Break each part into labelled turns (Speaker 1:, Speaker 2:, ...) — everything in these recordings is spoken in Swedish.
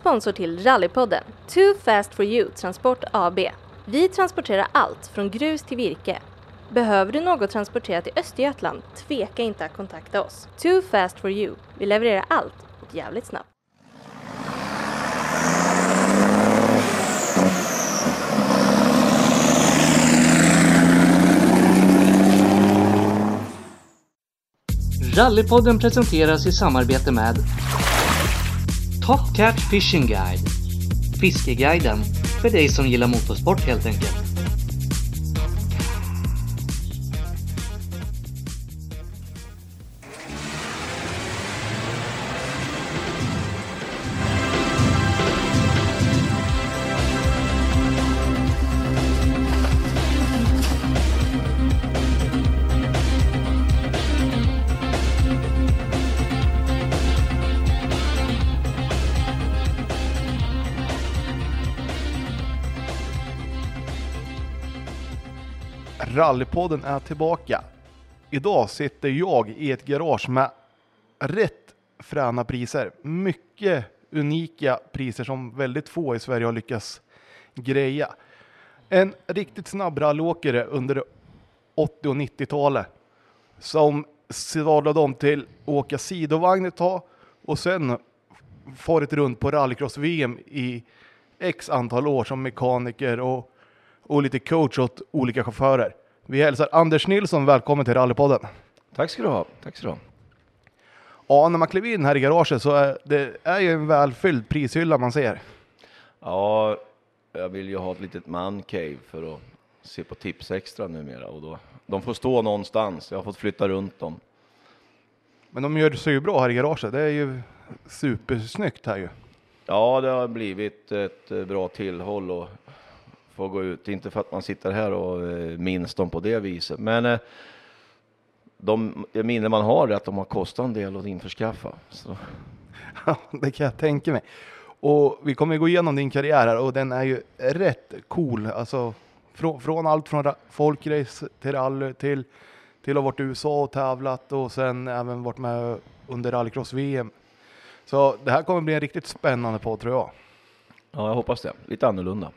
Speaker 1: sponsor till Rallypodden, Too Fast For You Transport AB. Vi transporterar allt från grus till virke. Behöver du något transporterat i Östergötland? Tveka inte att kontakta oss. Too Fast For You. Vi levererar allt och jävligt snabbt.
Speaker 2: Rallypodden presenteras i samarbete med Top Cat Fishing Guide Fiskeguiden för dig som gillar motorsport helt enkelt.
Speaker 3: Rallypodden är tillbaka. Idag sitter jag i ett garage med rätt fräna priser. Mycket unika priser som väldigt få i Sverige har lyckats greja. En riktigt snabb rallyåkare under 80 och 90-talet som sadlade om till att åka sidovagn ett tag och sen farit runt på rallycross-VM i x antal år som mekaniker och, och lite coach åt olika chaufförer. Vi hälsar Anders Nilsson välkommen till Rallypodden.
Speaker 4: Tack ska du ha. Tack ska du ha.
Speaker 3: Ja, när man klev in här i garaget så är det är ju en välfylld prishylla man ser.
Speaker 4: Ja, jag vill ju ha ett litet mancave för att se på Tips Extra numera och då, de får stå någonstans. Jag har fått flytta runt dem.
Speaker 3: Men de gör sig ju bra här i garaget. Det är ju supersnyggt här ju.
Speaker 4: Ja, det har blivit ett eh, bra tillhåll och få gå ut. Inte för att man sitter här och eh, minns dem på det viset, men eh, de det minne man har är att de har kostat en del att införskaffa. Så.
Speaker 3: Ja, det kan jag tänka mig. Och vi kommer gå igenom din karriär här och den är ju rätt cool. Alltså från, från allt från ra- folkrace till rally till, till att ha varit i USA och tävlat och sen även varit med under rallycross-VM. Så det här kommer bli en riktigt spännande podd tror jag.
Speaker 4: Ja, jag hoppas det. Lite annorlunda.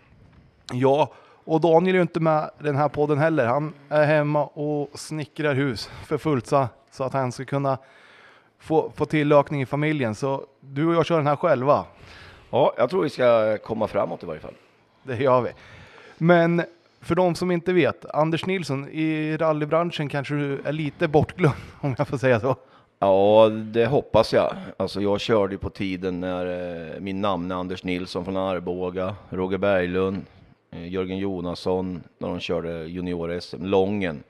Speaker 3: Ja, och Daniel är ju inte med den här podden heller. Han är hemma och snickrar hus för fullt så, så att han ska kunna få, få tillökning i familjen. Så du och jag kör den här själva.
Speaker 4: Ja, jag tror vi ska komma framåt i varje fall.
Speaker 3: Det gör vi. Men för de som inte vet, Anders Nilsson, i rallybranschen kanske du är lite bortglömd om jag får säga så.
Speaker 4: Ja, det hoppas jag. Alltså jag körde på tiden när eh, min namne Anders Nilsson från Arboga, Roger Berglund, Eh, Jörgen Jonasson, när de körde junior-SM, Lången.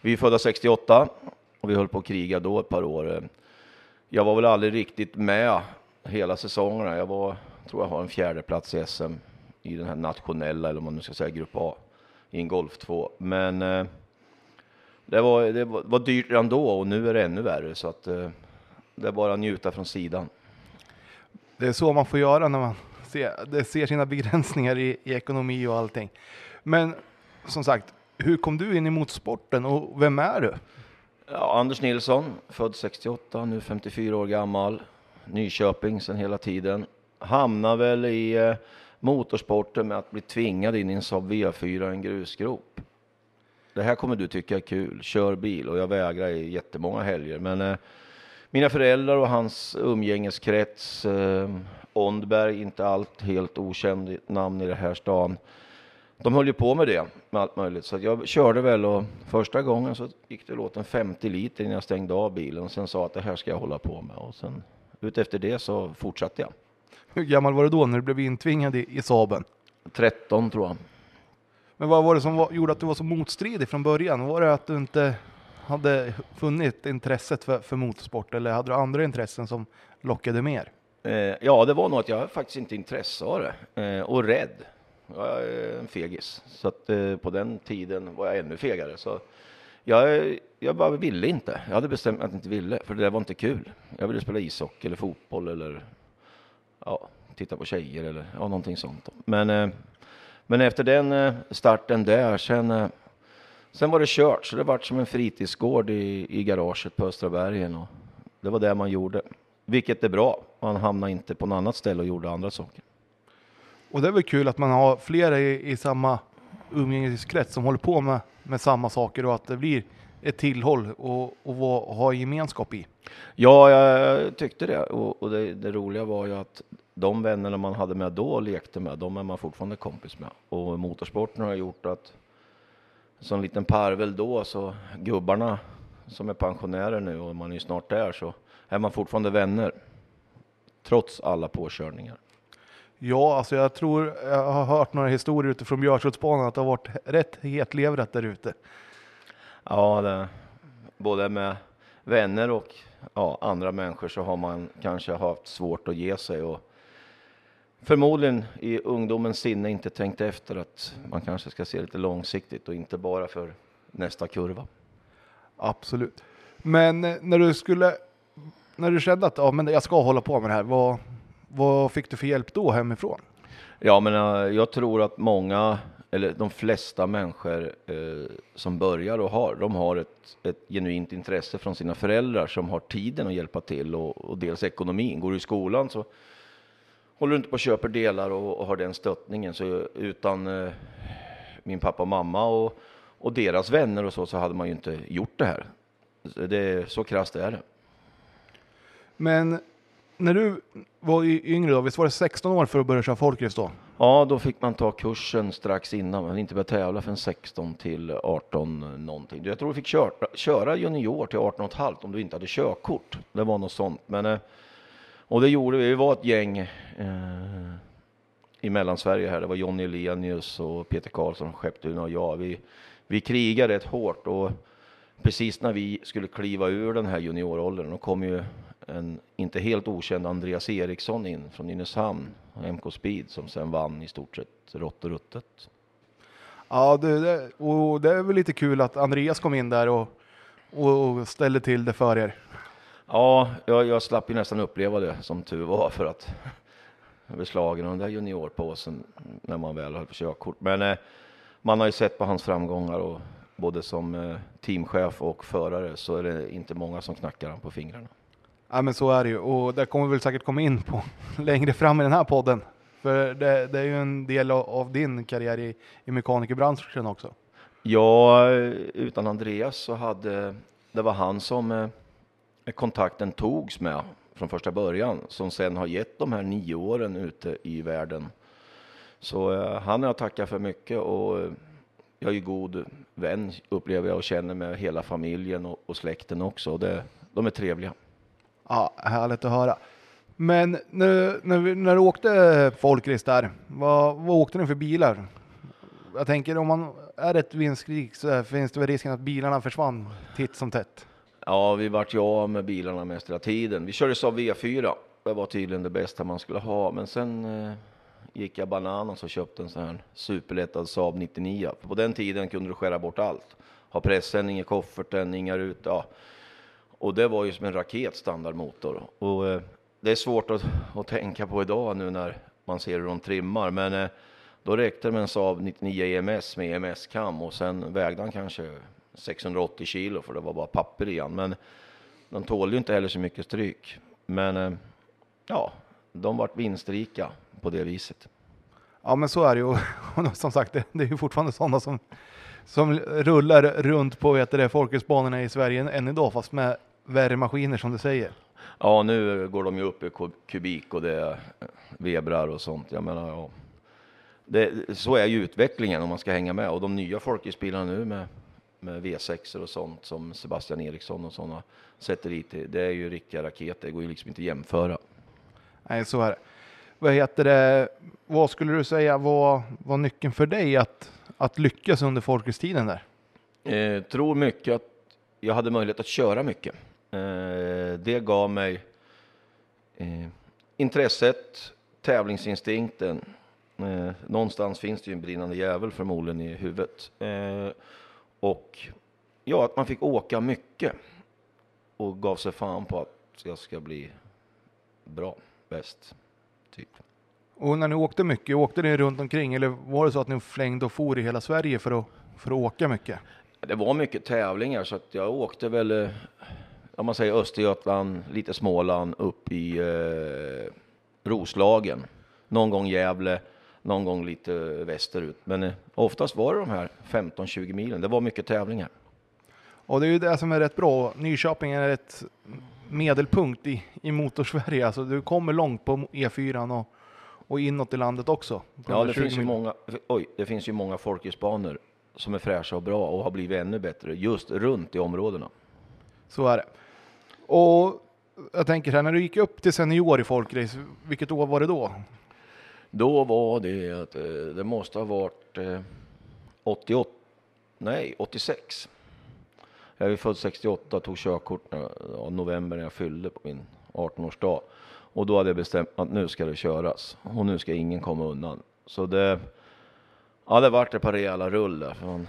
Speaker 4: Vi är födda 68 och vi höll på att kriga då ett par år. Jag var väl aldrig riktigt med hela säsongerna. Jag var, tror jag har en fjärde plats i SM i den här nationella, eller om man nu ska säga grupp A, i en Golf 2. Men eh, det var, det var, dyrt redan då och nu är det ännu värre så att eh, det är bara att njuta från sidan.
Speaker 3: Det är så man får göra när man se, det ser sina begränsningar i, i ekonomi och allting. Men som sagt, hur kom du in i motorsporten och vem är du?
Speaker 4: Ja, Anders Nilsson, född 68, nu 54 år gammal. Nyköping sedan hela tiden. Hamnar väl i eh, motorsporten med att bli tvingad in i en Saab V4, en grusgrop. Det här kommer du tycka är kul, kör bil och jag vägrar i jättemånga helger. Men eh, mina föräldrar och hans umgängeskrets, eh, Ondberg, inte allt helt okänd namn i det här stan. De höll ju på med det, med allt möjligt. Så jag körde väl och första gången så gick det åt en 50 liter innan jag stängde av bilen och sen sa att det här ska jag hålla på med. Och sen utefter det så fortsatte jag.
Speaker 3: Hur gammal var du då när du blev intvingad i, i Saaben?
Speaker 4: 13 tror jag.
Speaker 3: Men vad var det som var, gjorde att du var så motstridig från början? Var det att du inte hade funnit intresset för, för motorsport eller hade du andra intressen som lockade mer?
Speaker 4: Eh, ja, det var nog att jag faktiskt inte intresse av det eh, och rädd. Jag är en fegis, så att eh, på den tiden var jag ännu fegare. Så jag, jag bara ville inte. Jag hade bestämt att jag inte ville, för det där var inte kul. Jag ville spela ishockey eller fotboll eller ja, titta på tjejer eller ja, någonting sånt. Men, eh, men efter den eh, starten där, sen, eh, sen var det kört. Så det vart som en fritidsgård i, i garaget på Östra bergen och det var det man gjorde vilket är bra. Man hamnar inte på något annat ställe och gjorde andra saker.
Speaker 3: Och det är väl kul att man har flera i, i samma umgängeskrets som håller på med, med samma saker och att det blir ett tillhåll och, och vad- ha gemenskap i.
Speaker 4: Ja, jag tyckte det. Och, och det, det roliga var ju att de vännerna man hade med då och lekte med, de är man fortfarande kompis med. Och motorsporten har gjort att som liten parvel då, så gubbarna som är pensionärer nu och man är ju snart där, så är man fortfarande vänner. Trots alla påkörningar.
Speaker 3: Ja, alltså jag tror jag har hört några historier utifrån Björshultsbanan att det har varit rätt hetlevrat där ute.
Speaker 4: Ja, det, både med vänner och ja, andra människor så har man kanske haft svårt att ge sig och förmodligen i ungdomens sinne inte tänkt efter att man kanske ska se lite långsiktigt och inte bara för nästa kurva.
Speaker 3: Absolut. Men eh, när du skulle, när du kände att ja, men jag ska hålla på med det här, vad, vad fick du för hjälp då hemifrån?
Speaker 4: Ja, men eh, jag tror att många, eller de flesta människor eh, som börjar och har, de har ett, ett genuint intresse från sina föräldrar som har tiden att hjälpa till och, och dels ekonomin. Går du i skolan så håller du inte på och köper delar och, och har den stöttningen. Så utan eh, min pappa och mamma och, och deras vänner och så, så hade man ju inte gjort det här. Det, så krasst är det.
Speaker 3: Men när du var yngre då, visst var det 16 år för att börja köra folkrace då?
Speaker 4: Ja, då fick man ta kursen strax innan, men inte börja tävla förrän 16 till 18 någonting. Jag tror du fick köra, köra junior till 18 och ett halvt om du inte hade körkort. Det var något sånt. Men, eh, och det gjorde vi. Vi var ett gäng eh, i Mellansverige här. Det var Johnny Elenius och Peter Karlsson, Skepptuna och jag. Vi, vi krigade rätt hårt och precis när vi skulle kliva ur den här junioråldern, då kom ju en inte helt okänd Andreas Eriksson in från Nynäshamn, MK Speed, som sen vann i stort sett rått och ruttet.
Speaker 3: Ja, det, det, och det är väl lite kul att Andreas kom in där och, och ställde till det för er.
Speaker 4: Ja, jag, jag slapp ju nästan uppleva det som tur var för att jag blev slagen av den där juniorpåsen när man väl höll på körkort. Men eh, man har ju sett på hans framgångar och både som eh, teamchef och förare så är det inte många som knackar han på fingrarna.
Speaker 3: Ja, men så är det ju och det kommer vi väl säkert komma in på längre fram i den här podden. För det, det är ju en del av, av din karriär i, i mekanikerbranschen också.
Speaker 4: Ja, utan Andreas så hade det var han som eh, kontakten togs med från första början som sen har gett de här nio åren ute i världen. Så eh, han har jag tackat för mycket och eh, jag är ju god vän upplever jag och känner med hela familjen och, och släkten också. Och det, de är trevliga.
Speaker 3: Ja, härligt att höra. Men när, när, vi, när du åkte folkrace där, vad, vad åkte ni för bilar? Jag tänker om man är ett vindskrik så finns det väl risken att bilarna försvann titt som tätt.
Speaker 4: Ja, vi vart ju av med bilarna mest hela tiden. Vi körde Saab V4. Det var tydligen det bästa man skulle ha, men sen eh, gick jag bananas och köpte en sån här superlättad Saab 99. För på den tiden kunde du skära bort allt. Ha pressändning i kofferten, inga rutor. Ja. Och det var ju som en raket standardmotor. Och eh, det är svårt att, att tänka på idag nu när man ser hur de trimmar, men eh, då räckte det med en Saab 99 EMS med EMS-kam och sen vägde han kanske 680 kilo för det var bara papper i han. Men de tålde ju inte heller så mycket stryk. Men eh, ja, de vart vinstrika på det viset.
Speaker 3: Ja, men så är det ju. Och som sagt, det, är ju fortfarande sådana som, som rullar runt på vet du det, folkracebanorna i Sverige än idag, fast med värre maskiner som du säger.
Speaker 4: Ja, nu går de ju upp i ku- kubik och det är vebrar och sånt. Jag menar, ja. det, så är ju utvecklingen om man ska hänga med. Och de nya folkracebilarna nu med, med V6 och sånt som Sebastian Eriksson och sådana sätter i till, det är ju riktiga raketer. Det går ju liksom inte att jämföra.
Speaker 3: Nej, så är det. Vad heter det? Vad skulle du säga var, var nyckeln för dig att, att lyckas under folkracetiden där?
Speaker 4: Eh, tror mycket att jag hade möjlighet att köra mycket. Eh, det gav mig eh, intresset, tävlingsinstinkten. Eh, någonstans finns det ju en brinnande jävel förmodligen i huvudet. Och ja, att man fick åka mycket och gav sig fan på att jag ska bli bra, bäst, typ.
Speaker 3: Och när ni åkte mycket, åkte ni runt omkring eller var det så att ni flängde och for i hela Sverige för att, för att åka mycket?
Speaker 4: Det var mycket tävlingar så att jag åkte väl om man säger Östergötland, lite Småland, upp i eh, Roslagen. Någon gång Gävle, någon gång lite västerut. Men eh, oftast var det de här 15-20 milen. Det var mycket tävlingar.
Speaker 3: Och det är ju det som är rätt bra. Nyköping är ett medelpunkt i, i motorsverige. Alltså du kommer långt på E4 och, och inåt i landet också.
Speaker 4: Ja,
Speaker 3: de
Speaker 4: det
Speaker 3: 20
Speaker 4: finns, ju många, oj, det finns ju många folkhusbanor som är fräscha och bra och har blivit ännu bättre just runt i områdena.
Speaker 3: Så är det. Och jag tänker så här, när du gick upp till senior i folkrace, vilket år var det då?
Speaker 4: Då var det att eh, det måste ha varit eh, 88, nej 86. Jag är född 68 tog körkort i november när jag fyllde på min 18-årsdag. Och då hade jag bestämt att nu ska det köras och nu ska ingen komma undan. Så det, ja det vart ett par rejäla rull där. För man,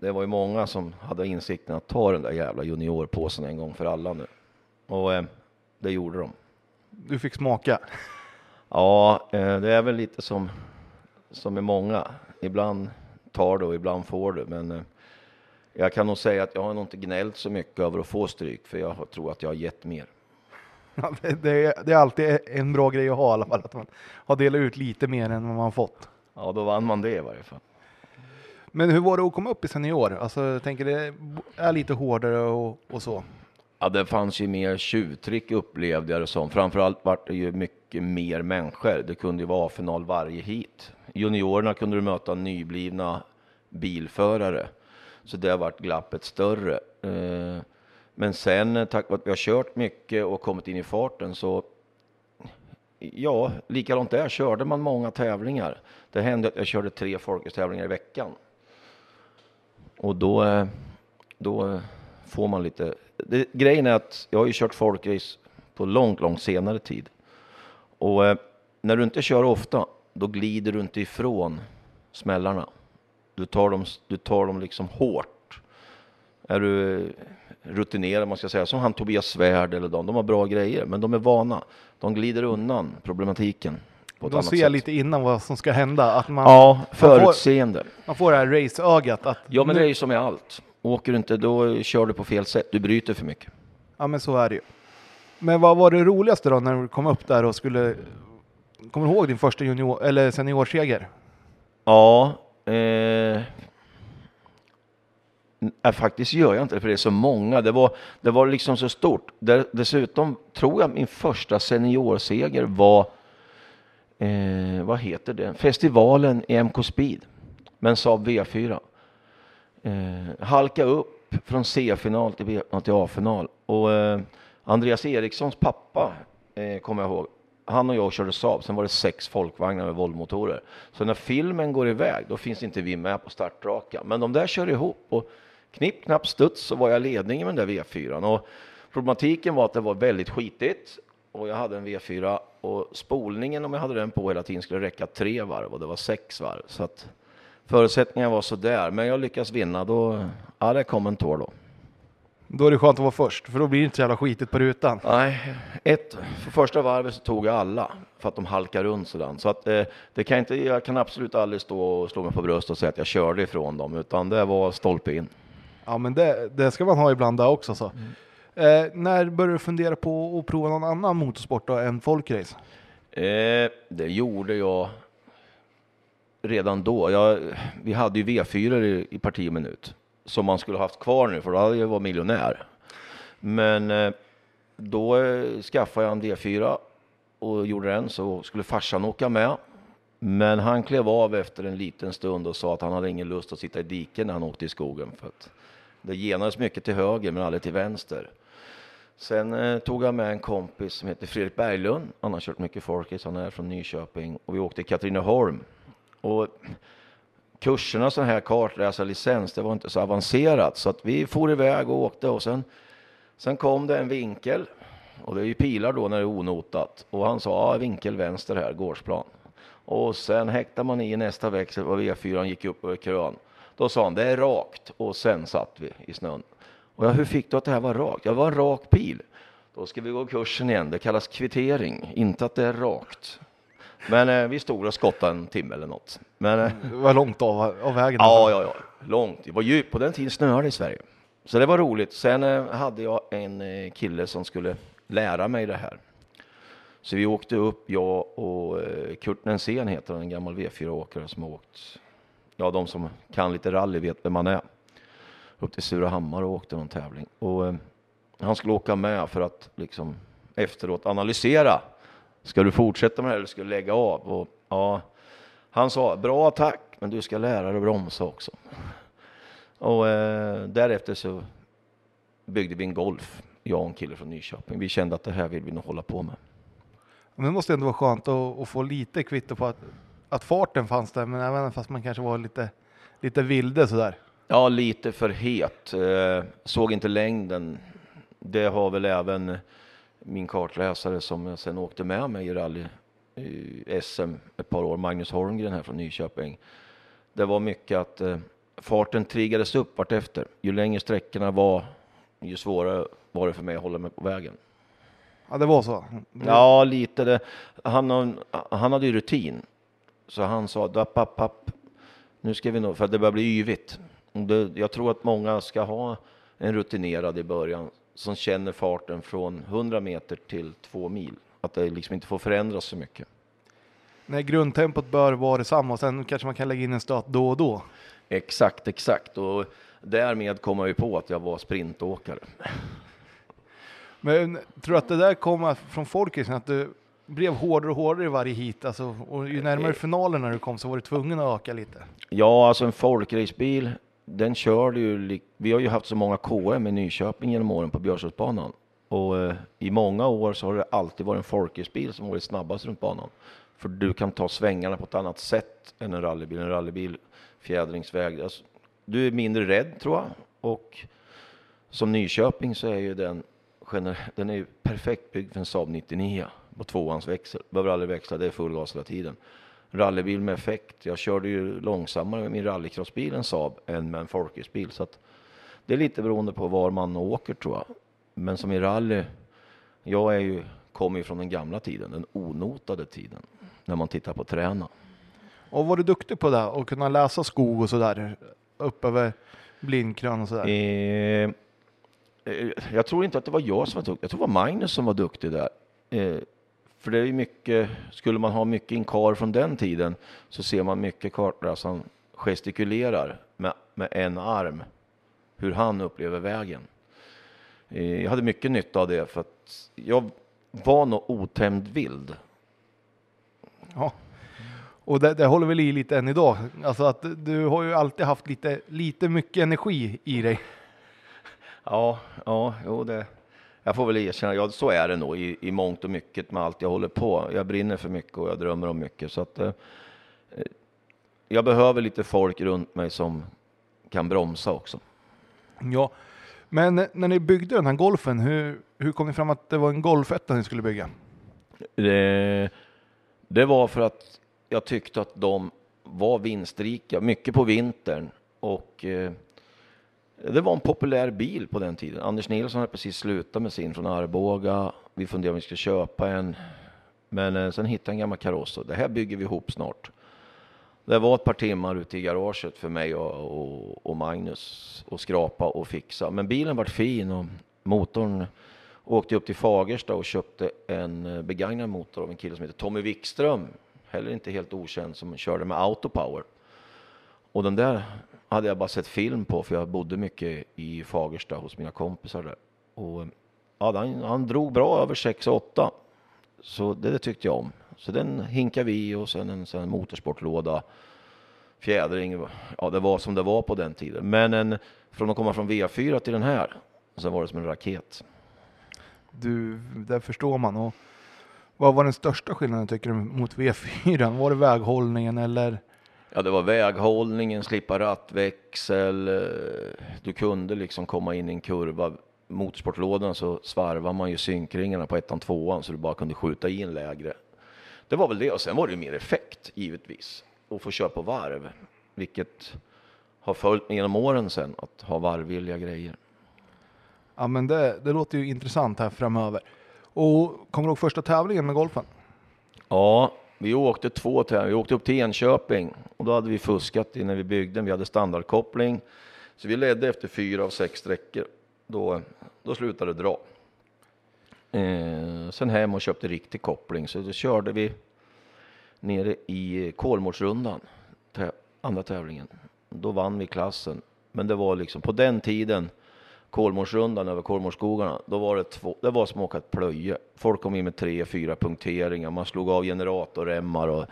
Speaker 4: det var ju många som hade insikten att ta den där jävla juniorpåsen en gång för alla nu. Och eh, det gjorde de.
Speaker 3: Du fick smaka.
Speaker 4: Ja, eh, det är väl lite som, som med många. Ibland tar du och ibland får du. Men eh, jag kan nog säga att jag har nog inte gnällt så mycket över att få stryk, för jag tror att jag har gett mer.
Speaker 3: Ja, det, det, är, det är alltid en bra grej att ha i alla fall, att man har delat ut lite mer än vad man fått.
Speaker 4: Ja, då vann man det i varje fall.
Speaker 3: Men hur var det att komma upp i senior? Alltså, jag tänker det är lite hårdare och, och så.
Speaker 4: Ja, det fanns ju mer tjuvtrick upplevde jag det som. Framförallt vart det ju mycket mer människor. Det kunde ju vara A-final varje hit. Juniorerna kunde du möta nyblivna bilförare. Så det har varit glappet större. Eh, men sen eh, tack vare att vi har kört mycket och kommit in i farten så Ja, likadant där körde man många tävlingar. Det hände att jag körde tre folkracetävlingar i veckan. Och då, eh, då får man lite... Det, grejen är att jag har ju kört folkrace på långt, långt senare tid. Och eh, när du inte kör ofta, då glider du inte ifrån smällarna. Du tar dem, du tar dem liksom hårt. Är du rutinerad, man ska säga, som han Tobias Svärd eller de, de har bra grejer, men de är vana. De glider undan problematiken. På
Speaker 3: De ser
Speaker 4: sätt.
Speaker 3: lite innan vad som ska hända. Att man,
Speaker 4: Ja,
Speaker 3: man, får,
Speaker 4: förutseende.
Speaker 3: man får det här raceögat. Att
Speaker 4: Ja, men
Speaker 3: nu-
Speaker 4: det är ju som med allt. Åker du inte, då kör du på fel sätt. Du bryter för mycket.
Speaker 3: Ja, men så är det ju. Men vad var det roligaste då när du kom upp där och skulle... Kommer du ihåg din första junior eller seniorseger?
Speaker 4: Ja, eh, nej, faktiskt gör jag inte det, för det är så många. Det var, det var liksom så stort. Dessutom tror jag min första seniorseger var, eh, vad heter det, festivalen i MK Speed med en Saab V4. Eh, halka upp från C-final till, B- till A-final. Och eh, Andreas Erikssons pappa, eh, kommer jag ihåg, han och jag körde Saab, sen var det sex folkvagnar med Volvomotorer. Så när filmen går iväg, då finns inte vi med på startraka. Men de där kör ihop och knipp, knapp, studs så var jag ledningen med den där V4. Och problematiken var att det var väldigt skitigt och jag hade en V4 och spolningen om jag hade den på hela tiden skulle räcka tre varv och det var sex varv. Så att förutsättningarna var så där, men jag lyckas vinna. Då, ja, det kom en tår då.
Speaker 3: Då är det skönt att vara först, för då blir det inte så jävla skitigt på rutan.
Speaker 4: Nej, ett, för första varvet så tog jag alla för att de halkar runt sådär. Så att eh, det kan inte, jag kan absolut aldrig stå och slå mig på bröstet och säga att jag körde ifrån dem, utan det var stolpe in.
Speaker 3: Ja, men det, det ska man ha ibland där också. Så. Eh, när började du fundera på att prova någon annan motorsport då, än folkrace?
Speaker 4: Eh, det gjorde jag redan då. Jag, vi hade ju V4 i, i parti och minut som man skulle haft kvar nu, för då hade jag varit miljonär. Men eh, då eh, skaffade jag en D4 och gjorde den, så skulle farsan åka med. Men han klev av efter en liten stund och sa att han hade ingen lust att sitta i diken när han åkte i skogen. För att det genades mycket till höger men aldrig till vänster. Sen eh, tog jag med en kompis som heter Fredrik Berglund. Han har kört mycket folkis, han är från Nyköping. Och vi åkte till Katrineholm. Och kurserna sån här kartläsarlicens, det var inte så avancerat. Så att vi for iväg och åkte och sen, sen kom det en vinkel. Och det är ju pilar då när det är onotat. Och han sa, ja, vinkel vänster här, gårdsplan. Och sen häktade man i nästa växel och V4 e gick upp över krön. Då sa han, det är rakt. Och sen satt vi i snön. Och jag, hur fick du att det här var rakt? Jag det var en rak pil. Då ska vi gå kursen igen. Det kallas kvittering, inte att det är rakt. Men eh, vi stod och skottade en timme eller något. Men eh,
Speaker 3: Det var långt av, av vägen.
Speaker 4: ja, ja, ja, långt. Det var djupt. På den tiden snöade det i Sverige. så det var roligt. Sen eh, hade jag en eh, kille som skulle lära mig det här. Så vi åkte upp, jag och eh, Kurt Nensén heter han, en gammal V4-åkare som har åkt, ja de som kan lite rally vet vem man är. Upp till Surahammar och åkte någon tävling. Och eh, han skulle åka med för att liksom efteråt analysera. Ska du fortsätta med det eller ska du lägga av? Och, ja, han sa, bra tack, men du ska lära dig att bromsa också. Och eh, därefter så byggde vi en Golf, jag och en kille från Nyköping. Vi kände att det här vill vi nog hålla på med.
Speaker 3: Men det måste ändå vara skönt att, att få lite kvitto på att, att farten fanns där, men även fast man kanske var lite, lite vilde sådär.
Speaker 4: Ja, lite för het. Eh, såg inte längden. Det har väl även min kartläsare som jag sen åkte med mig i rally i SM ett par år, Magnus Holmgren här från Nyköping. Det var mycket att eh, farten triggades upp vartefter. Ju längre sträckorna var, ju svårare var det för mig att hålla mig på vägen.
Speaker 3: Ja, det var så.
Speaker 4: Ja, lite. Det. Han, han hade ju rutin. Så han sa, app, app, app. nu ska vi nog, för det börjar bli yvigt. Det, jag tror att många ska ha en rutinerad i början som känner farten från 100 meter till 2 mil. Att det liksom inte får förändras så mycket.
Speaker 3: Nej, grundtempot bör vara detsamma och sen kanske man kan lägga in en stöt då och då.
Speaker 4: Exakt, exakt. Och därmed kom jag ju på att jag var sprintåkare.
Speaker 3: Men tror du att det där kommer från folket, att du blev hårdare och hårdare i varje hit? Alltså, och ju närmare finalen när du kom så var du tvungen att öka lite.
Speaker 4: Ja, alltså en folkracebil, den körde ju, vi har ju haft så många KM i Nyköping genom åren på Björsundsbanan. Och eh, i många år så har det alltid varit en folkracebil som varit snabbast runt banan. För du kan ta svängarna på ett annat sätt än en rallybil. En rallybil, fjädringsväg, alltså, du är mindre rädd tror jag. Och som Nyköping så är ju den, den är ju perfekt byggd för en Saab 99 på tvåans växel. Behöver aldrig växla, det är full gas hela tiden. Rallybil med effekt. Jag körde ju långsammare med min rallycrossbil än Saab än med en folkracebil. Så att det är lite beroende på var man åker tror jag. Men som i rally, jag är ju, kommer ju från den gamla tiden, den onotade tiden. När man tittar på träna.
Speaker 3: Och var du duktig på det och kunna läsa skog och sådär upp över blindkrön och sådär?
Speaker 4: Eh, eh, jag tror inte att det var jag som var duktig. Jag tror det var Magnus som var duktig där. Eh, för det är ju mycket, skulle man ha mycket inkar från den tiden så ser man mycket kartläsaren gestikulerar med, med en arm hur han upplever vägen. Eh, jag hade mycket nytta av det för att jag var nog otämjd vild.
Speaker 3: Ja. Och det, det håller väl i lite än idag. Alltså att du har ju alltid haft lite, lite mycket energi i dig.
Speaker 4: Ja, ja, jo det. Jag får väl erkänna, ja, så är det nog i, i mångt och mycket med allt jag håller på. Jag brinner för mycket och jag drömmer om mycket. Så att, eh, jag behöver lite folk runt mig som kan bromsa också.
Speaker 3: Ja. Men när ni byggde den här golfen, hur, hur kom ni fram att det var en golfetta ni skulle bygga?
Speaker 4: Det, det var för att jag tyckte att de var vinstrika, mycket på vintern. Och eh, det var en populär bil på den tiden. Anders Nilsson hade precis slutat med sin från Arboga. Vi funderade om vi skulle köpa en. Men eh, sen hittade jag en gammal kaross och det här bygger vi ihop snart. Det var ett par timmar ute i garaget för mig och, och, och Magnus och skrapa och fixa. Men bilen var fin och motorn åkte upp till Fagersta och köpte en eh, begagnad motor av en kille som heter Tommy Wikström. Heller inte helt okänd som körde med Autopower. Och den där hade jag bara sett film på för jag bodde mycket i Fagersta hos mina kompisar där. Och ja, han, han drog bra över 6 och 8. Så det, det tyckte jag om. Så den hinkade vi och sen en sen en motorsportlåda. Fjädring, ja det var som det var på den tiden. Men en, från att komma från V4 till den här, så var det som en raket.
Speaker 3: Du, det förstår man. Och vad var den största skillnaden tycker du mot V4? Var det väghållningen eller?
Speaker 4: Ja, det var väghållningen, slippa rattväxel. Du kunde liksom komma in i en kurva. Motorsportlådan så svarvar man ju synkringarna på ettan, tvåan så du bara kunde skjuta i en lägre. Det var väl det och sen var det ju mer effekt givetvis. Och få köra på varv, vilket har följt mig genom åren sen att ha varvvilliga grejer.
Speaker 3: Ja, men det, det låter ju intressant här framöver. Och kommer du ihåg första tävlingen med golfen?
Speaker 4: Ja, vi åkte två tävlingar. Vi åkte upp till Enköping och då hade vi fuskat innan vi byggde. Vi hade standardkoppling. Så vi ledde efter fyra av sex sträckor. Då, då slutade det dra. Eh, sen hem och köpte riktig koppling, så då körde vi nere i Kolmårdsrundan, andra tävlingen. Då vann vi klassen. Men det var liksom på den tiden, Kolmårdsrundan över Kolmårdsskogarna, då var det två, det var som att åka ett plöje. Folk kom in med tre, fyra punkteringar, man slog av generatorremmar och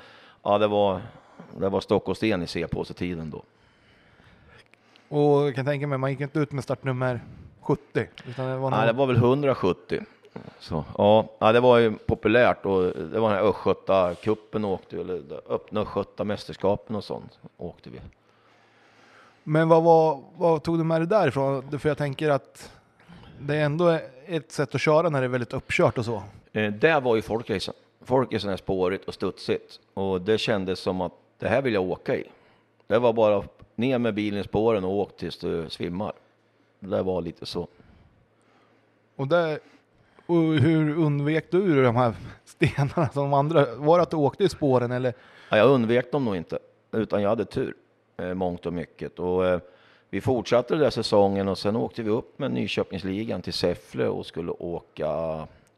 Speaker 4: ja, det var, det var stock och sten i C-påse-tiden då.
Speaker 3: Och jag kan tänka mig, man gick inte ut med startnummer 70. Utan det var
Speaker 4: Nej,
Speaker 3: någon...
Speaker 4: det var väl 170. Så, ja, ja, det var ju populärt och det var den här Östgöta-cupen åkte eller öppna Östgöta-mästerskapen och sånt åkte vi.
Speaker 3: Men vad, var, vad tog du med dig därifrån? För jag tänker att det är ändå ett sätt att köra när det är väldigt uppkört och så.
Speaker 4: Eh, där var ju folkracen. Folkracen är spårigt och studsigt och det kändes som att det här vill jag åka i. Det var bara ner med bilen i spåren och åk tills du svimmar. Det var lite så.
Speaker 3: Och, där, och hur undvek du de här stenarna som de andra? Var det att du åkte i spåren eller?
Speaker 4: Ja, jag undvek dem nog inte, utan jag hade tur, eh, mångt och mycket. Och, eh, vi fortsatte den där säsongen och sen åkte vi upp med Nyköpingsligan till Säffle och skulle åka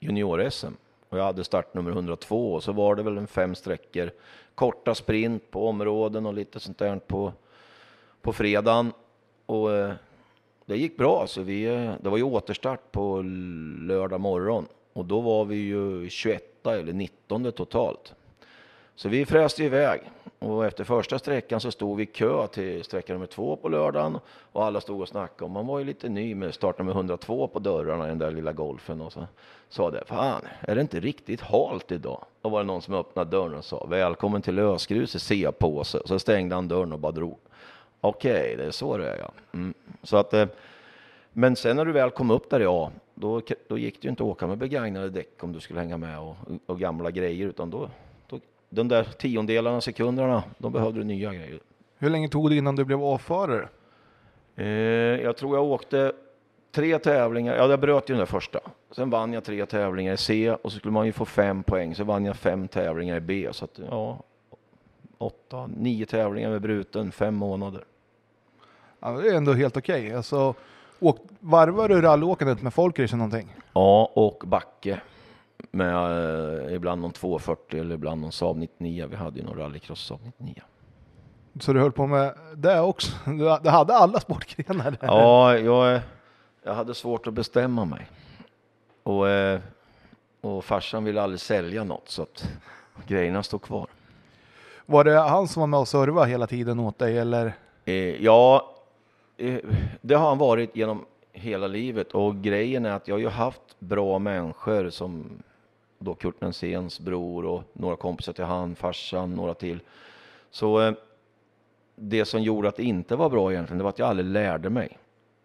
Speaker 4: junior-SM. Och jag hade startnummer 102 och så var det väl en fem sträckor, korta sprint på områden och lite sånt där på, på fredagen. Och eh, det gick bra, så vi, eh, det var ju återstart på lördag morgon och då var vi ju 21 eller 19 totalt. Så vi fräste iväg och efter första sträckan så stod vi i kö till sträcka nummer två på lördagen och alla stod och snackade. Man var ju lite ny med startnummer 102 på dörrarna i den där lilla golfen och så sa det. Fan, är det inte riktigt halt idag? Då var det någon som öppnade dörren och sa välkommen till lösgrus i C-påse. Så stängde han dörren och bara drog. Okej, det är så det är ja. Mm. Så att, eh, men sen när du väl kom upp där i A, då, då gick det ju inte att åka med begagnade däck om du skulle hänga med och, och gamla grejer, utan då, de där tiondelarna, sekunderna, de behövde du nya grejer.
Speaker 3: Hur länge tog det innan du blev avförare?
Speaker 4: Eh, jag tror jag åkte tre tävlingar, ja jag bröt ju den där första. Sen vann jag tre tävlingar i C och så skulle man ju få fem poäng, så vann jag fem tävlingar i B. Så att, ja, åtta, nio tävlingar med bruten, fem månader.
Speaker 3: Ja, det är ändå helt okej. Alltså, åk, varvar du rallyåkandet med folkrace någonting?
Speaker 4: Ja, och backe. Med eh, ibland någon 240 eller ibland någon Saab 99. Vi hade ju någon rallycross Saab 99.
Speaker 3: Så du höll på med det också? Du, du hade alla sportgrenar?
Speaker 4: Ja, jag, jag hade svårt att bestämma mig. Och, eh, och farsan ville aldrig sälja något så att grejerna stod kvar.
Speaker 3: Var det han som var med och servade hela tiden åt dig eller?
Speaker 4: Eh, ja, eh, det har han varit genom hela livet och grejen är att jag har ju haft bra människor som då Kurt Nensens bror och några kompisar till han, farsan, några till. Så eh, det som gjorde att det inte var bra egentligen, det var att jag aldrig lärde mig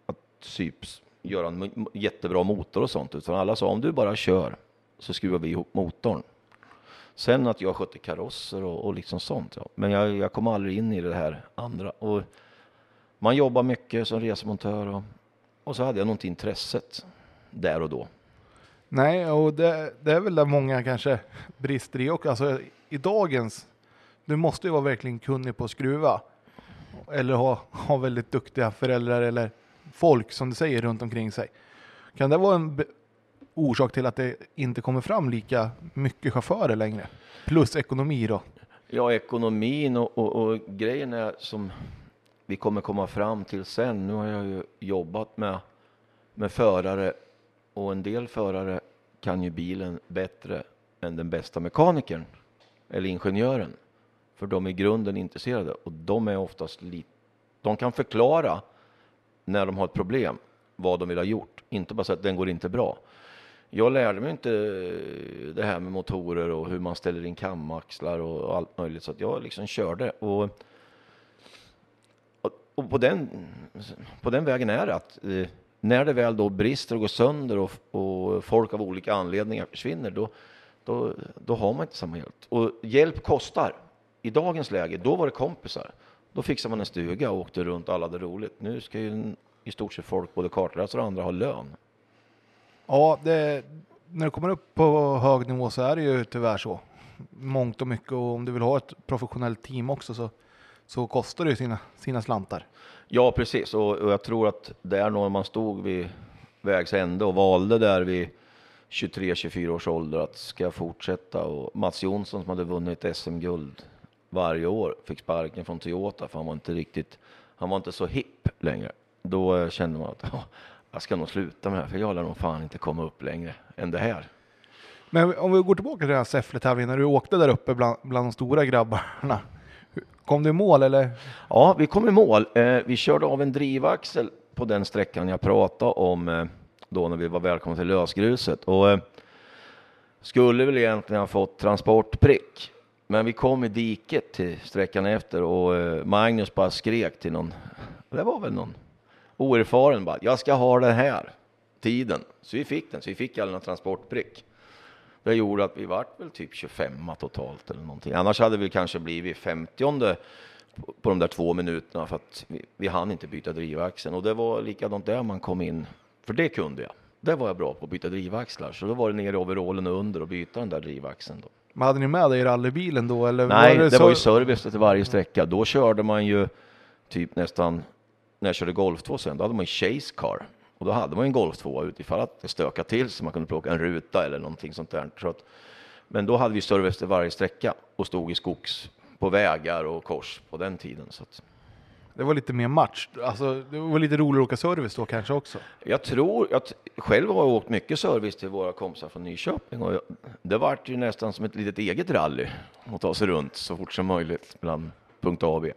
Speaker 4: att typ göra en jättebra motor och sånt, utan alla sa om du bara kör så skruvar vi ihop motorn. Sen att jag skötte karosser och, och liksom sånt, ja. men jag, jag kom aldrig in i det här andra. Och man jobbar mycket som resemontör och, och så hade jag nog inte intresset där och då.
Speaker 3: Nej, och det, det är väl där många kanske brister i också. Alltså, I dagens, du måste ju vara verkligen kunnig på att skruva. Eller ha, ha väldigt duktiga föräldrar eller folk som du säger runt omkring sig. Kan det vara en orsak till att det inte kommer fram lika mycket chaufförer längre? Plus ekonomi då.
Speaker 4: Ja, ekonomin och, och, och grejen är som vi kommer komma fram till sen. Nu har jag ju jobbat med, med förare och en del förare kan ju bilen bättre än den bästa mekanikern eller ingenjören. För de är i grunden intresserade och de är oftast lite, de kan förklara när de har ett problem vad de vill ha gjort. Inte bara säga att den går inte bra. Jag lärde mig inte det här med motorer och hur man ställer in kamaxlar och allt möjligt så att jag liksom körde. Och, och, på, den, på den vägen är det att eh, när det väl då brister och går sönder och, och folk av olika anledningar försvinner då, då, då har man inte samma hjälp. Och hjälp kostar. I dagens läge, då var det kompisar. Då fixade man en stuga och åkte runt och alla hade roligt. Nu ska ju i stort sett folk, både kartläsare och andra, ha lön.
Speaker 3: Ja, det, när du kommer upp på hög nivå så är det ju tyvärr så. Mångt och mycket och om du vill ha ett professionellt team också så, så kostar det ju sina, sina slantar.
Speaker 4: Ja, precis. Och, och jag tror att där när man stod vid vägs ände och valde där vid 23-24 års ålder att ska jag fortsätta? Och Mats Jonsson som hade vunnit SM-guld varje år fick sparken från Toyota för han var inte riktigt, han var inte så hipp längre. Då eh, kände man att "Ja, jag ska nog sluta med det här för jag lär nog fan inte komma upp längre än det här.
Speaker 3: Men om vi går tillbaka till den här Säffle-tävlingen när du åkte där uppe bland, bland de stora grabbarna. Kom du i mål eller?
Speaker 4: Ja, vi kom i mål. Eh, vi körde av en drivaxel på den sträckan jag pratade om eh, då när vi var välkomna till lösgruset. Och, eh, skulle väl egentligen ha fått transportprick. Men vi kom i diket till sträckan efter och eh, Magnus bara skrek till någon, det var väl någon oerfaren bara, jag ska ha den här tiden. Så vi fick den, så vi fick aldrig någon transportprick. Det gjorde att vi vart väl typ 25 totalt eller någonting. Annars hade vi kanske blivit 50 på, de där två minuterna för att vi, vi hann inte byta drivaxeln. Och det var likadant där man kom in, för det kunde jag. Det var jag bra på att byta drivaxlar, så då var det ner i overallen och under och byta den där drivaxeln. Då.
Speaker 3: Men hade ni med dig rallybilen då? Eller
Speaker 4: Nej,
Speaker 3: var
Speaker 4: det,
Speaker 3: så-
Speaker 4: var ju service till varje sträcka. Då körde man ju typ nästan, när jag körde Golf 2 sen, då hade man ju chase car. Och då hade man ju en Golf 2 utifall att det stökade till så man kunde plocka en ruta eller någonting sånt där. Så att, men då hade vi service till varje sträcka och stod i skogs, på vägar och kors på den tiden. Så att,
Speaker 3: Det var lite mer match. Alltså, det var lite roligare att åka service då kanske också.
Speaker 4: jag tror, att själv har jag åkt mycket service till våra kompisar från Nyköping och jag, det vart ju nästan som ett litet eget rally att ta sig runt så fort som möjligt mellan punkt A och B.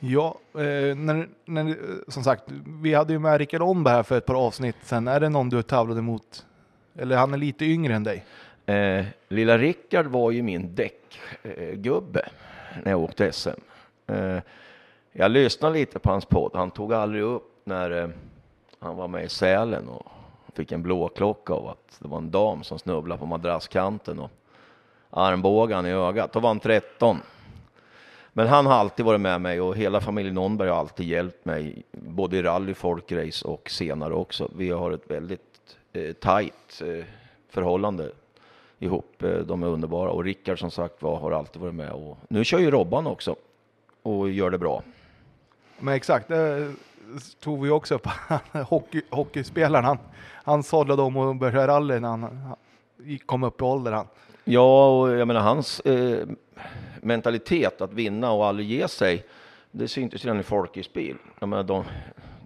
Speaker 3: Ja, eh, när, när, eh, som sagt, vi hade ju med Rickard Omberg här för ett par avsnitt sen. Är det någon du tävlade mot? Eller han är lite yngre än dig?
Speaker 4: Eh, lilla Rickard var ju min däckgubbe eh, när jag åkte SM. Eh, jag lyssnade lite på hans podd. Han tog aldrig upp när eh, han var med i Sälen och fick en blåklocka av att det var en dam som snubblade på madrasskanten och armbågan i ögat. Då var han 13. Men han har alltid varit med mig och hela familjen Onberg har alltid hjälpt mig, både i rally, folkrace och senare också. Vi har ett väldigt eh, tajt eh, förhållande ihop. Eh, De är underbara och Rickard som sagt var har alltid varit med och nu kör ju Robban också och gör det bra.
Speaker 3: Men exakt, det tog vi också upp. Hockey, hockeyspelaren, han, han sadlade om och började rally när han, han kom upp i ålder. Han.
Speaker 4: Ja, och jag menar hans eh, mentalitet att vinna och aldrig ge sig, det syntes redan i folkracebil. Jag menar, de,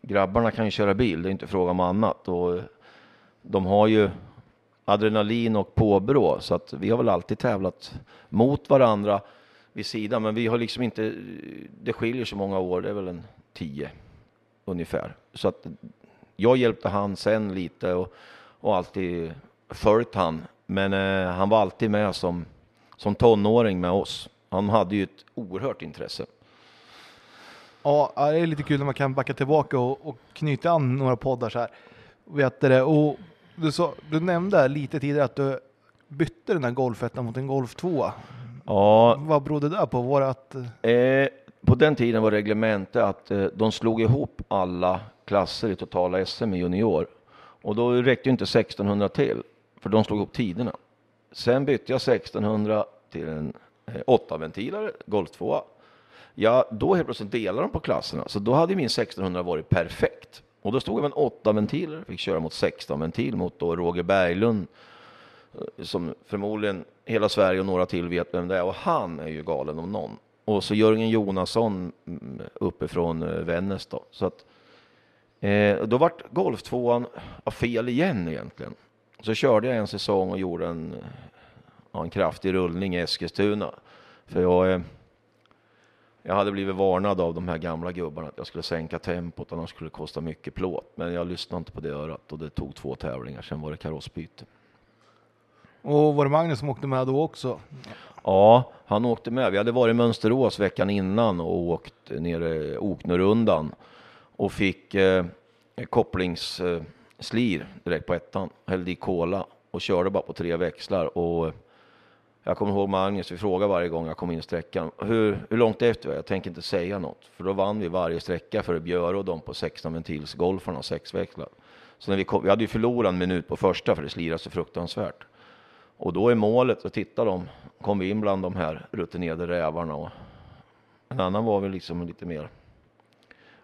Speaker 4: grabbarna kan ju köra bil, det är inte fråga om annat. Och eh, de har ju adrenalin och påbrå, så att vi har väl alltid tävlat mot varandra vid sidan, men vi har liksom inte, det skiljer så många år, det är väl en tio ungefär. Så att jag hjälpte han sen lite och, och alltid följt han. Men eh, han var alltid med som, som tonåring med oss. Han hade ju ett oerhört intresse.
Speaker 3: Ja, det är lite kul när man kan backa tillbaka och, och knyta an några poddar så här. Vet du det? Och du, sa, du nämnde lite tidigare att du bytte den här golfettan mot en Golf 2.
Speaker 4: Ja,
Speaker 3: Vad berodde det på? Var det att... eh,
Speaker 4: eh, på den tiden var reglementet att eh, de slog ihop alla klasser i totala SM i junior. Och då räckte ju inte 1600 till, för de slog ihop tiderna. Sen bytte jag 1600 till en eh, åttaventilare, Golf 2. Ja, då helt plötsligt delade de på klasserna, så då hade min 1600 varit perfekt. Och då stod jag med en 8 ventiler, fick köra mot 16 ventil mot då Roger Berglund, eh, som förmodligen hela Sverige och några till vet vem det är. Och han är ju galen om någon. Och så Jörgen Jonasson mm, uppifrån eh, Vännäs då. Så att, eh, då vart Golf 2 fel igen egentligen. Så körde jag en säsong och gjorde en, en kraftig rullning i Eskilstuna. För jag, jag hade blivit varnad av de här gamla gubbarna att jag skulle sänka tempot, annars skulle det kosta mycket plåt. Men jag lyssnade inte på det örat och det tog två tävlingar, sen var det karossbyte.
Speaker 3: Och var det Magnus som åkte med då också?
Speaker 4: Ja, han åkte med. Vi hade varit i Mönsterås veckan innan och åkt nere Oknerundan och fick eh, kopplingsslir eh, slir direkt på ettan. Hällde i kola och körde bara på tre växlar. Och jag kommer ihåg Magnus, vi frågade varje gång jag kom in i sträckan. Hur, hur långt efter var jag? Jag tänker inte säga något. För då vann vi varje sträcka för Björå och de på 16 ventils golfarna och sex växlar. Så när vi, kom, vi hade ju förlorat en minut på första för det slirade så fruktansvärt. Och då är målet, och titta de, kom vi in bland de här rutinerade rävarna och En annan var väl liksom lite mer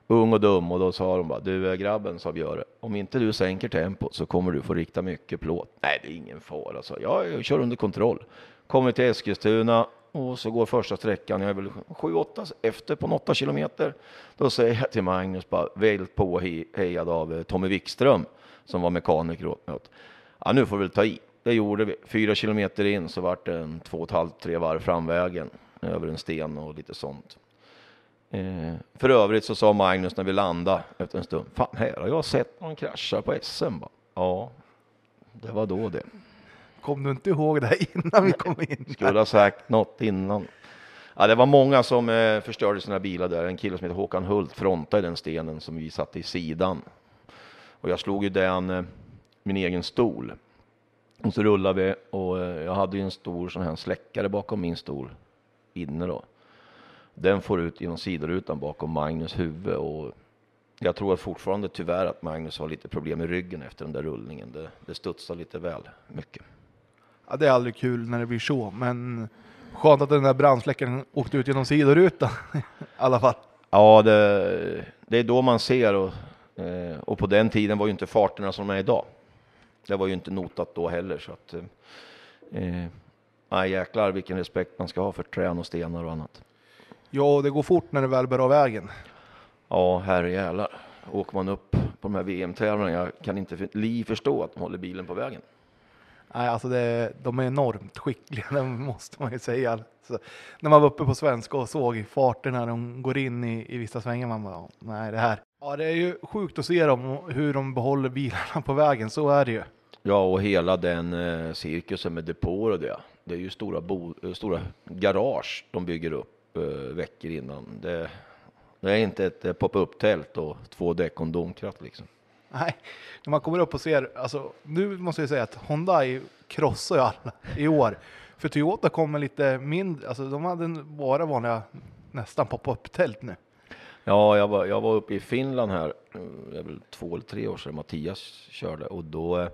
Speaker 4: ung och dum och då sa de bara, du är grabben, sa Björe, om inte du sänker tempot så kommer du få rikta mycket plåt. Nej, det är ingen fara, så jag, jag kör under kontroll. Kommer till Eskilstuna och så går första sträckan, jag är väl 7-8 efter på 8 kilometer. Då säger jag till Magnus, bara vält på hejad av eh, Tommy Wikström som var mekaniker åt mig. Ja, nu får vi väl ta i. Det gjorde vi. Fyra kilometer in så vart det en två och ett halvt, tre varv framvägen över en sten och lite sånt. Eh, för övrigt så sa Magnus när vi landade efter en stund, fan här har jag sett någon krascha på SM. Ba. Ja, det var då det.
Speaker 3: Kom du inte ihåg det här innan vi kom in?
Speaker 4: Skulle ha sagt något innan. Ja, det var många som eh, förstörde sina bilar där. En kille som heter Håkan Hult frontade den stenen som vi satte i sidan. Och jag slog ju den, eh, min egen stol. Och så rullade vi och eh, jag hade ju en stor sån här släckare bakom min stol inne då. Den får ut genom sidorutan bakom Magnus huvud och jag tror fortfarande tyvärr att Magnus har lite problem med ryggen efter den där rullningen. Det, det studsar lite väl mycket.
Speaker 3: Ja, det är aldrig kul när det blir så, men skönt att den där brandsläckaren åkte ut genom sidorutan i alla fall.
Speaker 4: Ja, det, det är då man ser och, eh, och på den tiden var ju inte farterna som de är idag. Det var ju inte notat då heller så att eh, nej, jäklar vilken respekt man ska ha för trän och stenar och annat.
Speaker 3: Ja, det går fort när det väl bär av vägen.
Speaker 4: Ja, herrejävlar. Åker man upp på de här VM-tävlingarna, jag kan inte för liv förstå att de håller bilen på vägen.
Speaker 3: Nej, alltså det, de är enormt skickliga, det måste man ju säga. Så när man var uppe på svenska och såg farten när de går in i, i vissa svängar, man bara, nej det här. Ja, det är ju sjukt att se dem, hur de behåller bilarna på vägen, så är det ju.
Speaker 4: Ja, och hela den eh, cirkusen med depåer och det. Det är ju stora, bo, eh, stora garage de bygger upp veckor innan. Det, det är inte ett eh, pop-up tält och två däck och en domkraft liksom.
Speaker 3: Nej, när man kommer upp och ser, alltså nu måste jag säga att Hyundai krossar ju alla i år. För Toyota kommer lite mindre, alltså de hade bara vanliga nästan pop-up tält nu.
Speaker 4: Ja, jag var, jag var uppe i Finland här, eh, det är väl två eller tre år sedan Mattias körde och då eh,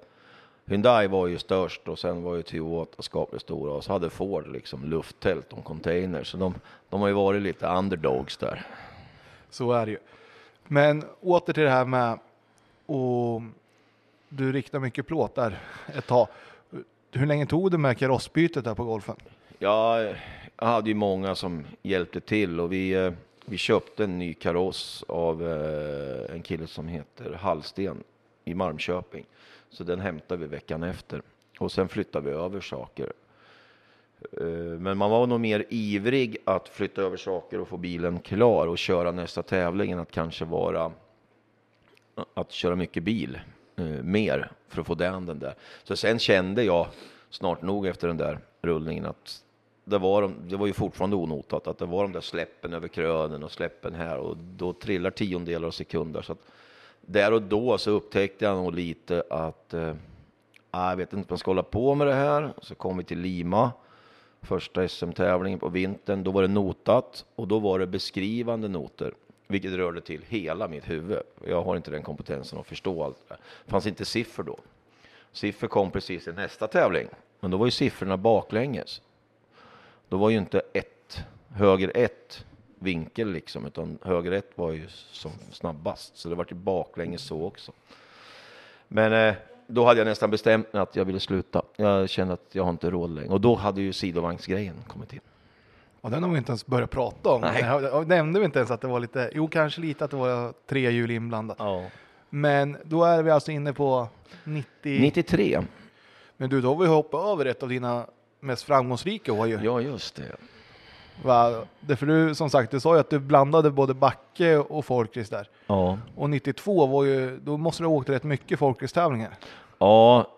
Speaker 4: Hyundai var ju störst och sen var ju Toyota skapligt stora och så hade Ford liksom lufttält och container så de, de har ju varit lite underdogs där.
Speaker 3: Så är det ju. Men åter till det här med och du riktar mycket plåt där ett tag. Hur länge tog det med karossbytet där på golfen?
Speaker 4: Ja, jag hade ju många som hjälpte till och vi, eh, vi köpte en ny kaross av eh, en kille som heter Hallsten i Malmköping. Så den hämtade vi veckan efter och sen flyttade vi över saker. Eh, men man var nog mer ivrig att flytta över saker och få bilen klar och köra nästa tävling än att kanske vara att köra mycket bil eh, mer för att få den, den där. Så sen kände jag snart nog efter den där rullningen att det var, de, det var ju fortfarande onotat, att det var de där släppen över krönen och släppen här och då trillar tiondelar av sekunder. Så att där och då så upptäckte jag nog lite att eh, ah, jag vet inte om jag ska hålla på med det här. Så kom vi till Lima, första SM-tävlingen på vintern. Då var det notat och då var det beskrivande noter vilket rörde till hela mitt huvud. Jag har inte den kompetensen att förstå allt. Det fanns inte siffror då. Siffror kom precis i nästa tävling, men då var ju siffrorna baklänges. Då var ju inte ett, höger ett vinkel liksom, utan höger ett var ju som snabbast, så det var ju baklänges så också. Men eh, då hade jag nästan bestämt mig att jag ville sluta. Jag kände att jag har inte råd längre och då hade ju sidovagnsgrejen kommit in.
Speaker 3: Och den har vi inte ens börjat prata om.
Speaker 4: Nej.
Speaker 3: Jag nämnde vi inte ens att det var lite, jo kanske lite att det var tre hjul inblandat.
Speaker 4: Ja.
Speaker 3: Men då är vi alltså inne på 90.
Speaker 4: 93.
Speaker 3: Men du, då har vi hoppat över ett av dina mest framgångsrika år ju.
Speaker 4: Ja, just det.
Speaker 3: Va? Det för du, som sagt, du sa ju att du blandade både backe och folkrace där.
Speaker 4: Ja.
Speaker 3: Och 92 var ju, då måste du ha åkt rätt mycket folkracetävlingar.
Speaker 4: Ja,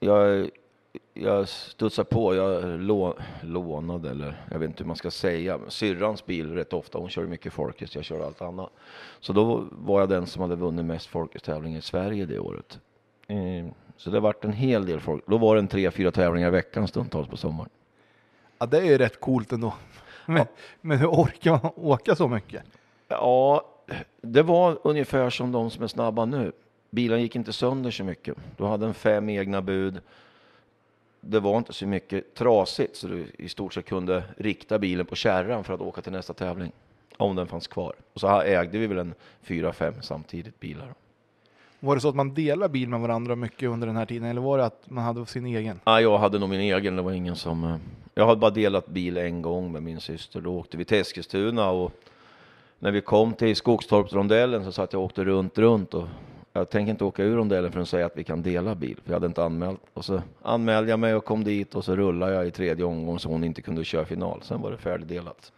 Speaker 4: jag, jag studsade på, jag lå, lånade eller jag vet inte hur man ska säga, syrrans bil rätt ofta, hon körde mycket folkrace, jag körde allt annat. Så då var jag den som hade vunnit mest folkrace-tävlingar i Sverige det året. Eh, så det vart en hel del folk. Då var det en tre, fyra tävlingar i veckan stundtals på sommaren.
Speaker 3: Ja, det är ju rätt coolt ändå. Men, men hur orkar man åka så mycket?
Speaker 4: Ja, det var ungefär som de som är snabba nu. Bilen gick inte sönder så mycket. Du hade en fem egna bud. Det var inte så mycket trasigt så du i stort sett kunde rikta bilen på kärran för att åka till nästa tävling. Om den fanns kvar. Och så ägde vi väl en fyra, fem samtidigt bilar.
Speaker 3: Var det så att man delade bil med varandra mycket under den här tiden eller var det att man hade sin egen?
Speaker 4: Ja, jag hade nog min egen, det var ingen som... eh, Jag hade bara delat bil en gång med min syster. Då åkte vi till Eskilstuna och när vi kom till Skogstorpsrondellen så satt jag och åkte runt, runt och jag tänker inte åka ur rondellen för att säga att vi kan dela bil, för jag hade inte anmält. Och så anmälde jag mig och kom dit och så rullade jag i tredje omgång så hon inte kunde köra final. Sen var det färdigdelat.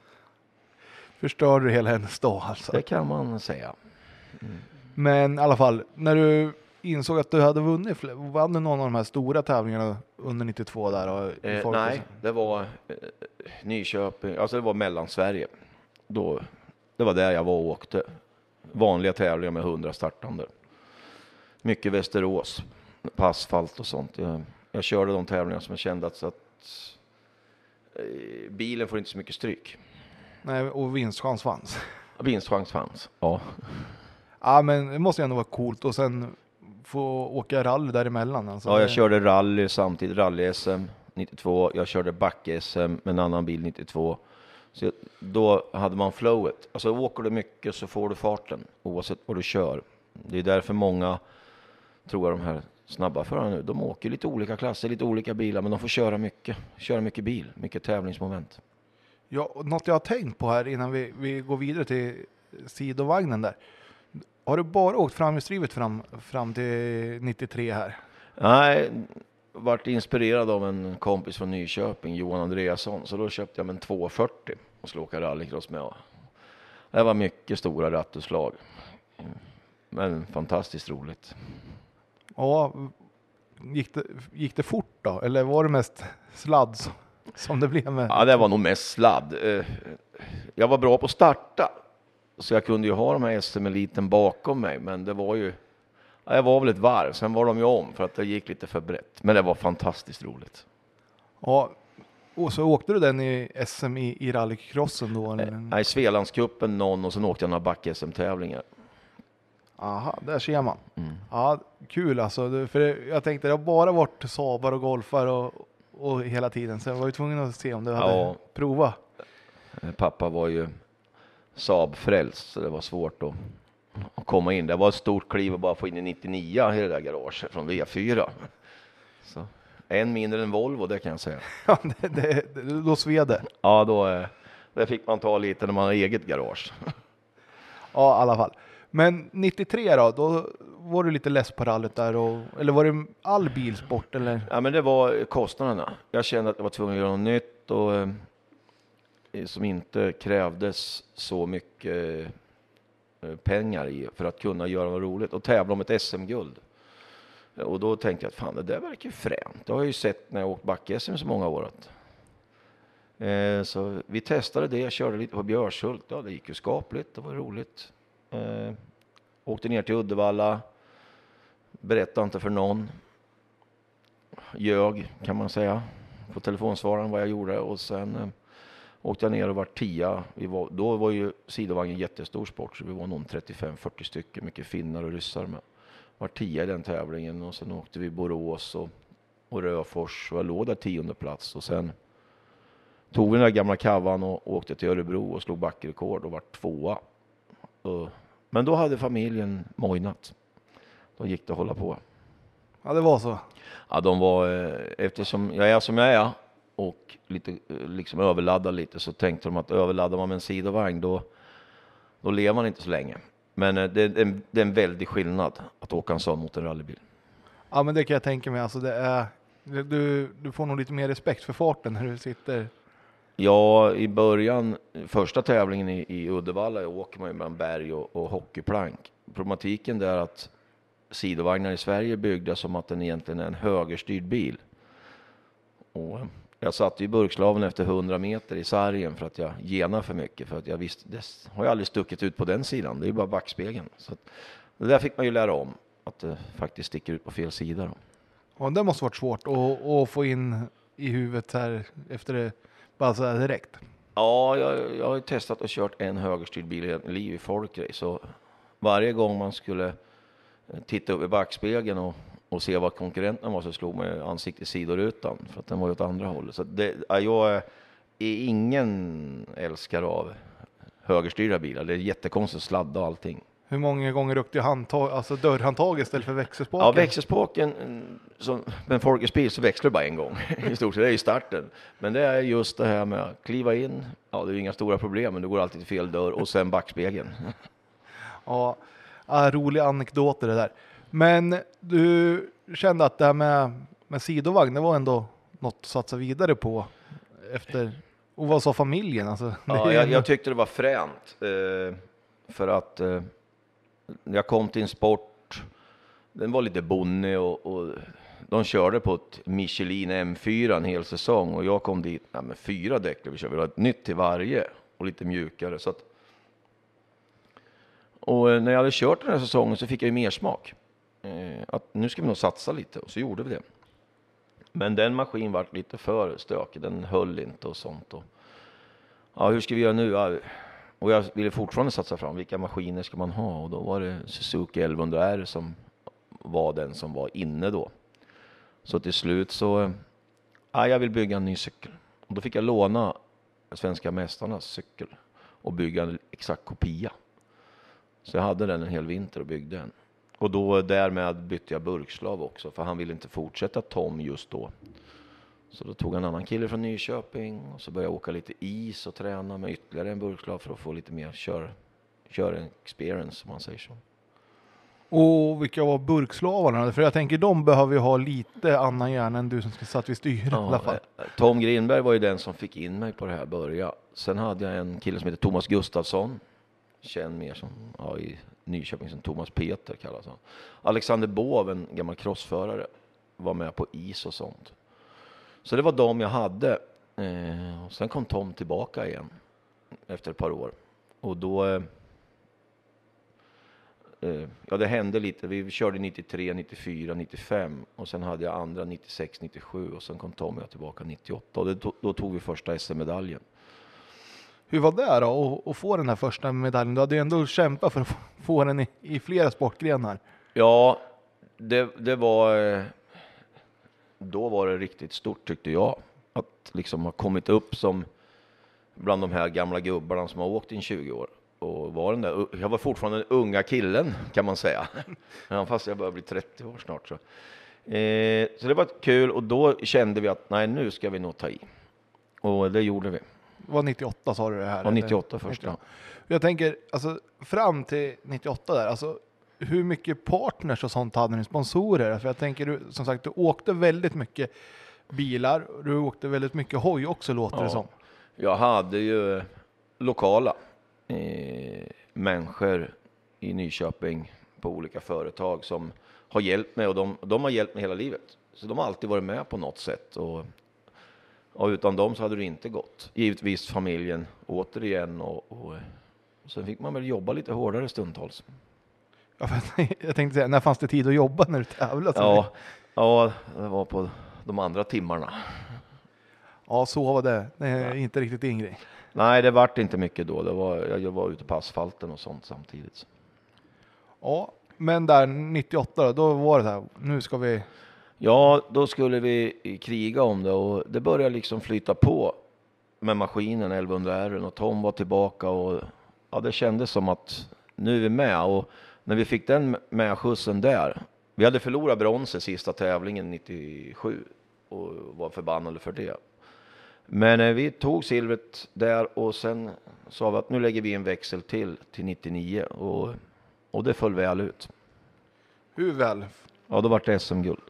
Speaker 3: Förstörde du hela hennes dag alltså?
Speaker 4: Det kan man säga.
Speaker 3: Men i alla fall, när du insåg att du hade vunnit, vann du någon av de här stora tävlingarna under 92 där? Och,
Speaker 4: Eh, nej, det var eh, Nyköping, alltså det var Mellansverige. Då, det var där jag var och åkte. Vanliga tävlingar med 100 startande. Mycket Västerås, på asfalt och sånt. Jag, jag körde de tävlingar som jag kände att, att eh, bilen får inte så mycket stryk.
Speaker 3: nej, och vinstchans fanns.
Speaker 4: Vinstchans fanns. Ja,
Speaker 3: Ja, men det måste ju ändå vara coolt och sen få åka rally däremellan. Alltså,
Speaker 4: ja jag
Speaker 3: det-
Speaker 4: körde rally samtidigt, rally-SM 92. Jag körde back-SM med en annan bil 92. Så då hade man flowet. Alltså åker du mycket så får du farten oavsett vad du kör. Det är därför många, tror jag, de här snabba förarna nu, de åker lite olika klasser, lite olika bilar, men de får köra mycket. Köra mycket bil, mycket tävlingsmoment.
Speaker 3: Ja, något jag har tänkt på här innan vi, vi går vidare till sidovagnen där. Har du bara åkt framhjulsdrivet fram, fram till 93 här?
Speaker 4: Nej, vart inspirerad av en kompis från Nyköping, Johan Andreasson, så då köpte jag en 240 och skulle åka rallycross med. Det var mycket stora rattutslag. Men fantastiskt roligt.
Speaker 3: Ja, gick det, gick det fort då? Eller var det mest sladd som- som det blev med?
Speaker 4: Ja, det var nog mest sladd. Eh, Jag var bra på att starta, så jag kunde ju ha de här SM-eliten bakom mig, men det var ju ja, jag var väl ett varv, sen var de ju om för att det gick lite för brett. Men det var fantastiskt roligt.
Speaker 3: Ja, och så åkte du den i SM i, i rallycrossen då? Eller?
Speaker 4: Nej, Svealandscupen någon och sen åkte jag några back-SM-tävlingar.
Speaker 3: Aha, där ser man.
Speaker 4: Mm.
Speaker 3: Ja, kul alltså. För jag tänkte det har bara varit Sabar och Golfar och, och hela tiden. Så jag var ju tvungen att se om du hade
Speaker 4: Ja.
Speaker 3: provat.
Speaker 4: Eh, Pappa var ju Saab-frälst, så det var svårt att, att komma in. Det var ett stort kliv att bara få in i 99 i det där garaget från V4. Så, en mindre än Volvo, det kan jag säga.
Speaker 3: Ja, det, det, det, då sved det.
Speaker 4: Ja, då eh, det fick man ta lite när man har eget garage.
Speaker 3: Ja, i alla fall. Men 93 då, då var du lite less på rallyt där och, eller var det all bilsport eller?
Speaker 4: Ja, men det var kostnaderna. Jag kände att jag var tvungen att göra något nytt och eh, Eh, som inte krävdes så mycket eh, pengar i för att kunna göra något roligt och tävla om ett SM-guld. Och då tänkte jag att fan, det där verkar ju fränt. Det har jag ju sett när jag åkt back-SM så många år. Eh, så vi testade det, jag körde lite på Björshult. Ja, det gick ju skapligt, det var roligt. Eh, åkte ner till Uddevalla, berättade inte för någon ljög kan man säga på telefonsvararen vad jag gjorde och sen eh, åkte jag ner och var tia. Vi var, då var ju sidovagnen jättestor sport så vi var nog 35-40 stycken, mycket finnar och ryssar med. Var tia i den tävlingen och sen åkte vi Borås och, och Röfors och jag låg där tionde plats och sen tog vi den där gamla kavan och åkte till Örebro och slog backrekord och var tvåa. Men då hade familjen mojnat. Då gick det att hålla på.
Speaker 3: Ja, det var så.
Speaker 4: Ja, de var, eh, eftersom jag är som jag är och lite eh, liksom överladdad lite så tänkte de att överladdar man med en sidovagn då, då lever man inte så länge. Men eh, det, är en- det är en väldig skillnad att åka en sån mot en rallybil.
Speaker 3: Ja, men det kan jag tänka mig. Alltså, det är, du, du får nog lite mer respekt för farten när du sitter.
Speaker 4: Ja, i början, första tävlingen i, i Uddevalla åker man ju mellan berg och, och hockeyplank. Problematiken där är att sidovagnar i Sverige är byggda som att den egentligen är en högerstyrd bil. Och jag satt i burkslaven efter 100 meter i sargen för att jag genade för mycket. För att jag visste, det har jag aldrig stuckit ut på den sidan. Det är ju bara backspegeln. Så att, det där fick man ju lära om. Att det faktiskt sticker ut på fel sida. Då.
Speaker 3: Och det måste varit svårt att, att få in i huvudet här efter det, bara så här direkt.
Speaker 4: Ja, jag, jag har ju testat och kört en högerstyrd bil i liv i folkrace. Varje gång man skulle eh, titta upp i backspegeln och, och se vad konkurrenten var så slog man ju ansiktet i sidorutan för att den var ju åt andra hållet. Så det, ja, jag är ingen älskare av högerstyrda bilar. Det är jättekonstigt sladd och allting.
Speaker 3: Hur många gånger ryckte du handtag, alltså dörrhandtag istället för växelspaken?
Speaker 4: Ja, växelspaken, som en Folkets bil så växlar du bara en gång i stort sett. Det är i starten. Men det är just det här med att kliva in. Ja, det är inga stora problem, men du går alltid till fel dörr och sen backspegeln.
Speaker 3: Ja, roliga anekdoter det där. Men du kände att det här med, med sidovagn, det var ändå något att satsa vidare på efter, och vad sa familjen? Alltså,
Speaker 4: Ja, jag, jag tyckte det var fränt. Eh, för att eh, jag kom till en sport, den var lite bonnig och, och de körde på ett Michelin M4 en hel säsong och jag kom dit nej, med fyra däck. Vi kör, vi ha ett nytt till varje och lite mjukare. Så att, och när jag hade kört den här säsongen så fick jag ju mer smak. Eh, att nu ska vi nog satsa lite och så gjorde vi det. Men den maskin var lite för stökig, den höll inte och sånt. Och, ja, hur ska vi göra nu? Ja, och jag ville fortfarande satsa fram, vilka maskiner ska man ha? Och då var det Suzuki 1100R som var den som var inne då. Så till slut så, eh, ja, jag vill bygga en ny cykel. Och då fick jag låna svenska mästarnas cykel och bygga en exakt kopia. Så jag hade den en hel vinter och byggde den. Och då därmed bytte jag burkslav också, för han ville inte fortsätta Tom just då. Så då tog en annan kille från Nyköping och så började jag åka lite is och träna med ytterligare en burkslav för att få lite mer kör, kör experience, om man säger så.
Speaker 3: Och vilka var burkslavarna? För jag tänker de behöver ju ha lite annan hjärna än du som satt vid styret i alla fall.
Speaker 4: eh, Tom Grinberg var ju den som fick in mig på det här börja. Sen hade jag en kille som heter Thomas Gustafsson. Känd mer som, ja, i Nyköping som Thomas Peter kallas han. Alexander Båv, en gammal crossförare, var med på is och sånt. Så det var de jag hade. Eh, och sen kom Tom tillbaka igen efter ett par år. Och då... Eh, eh ja, det hände lite. Vi körde 93, 94, 95 och sen hade jag andra 96, 97 och sen kom Tom och jag tillbaka 98 och det, då tog vi första SM-medaljen.
Speaker 3: Hur var det då att- få den här första medaljen? Du hade ju ändå kämpat för att få- den i, i flera sportgrenar.
Speaker 4: Ja, det, det var... Eh, då var det riktigt stort tyckte jag. Att liksom ha kommit upp som bland de här gamla gubbarna som har åkt i 20 år. Och var den där, jag var fortfarande den unga killen kan man säga. Fast jag börjar bli 30 år snart. Så. Eh, så det var kul och då kände vi att nej, nu ska vi nog ta i. Och det gjorde vi.
Speaker 3: Det var 98 sa du det här?
Speaker 4: Ja,
Speaker 3: eller?
Speaker 4: 98 först. Ja.
Speaker 3: Jag tänker, alltså fram till 98 där, alltså hur mycket partners och sånt hade ni, sponsorer? För jag tänker, du, som sagt, du åkte väldigt mycket bilar, du åkte väldigt mycket hoj också låter det
Speaker 4: Ja.
Speaker 3: som.
Speaker 4: Jag hade ju lokala eh, människor i Nyköping på olika företag som har hjälpt mig och de, de har hjälpt mig hela livet. Så de har alltid varit med på något sätt och, och utan dem så hade det inte gått. Givetvis familjen återigen och, och, och sen fick man väl jobba lite hårdare stundtals.
Speaker 3: Ja, jag tänkte säga, när fanns det tid att jobba när du tävlade?
Speaker 4: Ja, ja, det var på de andra timmarna.
Speaker 3: ja, så var det. Det är inte riktigt din grej.
Speaker 4: Nej, det vart inte mycket då. Det var, jag var ute på asfalten och sånt samtidigt.
Speaker 3: Ja, men där 98 då, då var det så här, nu ska vi
Speaker 4: Ja, då skulle vi kriga om det och det började liksom flyta på med maskinen 1100R och Tom var tillbaka och ja, det kändes som att nu är vi med och när vi fick den med skjutsen där. Vi hade förlorat bronset sista tävlingen 97 och var förbannade för det. Men eh, vi tog silvret där och sen sa vi att nu lägger vi en växel till till 99 och, och det föll väl ut.
Speaker 3: hur väl?
Speaker 4: Ja, då vart det SM-guld.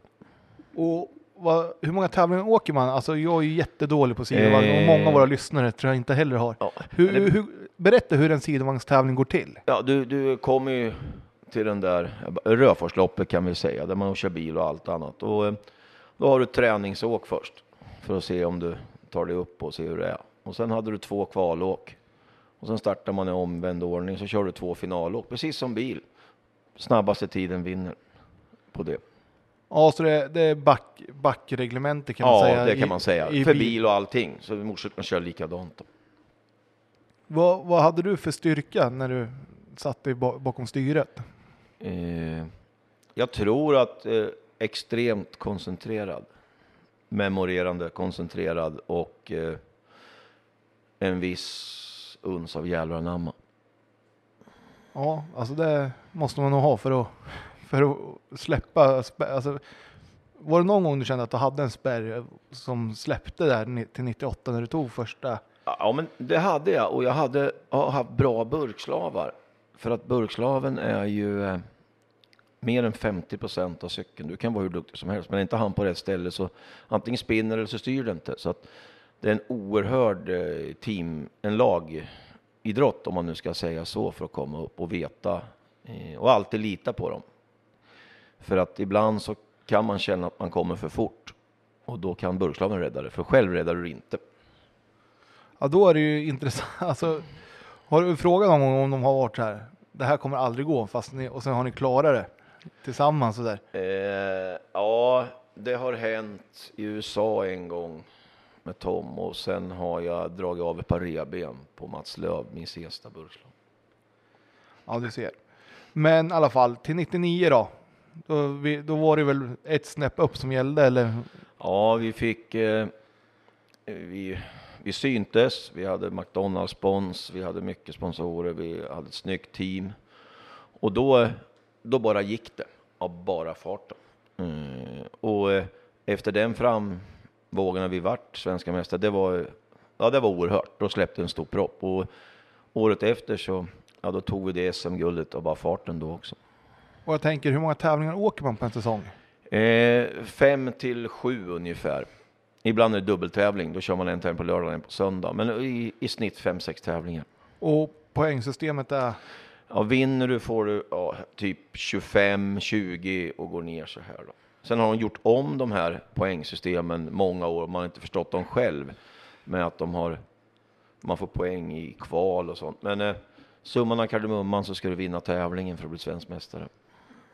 Speaker 3: Och vad, hur många tävlingar åker man? Alltså jag är ju jättedålig på sidovagn och
Speaker 4: Eh.
Speaker 3: många av våra lyssnare tror jag inte heller har.
Speaker 4: Ja,
Speaker 3: Hur,
Speaker 4: det-
Speaker 3: hur, berätta hur en sidovagnstävling går till.
Speaker 4: Ja, du, du kommer ju till den där Röforsloppet kan vi säga, där man kör bil och allt annat. Och eh, då har du träningsåk först för att se om du tar dig upp och se hur det är. Och sen hade du två kvalåk. Och sen startar man i omvänd ordning så kör du två finalåk, precis som bil. Snabbaste tiden vinner på det.
Speaker 3: Ja, så det, det är back, backreglemente kan man
Speaker 4: ja,
Speaker 3: säga.
Speaker 4: det
Speaker 3: i-
Speaker 4: kan man säga.
Speaker 3: i
Speaker 4: för
Speaker 3: bil.
Speaker 4: bil och allting. Så motorcykeln kör likadant. Då.
Speaker 3: Vad, vad hade du för styrka när du satt dig ba- bakom styret?
Speaker 4: Eh, jag tror att eh, extremt koncentrerad, memorerande, koncentrerad och eh, en viss uns av jävlar anamma.
Speaker 3: Ja, alltså det måste man nog ha för att, för att släppa. Alltså, var det någon gång du kände att du hade en spärr som släppte där till 98 när du tog första?
Speaker 4: Ja, men det hade jag och jag hade har haft bra burkslavar. För att burkslaven är ju eh, mer än 50 procent av cykeln. Du kan vara hur duktig som helst, men är inte han på rätt ställe så antingen spinner eller så styr det inte. Så att det är en oerhörd eh, team, en lagidrott om man nu ska säga så för att komma upp och veta eh, och alltid lita på dem. För att ibland så kan man känna att man kommer för fort och då kan burkslaven rädda det, för själv räddar du inte.
Speaker 3: Ja, då är det ju intressant. Alltså, har du frågat någon gång om de har varit så här? Det här kommer aldrig gå, fast ni, och sen har ni klarat det tillsammans så där.
Speaker 4: Eh, ja, det har hänt i USA en gång med Tom och sen har jag dragit av ett par revben på Mats Löv, min sista burkslag.
Speaker 3: Ja, du ser. Men i alla fall till 99 då. Då, vi, då var det väl ett snäpp upp som gällde eller?
Speaker 4: Ja, vi fick... Eh, vi, vi syntes, vi hade McDonalds spons, vi hade mycket sponsorer, vi hade ett snyggt team. Och då, då bara gick det av bara farten. Mm, och eh, efter den framvågen när vi vart svenska mästare, det var, ja, det var oerhört. Då släppte en stor propp. Och året efter så, ja, då tog vi det SM-guldet av bara farten då också.
Speaker 3: Och jag tänker, hur många tävlingar åker man på en säsong?
Speaker 4: Eh, fem till sju ungefär. Ibland är det dubbeltävling, då kör man en tävling på lördag och en på söndag. Men i, i snitt fem, sex tävlingar.
Speaker 3: Och poängsystemet är?
Speaker 4: Ja, vinner du får du ja, typ 25, 20 och går ner så här då. Sen har de gjort om de här poängsystemen många år, man har inte förstått dem själv. Med att de har, man får poäng i kval och sånt. Men eh, summan av kardemumman så ska du vinna tävlingen för att bli svensk mästare.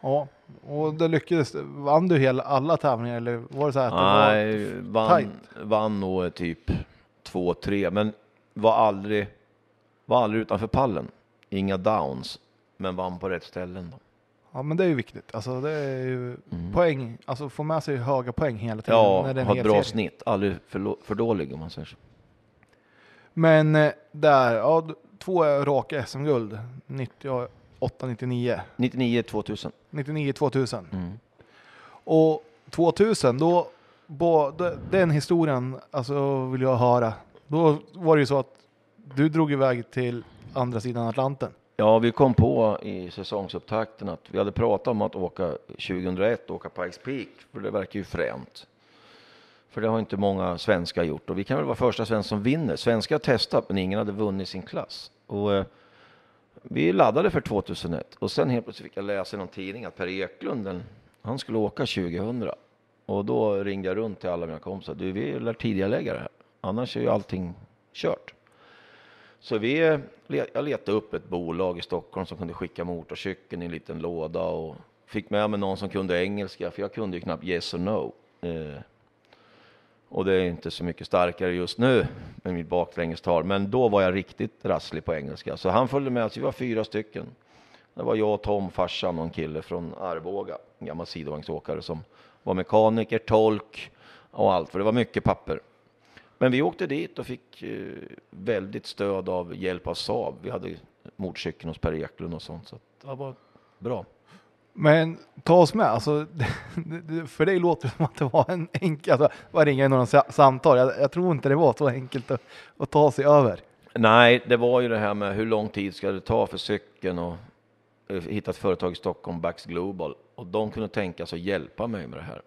Speaker 3: Ja, och det lyckades. Vann du hela, alla tävlingar eller var det så här att det var
Speaker 4: Nej, vann,
Speaker 3: tajt?
Speaker 4: vann nog typ två, tre, men var aldrig, var aldrig utanför pallen. Inga downs, men vann på rätt ställen. Då.
Speaker 3: Ja, men det är ju viktigt. Alltså det är ju poäng, alltså få med sig höga poäng hela tiden.
Speaker 4: Ja,
Speaker 3: när
Speaker 4: ha ett bra
Speaker 3: serie.
Speaker 4: snitt, aldrig för, för dålig om man säger så.
Speaker 3: Men eh, där, ja, två raka SM-guld. 98, 99.
Speaker 4: 99, 2000.
Speaker 3: 99, 2000.
Speaker 4: Mm.
Speaker 3: Och 2000, då, bo, den historien, alltså vill jag höra. Då var det ju så att du drog iväg till andra sidan Atlanten.
Speaker 4: Ja, vi kom på i säsongsupptakten att vi hade pratat om att åka 2001, åka Pikes Peak, för det verkar ju fränt. För det har inte många svenskar gjort och vi kan väl vara första svensk som vinner. Svenskar har testat men ingen hade vunnit sin klass. Och eh, vi laddade för 2001 och sen helt plötsligt fick jag läsa i någon tidning att Per Eklund, den, han skulle åka 2000. Och då ringde jag runt till alla mina kompisar. Du, vi lär tidigarelägga det här. Annars är ju allting kört. Så vi, jag letade upp ett bolag i Stockholm som kunde skicka motorcykeln i en liten låda och fick med mig någon som kunde engelska, för jag kunde ju knappt yes or no. Eh, och det är inte så mycket starkare just nu med mitt baklängestal, men då var jag riktigt rasslig på engelska. Så han följde med, oss, vi var fyra stycken. Det var jag, Tom, farsan och en kille från Arboga, en gammal sidovagnsåkare som var mekaniker, tolk och allt, för det var mycket papper. Men vi åkte dit och fick eh, väldigt stöd av hjälp av Saab. Vi hade motorcykeln hos Per Eklund och sånt, så det var bra.
Speaker 3: Men ta oss med, alltså, för dig låter det som att det var en enkel, alltså, bara ringa några samtal. Jag, jag tror inte det var så enkelt att, att ta sig över.
Speaker 4: Nej, det var ju det här med hur lång tid ska det ta för cykeln och eh, hitta ett företag i Stockholm, Bax Global, och de kunde tänka sig att hjälpa mig med det här.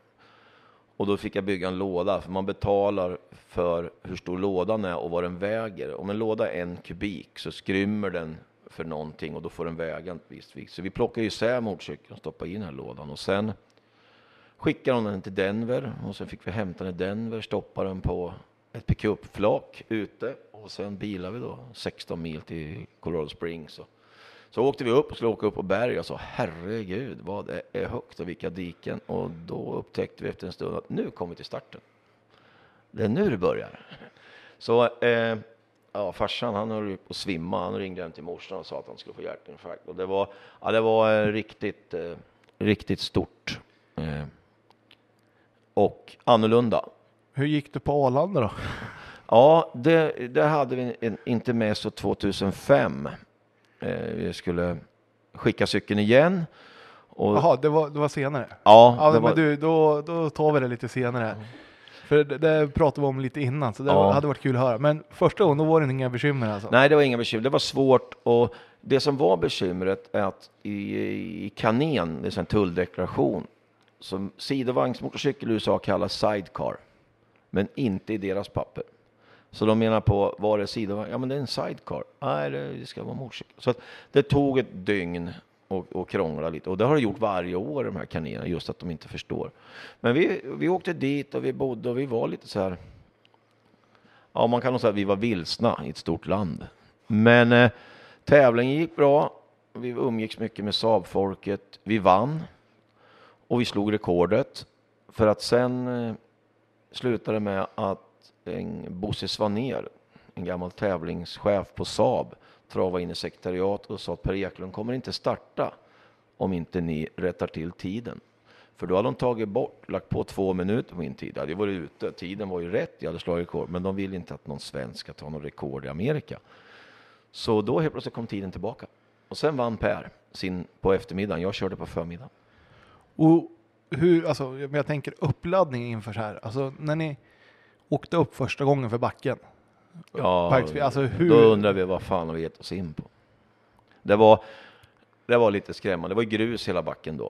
Speaker 4: Och då fick jag bygga en låda, för man betalar för hur stor lådan är och vad den väger. Om en låda är en kubik så skrymmer den för någonting och då får den väga ett visst vikt. Så vi plockade isär motorcykeln och stoppade i den här lådan och sen skickade de den till Denver och sen fick vi hämta den i Denver, stoppa den på ett pickupflak ute och sen bilade vi då 16 mil till Colorado Springs. Och så åkte vi upp och skulle åka upp på berg och sa herregud vad det är högt och vilka diken. Och då upptäckte vi efter en stund att nu kommer vi till starten. Det är nu det börjar. Så eh, ja, farsan han höll på att svimma. Han ringde hem till morsan och sa att han skulle få hjärtinfarkt. Och det var, ja, det var eh, riktigt, eh, riktigt stort. Eh, och annorlunda.
Speaker 3: Hur gick det på Arlanda då?
Speaker 4: Ja, det, det hade vi en, inte med så 2005. Eh, vi skulle skicka cykeln igen.
Speaker 3: Jaha, det var, det var senare?
Speaker 4: ja,
Speaker 3: Ja,
Speaker 4: det
Speaker 3: men
Speaker 4: var,
Speaker 3: du, då, då tar vi det lite senare. För det, det pratade vi om lite innan, så det
Speaker 4: Ja.
Speaker 3: hade varit kul att höra. Men första gången, då var det inga bekymmer alltså?
Speaker 4: Nej, det var inga bekymmer. Det var svårt och det som var bekymret är att i, i kanen, det är en tulldeklaration, som sidovagnsmotorcykel i USA kallas sidecar, men inte i deras papper. Så de menar på, var det sidovagn? Ja, men det är en sidecar. Nej, det ska vara motorcykel. Så det tog ett dygn och, och krångla lite. Och det har det gjort varje år, de här kaninerna just att de inte förstår. Men vi, vi åkte dit och vi bodde och vi var lite så här, Ja, man kan nog säga att vi var vilsna i ett stort land. Men eh, tävlingen gick bra. Vi umgicks mycket med Saab-folket. Vi vann och vi slog rekordet. För att sen eh, slutade det med att en Bosse Svanér, en gammal tävlingschef på Saab, travade in i sekretariat och sa att Per Eklund kommer inte starta om inte ni rättar till tiden. För då hade de tagit bort, lagt på två minuter på min tid. Jag hade varit ute, tiden var ju rätt, jag hade slagit rekord. Men de vill inte att någon svensk ska ta någon rekord i Amerika. Så då helt plötsligt kom tiden tillbaka. Och sen vann Per sin på eftermiddagen, jag körde på förmiddagen.
Speaker 3: Och hur, alltså, jag tänker uppladdning inför så här. Alltså när ni åkte upp första gången för backen.
Speaker 4: Ja,
Speaker 3: alltså hur-
Speaker 4: Då undrar vi vad fan har vi gett oss in på. Det var, det var lite skrämmande. Det var grus hela backen då.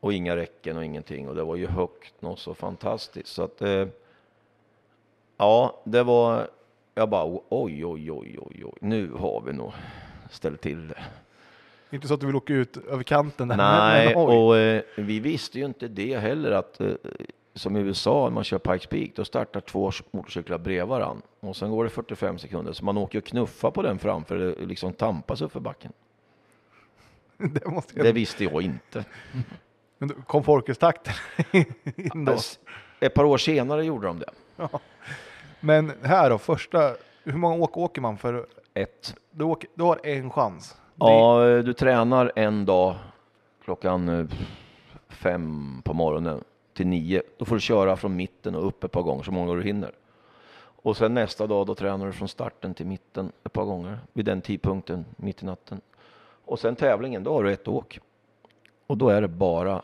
Speaker 4: Och inga räcken och ingenting. Och det var ju högt något så fantastiskt. Så att, eh, ja, det var, jag bara oj, oj, oj, oj, oj, nu har vi nog ställt till det.
Speaker 3: Inte så att du vill åka ut över kanten där.
Speaker 4: Nej,
Speaker 3: men,
Speaker 4: och eh, vi visste ju inte det heller att eh, som i USA när man kör Pikes Peak, då startar två motorcyklar bredvid varann och sen går det 45 sekunder så man åker och knuffar på den framför, det liksom tampas upp för backen.
Speaker 3: det måste jag...
Speaker 4: Det visste jag inte.
Speaker 3: Men då kom Folkestakten in då.
Speaker 4: Ett par år senare gjorde de det.
Speaker 3: Men här då, första, hur många åk åker man för?
Speaker 4: Ett.
Speaker 3: Du, åker, du har en chans.
Speaker 4: Ja, du tränar en dag klockan eh, fem på morgonen till nio. Då får du köra från mitten och upp ett par gånger så många du hinner. Och sen nästa dag då tränar du från starten till mitten ett par gånger vid den tidpunkten mitt i natten. Och sen tävlingen, då har du ett åk. Och då är det bara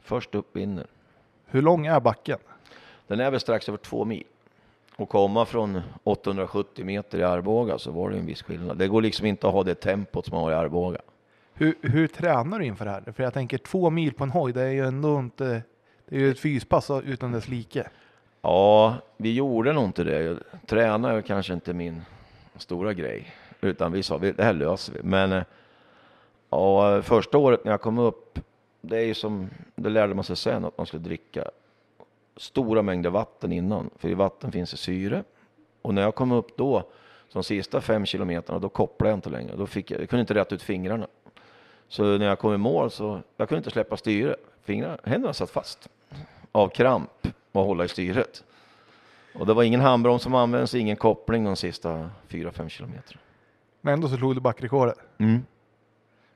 Speaker 4: först upp vinner.
Speaker 3: Hur lång är backen?
Speaker 4: Den är väl strax över två mil. Och komma från 870 meter i Arboga så var det en viss skillnad. Det går liksom inte att ha det tempot som man har i Arboga.
Speaker 3: Hur, hur tränar du inför det här? För jag tänker två mil på en hoj, det är ju ändå inte, det är ju ett fyspass utan dess like.
Speaker 4: Ja, vi gjorde nog inte det. Träna är kanske inte min stora grej, utan vi sa det här löser vi. Men eh, ja, första året när jag kom upp, det är ju som, det lärde man sig sen att man skulle dricka stora mängder vatten innan, för i vatten finns det syre. Och när jag kom upp då, de sista fem kilometerna, då kopplade jag inte längre. Då fick jag, jag kunde inte rätta ut fingrarna. Så när jag kom i mål så, jag kunde inte släppa styret. Fingrarna, händerna satt fast av kramp och hålla i styret. Och det var ingen handbroms som användes, ingen koppling de sista 4-5 kilometer.
Speaker 3: Men ändå så slog du backrekordet.
Speaker 4: Mm.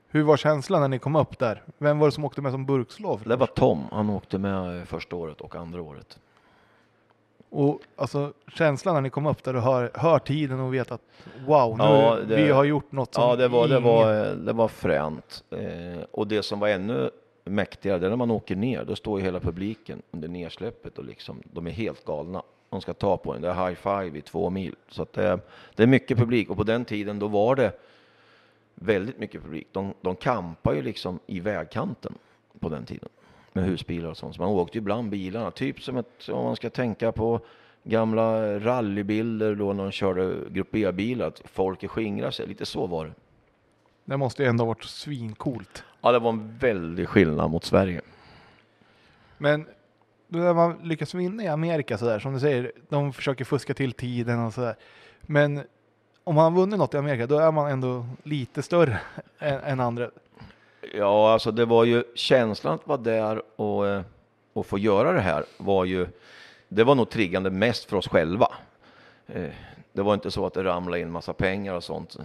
Speaker 3: Hur var känslan när ni kom upp där? Vem var det som åkte med som burkslav?
Speaker 4: Det var Tom, han åkte med eh, första året och andra året.
Speaker 3: Och alltså känslan när ni kom upp där och hör, hör tiden och vet att wow, nu
Speaker 4: Ja, det-
Speaker 3: vi har gjort något som
Speaker 4: Ja, det var, det
Speaker 3: ingen-
Speaker 4: var, det var fränt. Eh, och det som var ännu mäktigare, det är när man åker ner, då står ju hela publiken under nedsläppet och liksom, de är helt galna. De ska ta på en, det är high five i två mil. Så att det, det är mycket publik och på den tiden då var det väldigt mycket publik. De, de kampar ju liksom i vägkanten på den tiden med husbilar och sånt. Så man åkte ju ibland bilarna, typ som ett, om man ska tänka på gamla rallybilder då när de körde grupp B-bilar, att folk skingrar sig. Lite så var det.
Speaker 3: Det måste ju ändå ha varit svincoolt.
Speaker 4: Ja, det var en väldig skillnad mot Sverige.
Speaker 3: Men när man lyckas vinna i Amerika sådär, som du säger, de försöker fuska till tiden och sådär. Men om man har vunnit något i Amerika, då är man ändå lite större än, än andra.
Speaker 4: Ja, alltså det var ju känslan att vara där och, eh, och få göra det här var ju, det var nog triggande mest för oss själva. Eh, Det var inte så att det ramlade in massa pengar och sånt.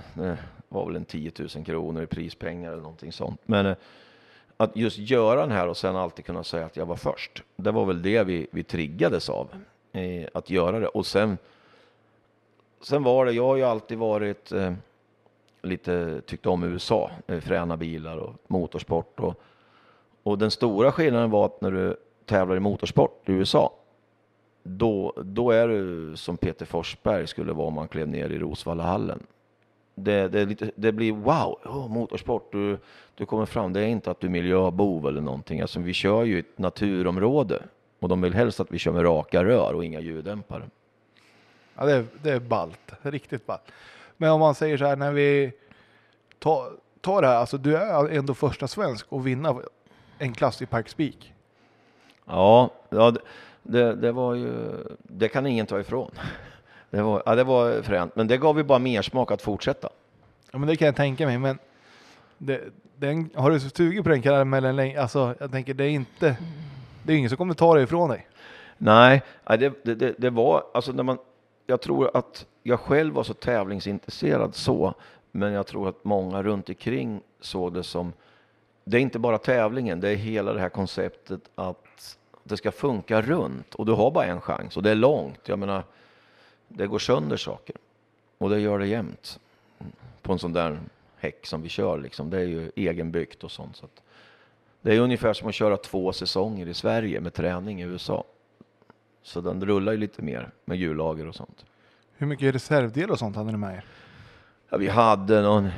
Speaker 4: Var väl en 10 000 kronor i prispengar eller någonting sånt. Men eh, att just göra den här och sen alltid kunna säga att jag var först. Det var väl det vi, vi triggades av. eh, Att göra det. Och sen sen var det, jag har ju alltid varit eh, lite, tyckt om USA, eh, fräna bilar och motorsport. Och, och den stora skillnaden var att när du tävlar i motorsport i USA, då, då är du som Peter Forsberg skulle vara om man klev ner i Rosvallahallen. Det, det, lite, det blir wow, oh, motorsport, du, du kommer fram. Det är inte att du är miljöbov eller någonting. Alltså, vi kör ju i ett naturområde och de vill helst att vi kör med raka rör och inga ljuddämpare.
Speaker 3: Ja, det, är, det är ballt. Riktigt ballt. Men om man säger så här när vi tar, tar det här, alltså du är ändå första svensk att vinna en klass i Parkspeak.
Speaker 4: Ja, ja det, det, var ju, det kan ingen ta ifrån. Det var, ja, det var fränt, men det gav ju bara mer smak att fortsätta.
Speaker 3: Ja, men det kan jag tänka mig, men det, den, har du sugit på den karamellen länge? Alltså, jag tänker det är inte, det är ingen som kommer ta det ifrån dig.
Speaker 4: Nej, det, det, det, var, alltså när man, jag tror att jag själv var så tävlingsintresserad så, men jag tror att många runt omkring såg det som, det är inte bara tävlingen, det är hela det här konceptet att det ska funka runt och du har bara en chans och det är långt. Jag menar, det går sönder saker och det gör det jämt på en sån där häck som vi kör liksom. Det är ju egenbyggt och sånt. Så att det är ungefär som att köra två säsonger i Sverige med träning i USA. Så den rullar ju lite mer med hjullager och sånt.
Speaker 3: Hur mycket reservdel och sånt hade ni med er?
Speaker 4: Ja, vi hade någon,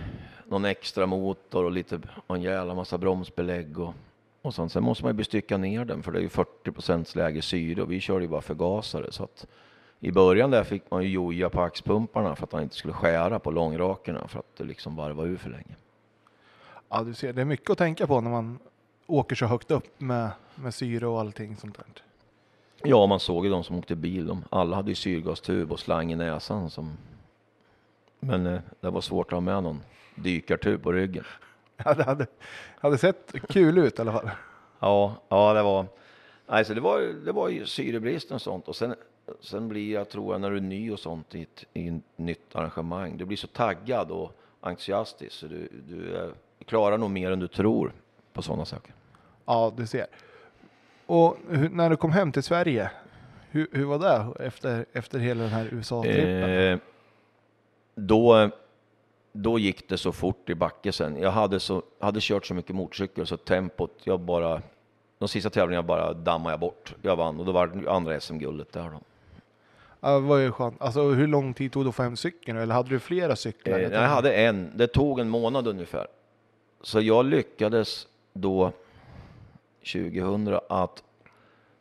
Speaker 4: någon extra motor och lite och en jävla massa bromsbelägg och, och sånt. Sen måste man ju bestycka ner den för det är ju 40 procents lägre syre och vi körde ju bara förgasare så att i början där fick man ju joja på axpumparna för att han inte skulle skära på långrakerna för att det liksom varvade ur för länge.
Speaker 3: Ja, du ser, det är mycket att tänka på när man åker så högt upp med, med syre och allting sånt där.
Speaker 4: Ja, man såg ju de som åkte bil. De, alla hade ju syrgastub och slang i näsan. Som, men eh, det var svårt att ha med någon dykartub på ryggen.
Speaker 3: Ja, det hade, hade sett kul ut i alla fall.
Speaker 4: Ja, ja det var. Alltså det var, det var ju syrebrist och sånt och sen, sen blir jag tror jag när du är ny och sånt i ett, i ett nytt arrangemang. Du blir så taggad och entusiastisk så du, du klarar nog mer än du tror på sådana saker.
Speaker 3: Ja, du ser. Och hur, när du kom hem till Sverige, hur, hur var det efter, efter hela den här USA-trippen?
Speaker 4: Eh, då, då gick det så fort i backe sen. Jag hade, så, hade kört så mycket motorcykel så tempot, jag bara, de sista tävlingarna bara dammade jag bort. Jag vann och då var det andra SM-guldet där då.
Speaker 3: Ja, det var ju skönt. Alltså hur lång tid tog det att få hem cykeln? Eller hade du flera cyklar?
Speaker 4: Eh, jag hade en, det tog en månad ungefär. Så jag lyckades då 2000 att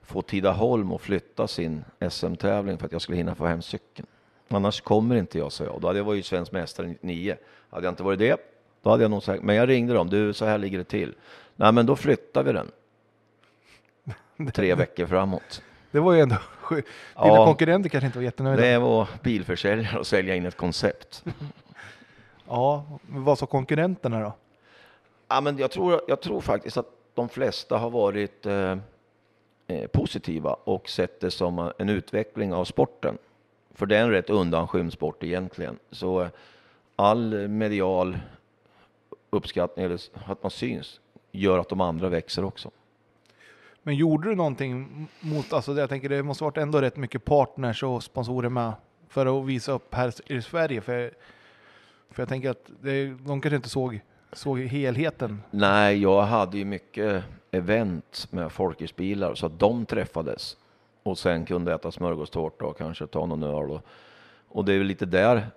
Speaker 4: få Tidaholm att flytta sin SM-tävling för att jag skulle hinna få hem cykeln. Annars kommer inte jag, sa jag. Då hade jag varit svensk mästare 99. Hade jag inte varit det, då hade jag nog sagt, men jag ringde dem, du, så här ligger det till. Nej, men då flyttar vi den. Tre veckor framåt.
Speaker 3: Det var ju ändå Dina ja, konkurrenter kanske inte var jättenöjda.
Speaker 4: Det var bilförsäljare och sälja in ett koncept.
Speaker 3: ja, vad sa konkurrenterna då?
Speaker 4: Ja, men jag tror, jag tror faktiskt att de flesta har varit eh, eh, positiva och sett det som en utveckling av sporten. För det är en rätt undanskymd sport egentligen. Så eh, all medial uppskattning, eller att man syns, gör att de andra växer också.
Speaker 3: Men gjorde du någonting mot, alltså jag tänker det måste varit ändå rätt mycket partners och sponsorer med för att visa upp här i Sverige. För, för jag tänker att det, de kanske inte såg såg helheten?
Speaker 4: Nej, jag hade ju mycket event med folkisbilar så att de träffades och sen kunde äta smörgåstårta och kanske ta någon öl. Och, och det är väl lite där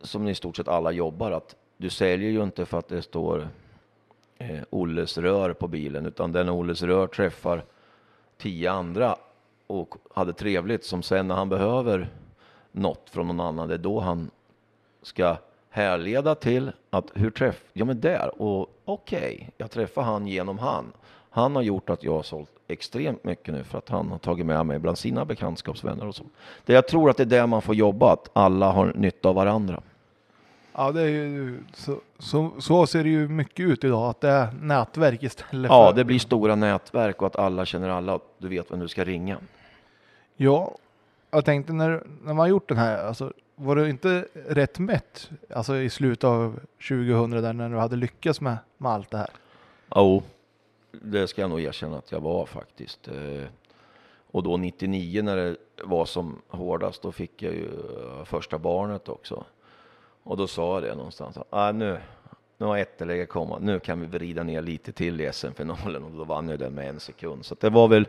Speaker 4: som i stort sett alla jobbar, att du säljer ju inte för att det står eh, Olles rör på bilen, utan den Olles rör träffar tio andra och hade trevligt som sen när han behöver något från någon annan, det är då han ska härleda till att hur träff, ja men där och okej, okay, jag träffar han genom han. Han har gjort att jag har sålt extremt mycket nu för att han har tagit med mig bland sina bekantskapsvänner och så. Det jag tror att det är där man får jobba, att alla har nytta av varandra.
Speaker 3: Ja, det är ju, så, så, så, ser det ju mycket ut idag, att det är nätverk istället
Speaker 4: Ja, det blir stora nätverk och att alla känner alla, du vet vem du ska ringa.
Speaker 3: Ja, jag tänkte när, när man gjort den här, alltså var du inte rätt mätt alltså i slutet av 2000 där när du hade lyckats med, med allt det här?
Speaker 4: Jo, det ska jag nog erkänna att jag var faktiskt. Eh, och då 99 när det var som hårdast, då fick jag ju eh, första barnet också. Och då sa jag det någonstans, ah, nu, nu har etterläge kommit, nu kan vi vrida ner lite till i SM-finalen och då vann jag den med en sekund. Så det var väl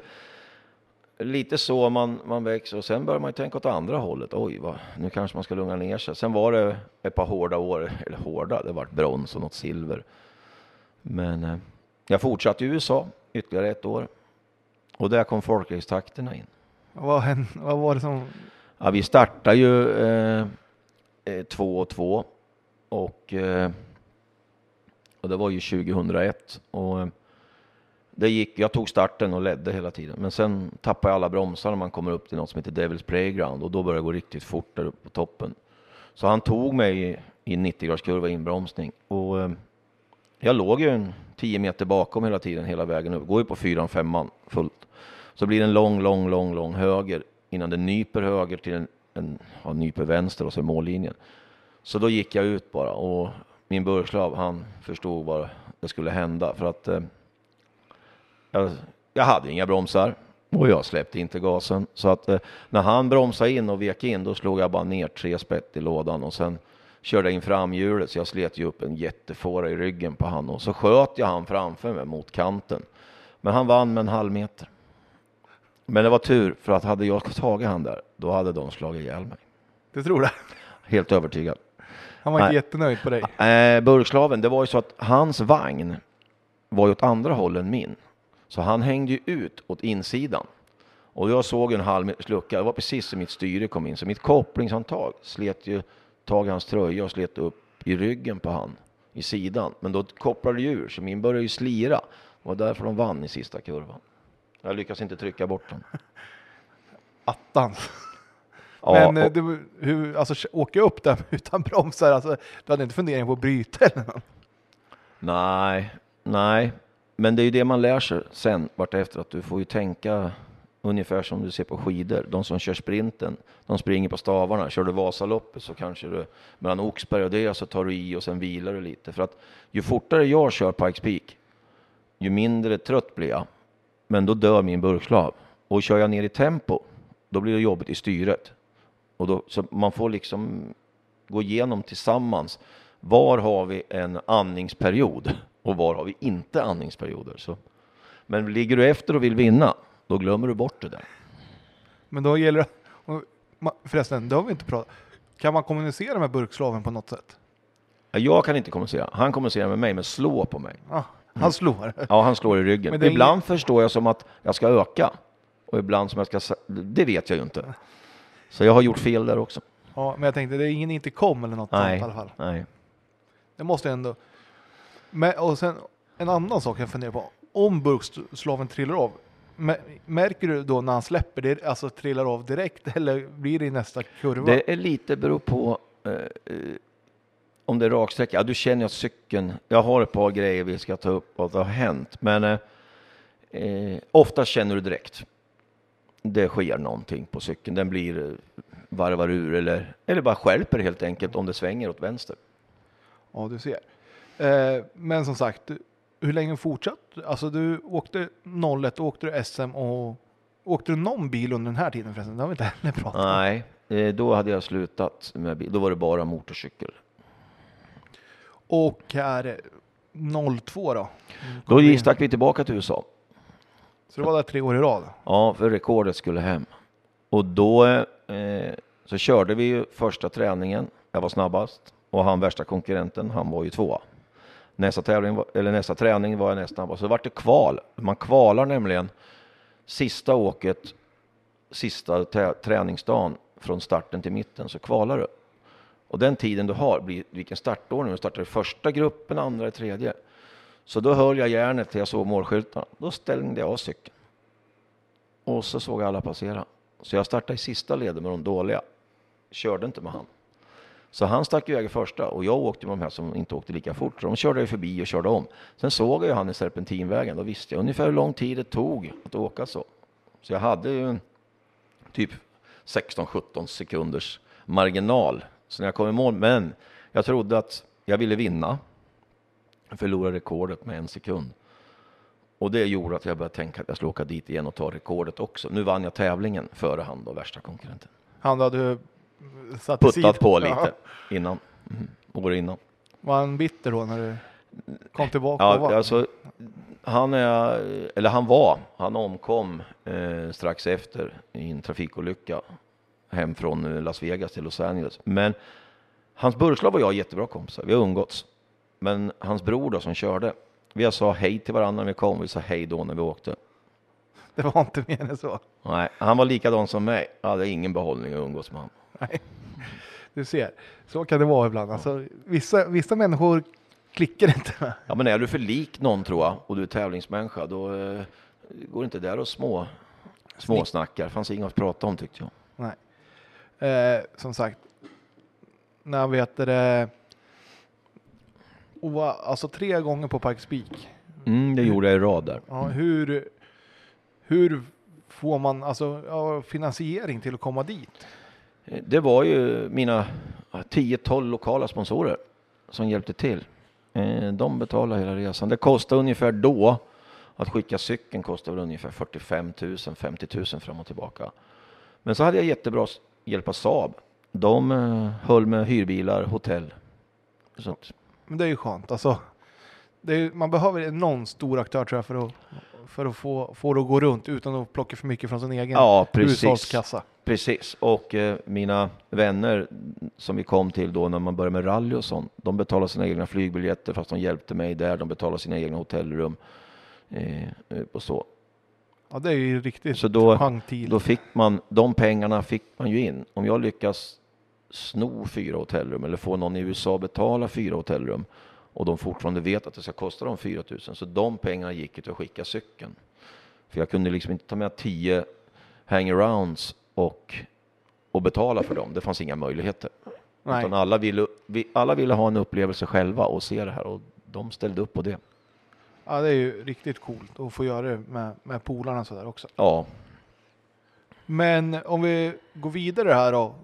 Speaker 4: lite så man, man växer och sen börjar man ju tänka åt andra hållet. Oj, vad, nu kanske man ska lugna ner sig. Sen var det ett par hårda år, eller hårda, det var brons och något silver. Men eh, jag fortsatte i USA ytterligare ett år och där kom folkracetakterna in.
Speaker 3: Vad, vad var det som...
Speaker 4: Ja, vi startade ju eh, Eh, två och två och, eh, och det var ju 2001 och eh, det gick, jag tog starten och ledde hela tiden, men sen tappade jag alla bromsar när man kommer upp till något som heter Devil's Playground och då började det gå riktigt fort där uppe på toppen. Så han tog mig i, i 90 graders kurva inbromsning och eh, jag låg ju en 10 meter bakom hela tiden, hela vägen upp. Går ju på fyran, femman fullt. Så blir det en lång, lång, lång, lång höger innan det nyper höger till en, en en nyper vänster och så är mållinjen. Så då gick jag ut bara och min burslav, han förstod vad det skulle hända för att eh, jag, jag hade inga bromsar och jag släppte inte gasen. Så att eh, när han bromsade in och vek in, då slog jag bara ner tre spett i lådan och sen körde jag in framhjulet så jag slet ju upp en jättefåra i ryggen på han och så sköt jag han framför mig mot kanten. Men han vann med en halv meter. Men det var tur för att hade jag tagit han där, då hade de slagit ihjäl mig.
Speaker 3: Du tror det?
Speaker 4: Helt övertygad.
Speaker 3: Han var inte
Speaker 4: Nej.
Speaker 3: jättenöjd på dig.
Speaker 4: Eh, burkslaven, det var ju så att hans vagn var ju åt andra håll än min. Så han hängde ju ut åt insidan. Och jag såg en halv lucka, det var precis som mitt styre kom in. Så mitt kopplingshandtag slet ju tag i hans tröja och slet upp i ryggen på han i sidan. Men då kopplade det ur, så min började ju slira. Det var därför de vann i sista kurvan. Jag lyckas inte trycka bort den.
Speaker 3: Attans. Men eh,
Speaker 4: och-
Speaker 3: du, hur, alltså åka upp där utan bromsar, alltså, du hade inte fundering på att bryta eller något?
Speaker 4: Nej, nej. Men det är ju det man lär sig sen vartefter att du får ju tänka ungefär som du ser på skidor. De som kör sprinten, de springer på stavarna. Kör du Vasaloppet så kanske du mellan Oxberg och det så tar du i och sen vilar du lite. För att ju fortare jag kör Pikes Peak, ju mindre trött blir jag. Men då dör min burkslav. Och kör jag ner i tempo, då blir det jobbigt i styret. Och då, så man får liksom gå igenom tillsammans. Var har vi en andningsperiod och var har vi inte andningsperioder? Så. Men ligger du efter och vill vinna, då glömmer du bort det där.
Speaker 3: Men då gäller det, förresten, det har vi inte pratat Kan man kommunicera med burkslaven på något sätt?
Speaker 4: Jag kan inte kommunicera. Han kommunicerar med mig, men slår på mig.
Speaker 3: Ja, han slår.
Speaker 4: Ja, han slår i ryggen. Ibland förstår jag som att jag ska öka och ibland som jag ska... Det vet jag ju inte. Så jag har gjort fel där också.
Speaker 3: Ja, men jag tänkte, det är ingen intercom eller något
Speaker 4: Nej,
Speaker 3: sånt i alla fall.
Speaker 4: nej.
Speaker 3: Det måste ändå... Men, och sen en annan sak jag funderar på. Om burkslaven trillar av, mä- märker du då när han släpper det, alltså trillar av direkt eller blir det i nästa kurva?
Speaker 4: Det är lite beror på eh, om det är raksträcka. Ja, du känner att cykeln, jag har ett par grejer vi ska ta upp och det har hänt, men eh, eh, ofta känner du direkt. Det sker någonting på cykeln, den blir eh, varvar ur eller, eller bara skälper helt enkelt om det svänger åt vänster.
Speaker 3: Ja, du ser. Eh, men som sagt, hur länge fortsatt? Alltså du åkte 01, åkte du SM och åkte du någon bil under den här tiden förresten? Det har vi inte heller pratat om.
Speaker 4: Nej, eh, då hade jag slutat med bil. Då var det bara motorcykel.
Speaker 3: Och här 02 då?
Speaker 4: Då stack vi tillbaka till USA.
Speaker 3: Så det var där tre år i rad?
Speaker 4: Ja, för rekordet skulle hem. Och då eh, så körde vi ju första träningen. Jag var snabbast och han värsta konkurrenten, han var ju tvåa. Nästa, tävling, eller nästa träning var jag näst snabbast. Så vart det kval. Man kvalar nämligen sista åket, sista träningsdagen från starten till mitten så kvalar du. Och den tiden du har blir vilken startordning. Du startar i första gruppen, andra i tredje. Så då höll jag järnet till jag såg målskyltarna. Då ställde jag av cykeln. Och så såg jag alla passera. Så jag startade i sista ledet med de dåliga. Körde inte med han. Så han stack iväg i första och jag åkte med de här som inte åkte lika fort. Så de körde ju förbi och körde om. Sen såg jag han i serpentinvägen. Då visste jag ungefär hur lång tid det tog att åka så. Så jag hade ju en typ 16-17 sekunders marginal. Så när jag kom i mål, men jag trodde att jag ville vinna. Förlorade rekordet med en sekund. Och det gjorde att jag började tänka att jag skulle åka dit igen och ta rekordet också. Nu vann jag tävlingen före han då, värsta konkurrenten.
Speaker 3: Han du hade satt
Speaker 4: Puttat på
Speaker 3: Ja.
Speaker 4: lite innan, mm. år innan.
Speaker 3: Var han bitter då när du kom tillbaka?
Speaker 4: Ja, alltså, han är, eller han var, han omkom eh, strax efter i en trafikolycka hem från eh, Las Vegas till Los Angeles. Men hans Burslav och jag är jättebra kompisar, vi har umgåtts. Men hans bror då som körde, vi sa hej till varandra när vi kom, vi sa hej då när vi åkte.
Speaker 3: Det var inte mer än så.
Speaker 4: Nej, han var likadan som mig, jag hade ingen behållning att umgås med honom.
Speaker 3: Nej. Du ser, så kan det vara ibland. Alltså, vissa, vissa människor klickar inte med.
Speaker 4: Ja, men är du för lik någon tror jag och du är tävlingsmänniska, då eh, går det inte där och små, småsnackar. fanns inget att prata om tyckte jag.
Speaker 3: Nej. Eh, som sagt, när vet det och alltså tre gånger på Pikes Peak.
Speaker 4: Mm, det gjorde jag i rad där.
Speaker 3: Ja, hur, hur får man alltså, ja, finansiering till att komma dit?
Speaker 4: Eh, Det var ju mina ja, 10-12 lokala sponsorer som hjälpte till. Eh, De betalade hela resan. Det kostade ungefär då att skicka cykeln kostade väl ungefär 45 000, 50 000 fram och tillbaka. Men så hade jag jättebra hjälp av Saab. De eh, höll med hyrbilar, hotell. Så att,
Speaker 3: Men det är ju skönt. Alltså, är, man behöver någon stor aktör tror jag för att, för att få, få det att gå runt utan att plocka för mycket från sin egen
Speaker 4: ja, precis.
Speaker 3: hushållskassa.
Speaker 4: Precis, och eh, mina vänner som vi kom till då när man började med rally och sånt, de betalade sina egna flygbiljetter fast de hjälpte mig där. De betalade sina egna hotellrum eh, eh, och så.
Speaker 3: Ja, det är ju riktigt
Speaker 4: Så då-. Då fick man, de pengarna fick man ju in. Om jag lyckas sno fyra hotellrum eller få någon i USA betala fyra hotellrum och de fortfarande vet att det ska kosta dem 4 000. Så de pengarna gick ju till att skicka cykeln. För jag kunde liksom inte ta med tio hangarounds och, och betala för dem. Det fanns inga möjligheter.
Speaker 3: Nej.
Speaker 4: Utan alla ville, vi, alla ville ha en upplevelse själva och se det här och de ställde upp på det.
Speaker 3: Ja, det är ju riktigt coolt att få göra det med, med polarna sådär också.
Speaker 4: Ja,
Speaker 3: Men om vi går vidare här då.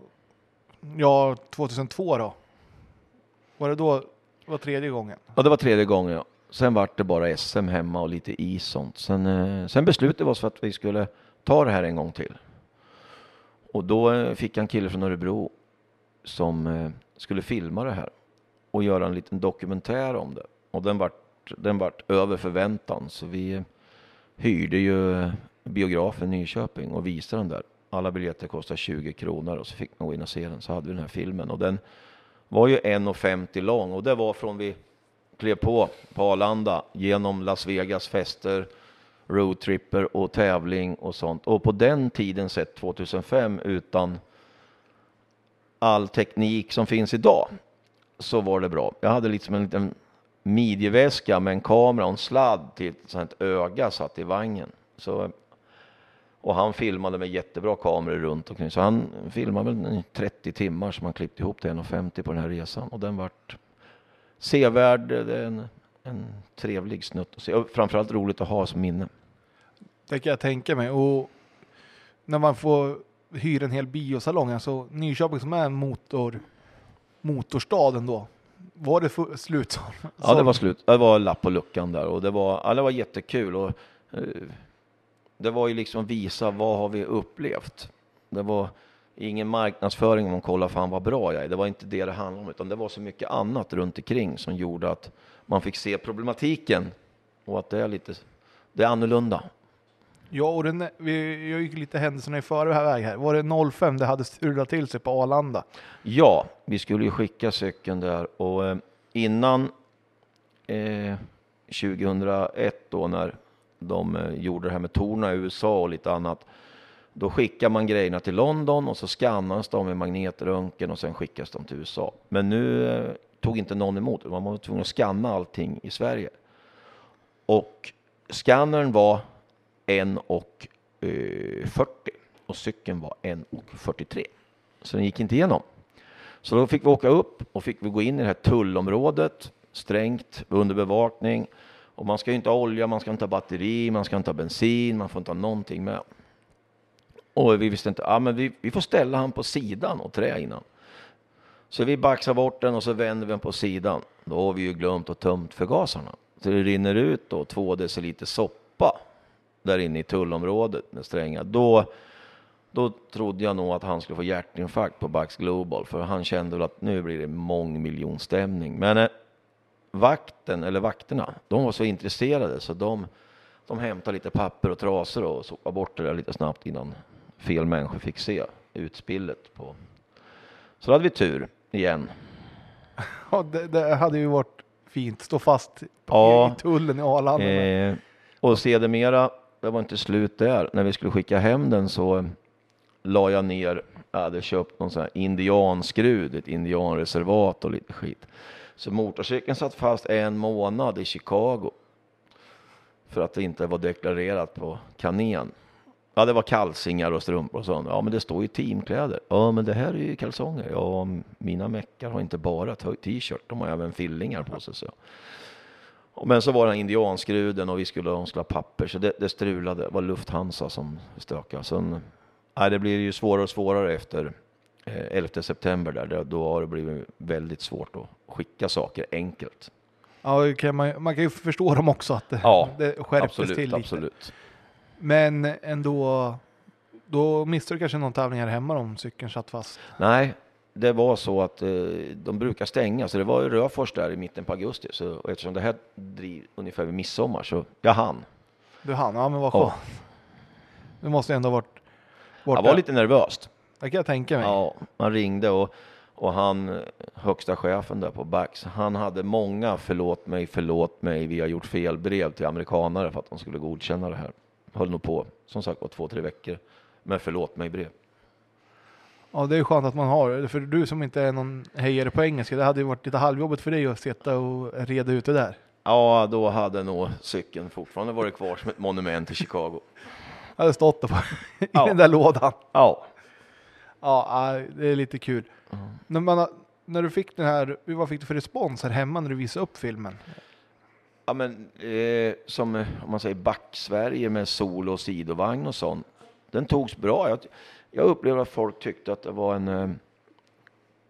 Speaker 3: Ja, 2002 då. Var det då, det var tredje gången?
Speaker 4: Ja, det var tredje gången. Ja. Sen vart det bara SM hemma och lite is sånt. Sen, eh, sen beslutade vi oss för att vi skulle ta det här en gång till. Och då eh, fick jag en kille från Örebro som eh, skulle filma det här och göra en liten dokumentär om det. Och den vart, den vart över förväntan så vi eh, hyrde ju eh, biografen i Nyköping och visade den där. Alla biljetter kostar 20 kronor och så fick man gå in och se den. Så hade vi den här filmen och den var ju 1,50 lång och det var från vi klev på på Arlanda genom Las Vegas fester, roadtripper och tävling och sånt. Och på den tiden sett 2005 utan all teknik som finns idag så var det bra. Jag hade liksom en liten midjeväska med en kamera och en sladd till ett sånt öga satt i vagnen. Så, och han filmade med jättebra kameror runt omkring. Så han filmade väl i 30 timmar som han klippte ihop till 1,50 på den här resan. Och den vart sevärd. En, en trevlig snutt att se. Och framförallt roligt att ha som minne.
Speaker 3: Det kan jag tänka mig. Och när man får hyra en hel biosalong, alltså Nyköping som är en motor, motorstad ändå. Var det slut? så-
Speaker 4: Ja, det var slut. Det var lapp på luckan där och det var, ja, det var jättekul. Och, eh, det var ju liksom visa vad har vi upplevt. Det var ingen marknadsföring om man kollar fan vad bra jag är. Det var inte det det handlade om, utan det var så mycket annat runt omkring som gjorde att man fick se problematiken och att det är lite, det är annorlunda.
Speaker 3: Ja, och den, vi, jag gick lite händelserna i förväg här. Var det 05 det hade strulat till sig på Arlanda?
Speaker 4: Ja, vi skulle ju skicka cykeln där och eh, innan eh, 2001 då när de eh, gjorde det här med torna i USA och lite annat. Då skickar man grejerna till London och så skannas de med magnetröntgen och sen skickas de till USA. Men nu eh, tog inte någon emot det. Man var tvungen att skanna allting i Sverige. Och skannern var 1,40 eh, och cykeln var 1,43. Så den gick inte igenom. Så då fick vi åka upp och fick vi gå in i det här tullområdet, strängt, under bevakning. Och man ska ju inte ha olja, man ska inte ha batteri, man ska inte ha bensin, man får inte ha någonting med. Och vi visste inte, ja men vi, vi får ställa han på sidan och trä innan. Så vi baxar bort den och så vänder vi den på sidan. Då har vi ju glömt och tömt förgasarna. Så det rinner ut då två deciliter soppa där inne i tullområdet med strängar, då, då trodde jag nog att han skulle få hjärtinfarkt på Bax Global, för han kände väl att nu blir det mångmiljonstämning. Men eh, vakten, eller vakterna, de var så intresserade så de, de hämtade lite papper och trasor och sopade bort det där lite snabbt innan fel människor fick se utspillet på. Så då hade vi tur igen.
Speaker 3: Ja, det, det hade ju varit fint. Stå fast
Speaker 4: Ja.
Speaker 3: i tullen i Arlanda.
Speaker 4: Eh, och sedermera, det var inte slut där, när vi skulle skicka hem den så la jag ner, jag hade köpt någon sån här indianskrud, ett indianreservat och lite skit. Så motorcykeln satt fast en månad i Chicago. För att det inte var deklarerat på kanen. Ja, det var kalsingar och strumpor och sånt. Ja, men det står ju teamkläder. Ja, men det här är ju kalsonger. Ja, mina meckar har inte bara t- t-shirt, de har även fillingar på sig. Så. Men så var den indianskruden och vi skulle, de skulle ha papper, så det, det strulade. Det var Lufthansa som stökade. Sen, nej, det blir ju svårare och svårare efter 11 september där. Då- har det blivit väldigt svårt att skicka saker enkelt.
Speaker 3: Ja, okej, man, man kan ju förstå dem också att det,
Speaker 4: Ja,
Speaker 3: det skärptes
Speaker 4: absolut,
Speaker 3: till lite.
Speaker 4: absolut.
Speaker 3: Men ändå, då missade du kanske någon tävling här hemma om cykeln satt fast.
Speaker 4: Nej, det var så att eh, de brukar stänga, så det var i Röfors där i mitten på augusti. Så, och eftersom det här driv ungefär vid midsommar så jag hann.
Speaker 3: Du hann, ja men vad
Speaker 4: Ja.
Speaker 3: skönt. Det måste ändå ha varit borta.
Speaker 4: Jag var lite nervöst.
Speaker 3: Det kan jag tänka mig.
Speaker 4: Ja, man ringde och, och han, högsta chefen där på Bax, han hade många förlåt mig, förlåt mig, vi har gjort fel brev till amerikanare för att de skulle godkänna det här. Höll nog på, som sagt var, två, tre veckor med förlåt mig brev.
Speaker 3: Ja, det är ju skönt att man har det. För du som inte är någon hejare på engelska, det hade ju varit lite halvjobbigt för dig att sitta och reda ut det där.
Speaker 4: Ja, då hade nog cykeln fortfarande varit kvar som ett monument i Chicago.
Speaker 3: Jag hade stått på, i
Speaker 4: Ja.
Speaker 3: den där lådan.
Speaker 4: Ja,
Speaker 3: Ja, det är lite kul. När, man, när du fick den här, vad fick du för respons här hemma när du visade upp filmen?
Speaker 4: Ja, men eh, som om man säger Back-Sverige med solo och sidovagn och sånt. Den togs bra. Jag, jag upplevde att folk tyckte att det var en, eh,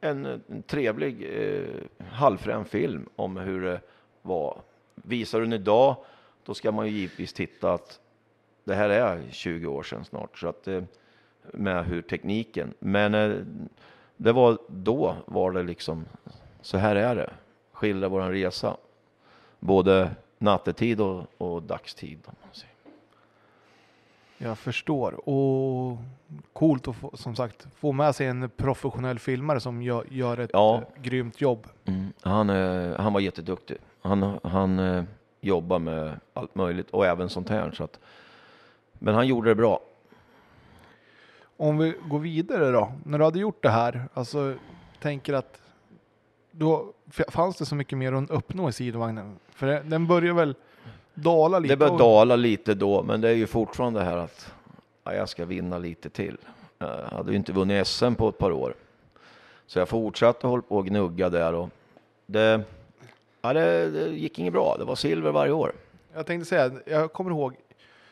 Speaker 4: en, en trevlig eh, halvfrän film om hur det var. Visar den idag, då ska man ju givetvis titta att det här är 20 år sedan snart. Så att, eh, med hur tekniken. Men eh, det var då var det liksom, så här är det. Skildra våran resa både nattetid och, och dagstid. Om man säger.
Speaker 3: Jag förstår. Och coolt att få, som sagt få med sig en professionell filmare som gör, gör ett
Speaker 4: Ja.
Speaker 3: eh, grymt jobb.
Speaker 4: Han, eh, han var jätteduktig. Han, han eh, jobbar med allt möjligt och även sånt här. Så att, men han gjorde det bra.
Speaker 3: Om vi går vidare då, när du hade gjort det här, alltså tänker att då fanns det så mycket mer att uppnå i sidovagnen? För det- den börjar väl dala lite?
Speaker 4: Det började
Speaker 3: och-
Speaker 4: dala lite då, men det är ju fortfarande det här att ja, jag ska vinna lite till. Jag hade ju inte vunnit SM på ett par år. Så jag fortsatte hålla på och gnugga där och det, ja, det, det gick inget bra. Det var silver varje år.
Speaker 3: Jag tänkte säga, jag kommer ihåg,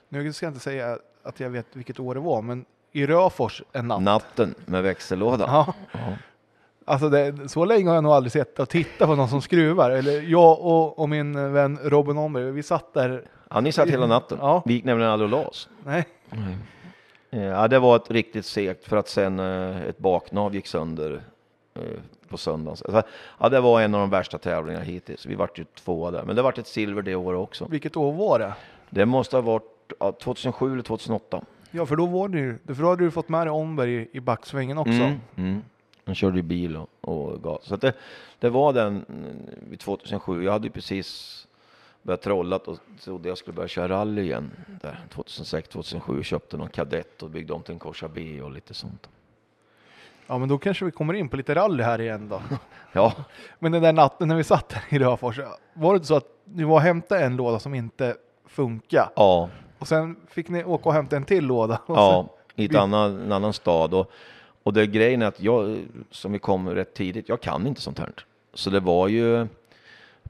Speaker 3: nu ska jag inte säga att jag vet vilket år det var, men i Röfors en natt.
Speaker 4: Natten med växellådan.
Speaker 3: Ja. Alltså det, så länge har jag nog aldrig sett och tittat på någon som skruvar. Eller jag och, och min vän Robin Omberg, vi satt där.
Speaker 4: Ja, ni satt hela natten.
Speaker 3: Ja.
Speaker 4: Vi gick nämligen aldrig och la oss.
Speaker 3: Nej,
Speaker 4: Eh, Ja, det var ett riktigt segt för att sen eh, ett baknav gick sönder eh, på söndagen. Alltså, ja, det var en av de värsta tävlingarna hittills. Vi vart ju tvåa där, men det vart ett silver det året också.
Speaker 3: vilket år var det?
Speaker 4: Det måste ha varit ja, 2007 eller 2008.
Speaker 3: Ja, för då var det ju, för då hade du fått med dig Omberg i, backsvängen också.
Speaker 4: Mm, mm. Han körde ju bil och, och gas. Så det, det var den mm, vid 2007. Jag hade ju precis börjat trollat och trodde jag skulle börja köra rally igen. Där 2006, 2007 köpte någon kadett och byggde om till en Corsa B och lite sånt.
Speaker 3: Ja, men då kanske vi kommer in på lite rally här igen då.
Speaker 4: Ja,
Speaker 3: Men den där natten när vi satt här i Röfors, var det så att ni var och hämtade en låda som inte funkade?
Speaker 4: ja,
Speaker 3: Och sen fick ni åka och hämta en till låda?
Speaker 4: Ja i ett annan, en annan stad. Och, och det grejen är att jag, som vi kom rätt tidigt, jag kan inte sånt här. Så det var ju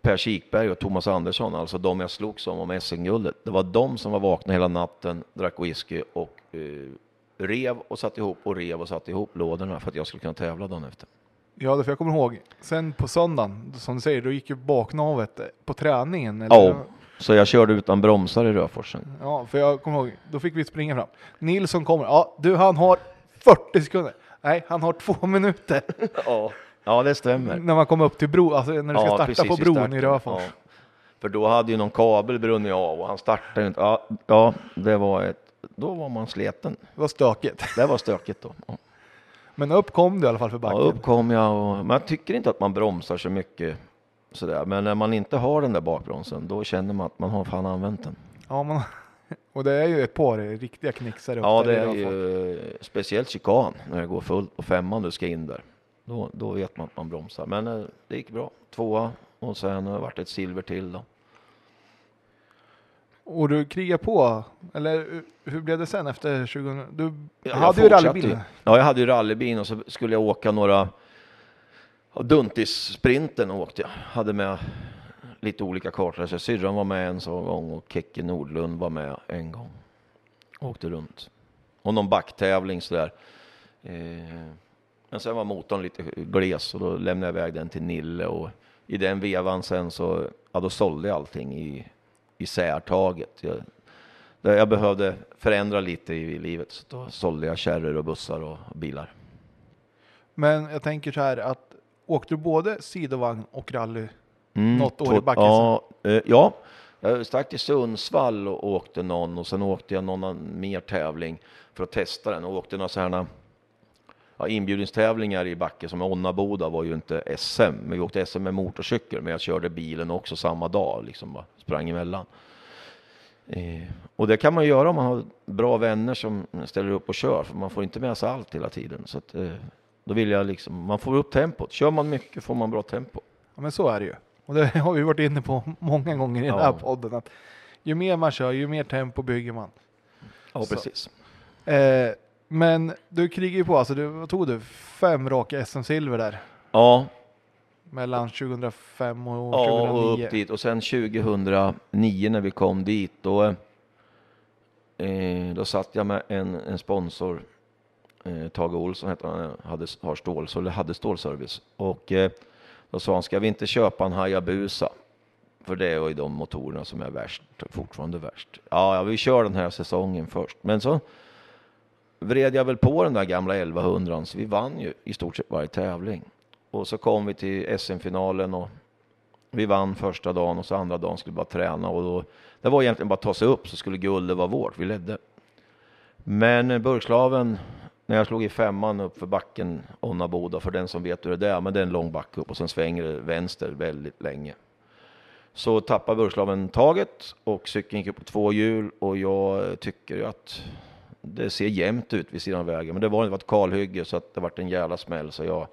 Speaker 4: Per Kikberg och Thomas Andersson, alltså de jag slogs om om SM-guldet. Det var de som var vakna hela natten, drack whisky och eh, rev och satte ihop och rev och satte ihop lådorna för att jag skulle kunna tävla dagen efter.
Speaker 3: Ja, det för jag kommer ihåg. Sen på söndagen, som du säger, då gick ju baknavet på träningen. Eller?
Speaker 4: Ja, Så jag körde utan bromsar i Röforsen.
Speaker 3: Ja, för jag kommer ihåg, då fick vi springa fram. Nilsson kommer, ja du han har 40 sekunder. Nej, han har två minuter
Speaker 4: Ja, ja det stämmer.
Speaker 3: när man kommer upp till bro, alltså när du ska
Speaker 4: Ja,
Speaker 3: starta
Speaker 4: precis
Speaker 3: på
Speaker 4: i
Speaker 3: bron
Speaker 4: starten.
Speaker 3: i Röfors.
Speaker 4: Ja. För då hade ju någon kabel brunnit av och han startade ju inte. Ja, ja, det var ett, då var man sleten.
Speaker 3: Det var stökigt.
Speaker 4: Det var stökigt då. Ja.
Speaker 3: Men upp kom du i alla fall för
Speaker 4: Ja,
Speaker 3: backen.
Speaker 4: upp kom jag och man tycker inte att man bromsar så mycket sådär. Men när man inte har den där bakbromsen, då känner man att man har fan använt den.
Speaker 3: Ja, man, och det är ju ett par riktiga knixare upp
Speaker 4: Ja, det är ju speciellt chikan när det går fullt på femman du ska in där. Då, då vet man att man bromsar. Men eh, det gick bra. Tvåa och sen har det varit ett silver till då.
Speaker 3: Och du krigar på, eller hur- blev det sen efter 2000? Du
Speaker 4: Ja, jag
Speaker 3: hade ju rallybilen.
Speaker 4: Ja, jag hade ju rallybilen och så skulle jag åka några ja, Duntis-sprinten åkte jag. Hade med lite olika kartor. Syrran var med en sån gång och Kekke Nordlund var med en gång. Åkte runt. Och någon backtävling sådär. Eh, men sen var motorn lite gles och då lämnade jag iväg den till Nille och i den vevan sen så, ja då sålde jag allting i, i särtaget. Jag, jag behövde förändra lite i livet så då sålde jag kärror och bussar och bilar.
Speaker 3: Men jag tänker så här att åkte du både sidovagn och rally?
Speaker 4: Mm,
Speaker 3: Något år
Speaker 4: två-
Speaker 3: i backen
Speaker 4: Ja, eh, ja. jag stack till Sundsvall och åkte någon och sen åkte jag någon mer tävling för att testa den och åkte några sådana ja, inbjudningstävlingar i backe som Onnaboda var ju inte SM, men vi åkte SM med motorcykel, men jag körde bilen också samma dag, liksom bara sprang emellan. Eh, och det kan man göra om man har bra vänner som ställer upp och kör, för man får inte med sig allt hela tiden. Så att, eh, då vill jag liksom, man får upp tempot. Kör man mycket får man bra tempo.
Speaker 3: Ja, men så är det ju. Och det har vi varit inne på många gånger i den här
Speaker 4: Ja.
Speaker 3: podden. Att ju mer man kör, ju mer tempo bygger man.
Speaker 4: Ja,
Speaker 3: Så.
Speaker 4: precis.
Speaker 3: Eh, men du krigar ju på, alltså du, vad tog du? Fem raka SM-silver där.
Speaker 4: Ja,
Speaker 3: Mellan 2005 och
Speaker 4: Ja, och
Speaker 3: 2009.
Speaker 4: upp dit. Och sen 2009 när vi kom dit, då, eh, då satt jag med en, en sponsor, eh, Tage Olsson hette han, eh, hade, har stål, så, hade stålservice. Och eh, då sa han, ska vi inte köpa en Hayabusa? För det är ju de motorerna som är värst, fortfarande värst. Ja, ja, vi kör den här säsongen först. Men så vred jag väl på den där gamla 1100 så vi vann ju i stort sett varje tävling. Och så kom vi till SM-finalen och vi vann första dagen och så andra dagen skulle vi bara träna och då, det var egentligen bara att ta sig upp så skulle guldet vara vårt, vi ledde. Men eh, burkslaven, när jag slog i femman upp för backen Onnaboda, för den som vet hur det är, men det är en lång backe upp och sen svänger det vänster väldigt länge. Så tappade Burgslaven taget och cykeln gick upp på två hjul och jag tycker ju att det ser jämnt ut vid sidan av vägen, men det var, det var ett kalhygge så att det vart en jävla smäll så jag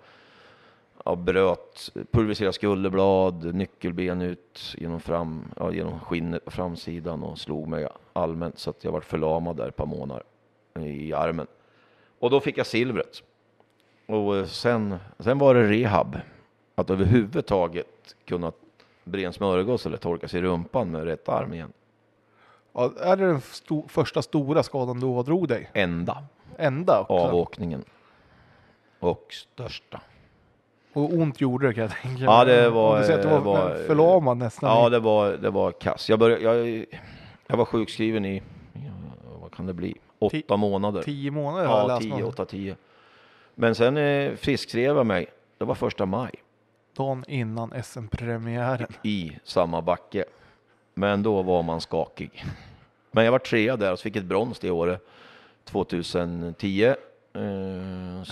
Speaker 4: jag bröt, pulveriserade skulderblad, nyckelben ut genom, fram, ja, genom skinnet på framsidan och slog mig allmänt så att jag vart förlamad där ett par månader i armen. Och då fick jag silvret. Och eh, sen, sen var det rehab. Att överhuvudtaget kunna bre en smörgås eller torka sig i rumpan med rätt arm igen.
Speaker 3: Ja, är det den sto- första stora skadan du ådrog dig?
Speaker 4: Enda
Speaker 3: Enda också?
Speaker 4: avåkningen. Och största.
Speaker 3: Och ont gjorde det kan jag tänka
Speaker 4: Ja,
Speaker 3: mig.
Speaker 4: det var-
Speaker 3: Du säger att du var,
Speaker 4: var-
Speaker 3: förlamad nästan.
Speaker 4: Ja, det var, det var kass. Jag, började, jag, jag var sjukskriven i, ja, vad kan det bli, åtta
Speaker 3: Ti-
Speaker 4: månader.
Speaker 3: Tio månader har jag
Speaker 4: Ja, tio, åtta, tio. Men sen eh, friskskrev jag mig, det var första maj,
Speaker 3: dagen innan SM-premiären.
Speaker 4: i samma backe. Men då var man skakig. Men jag var trea där och så fick ett brons det året, 2010. Eh,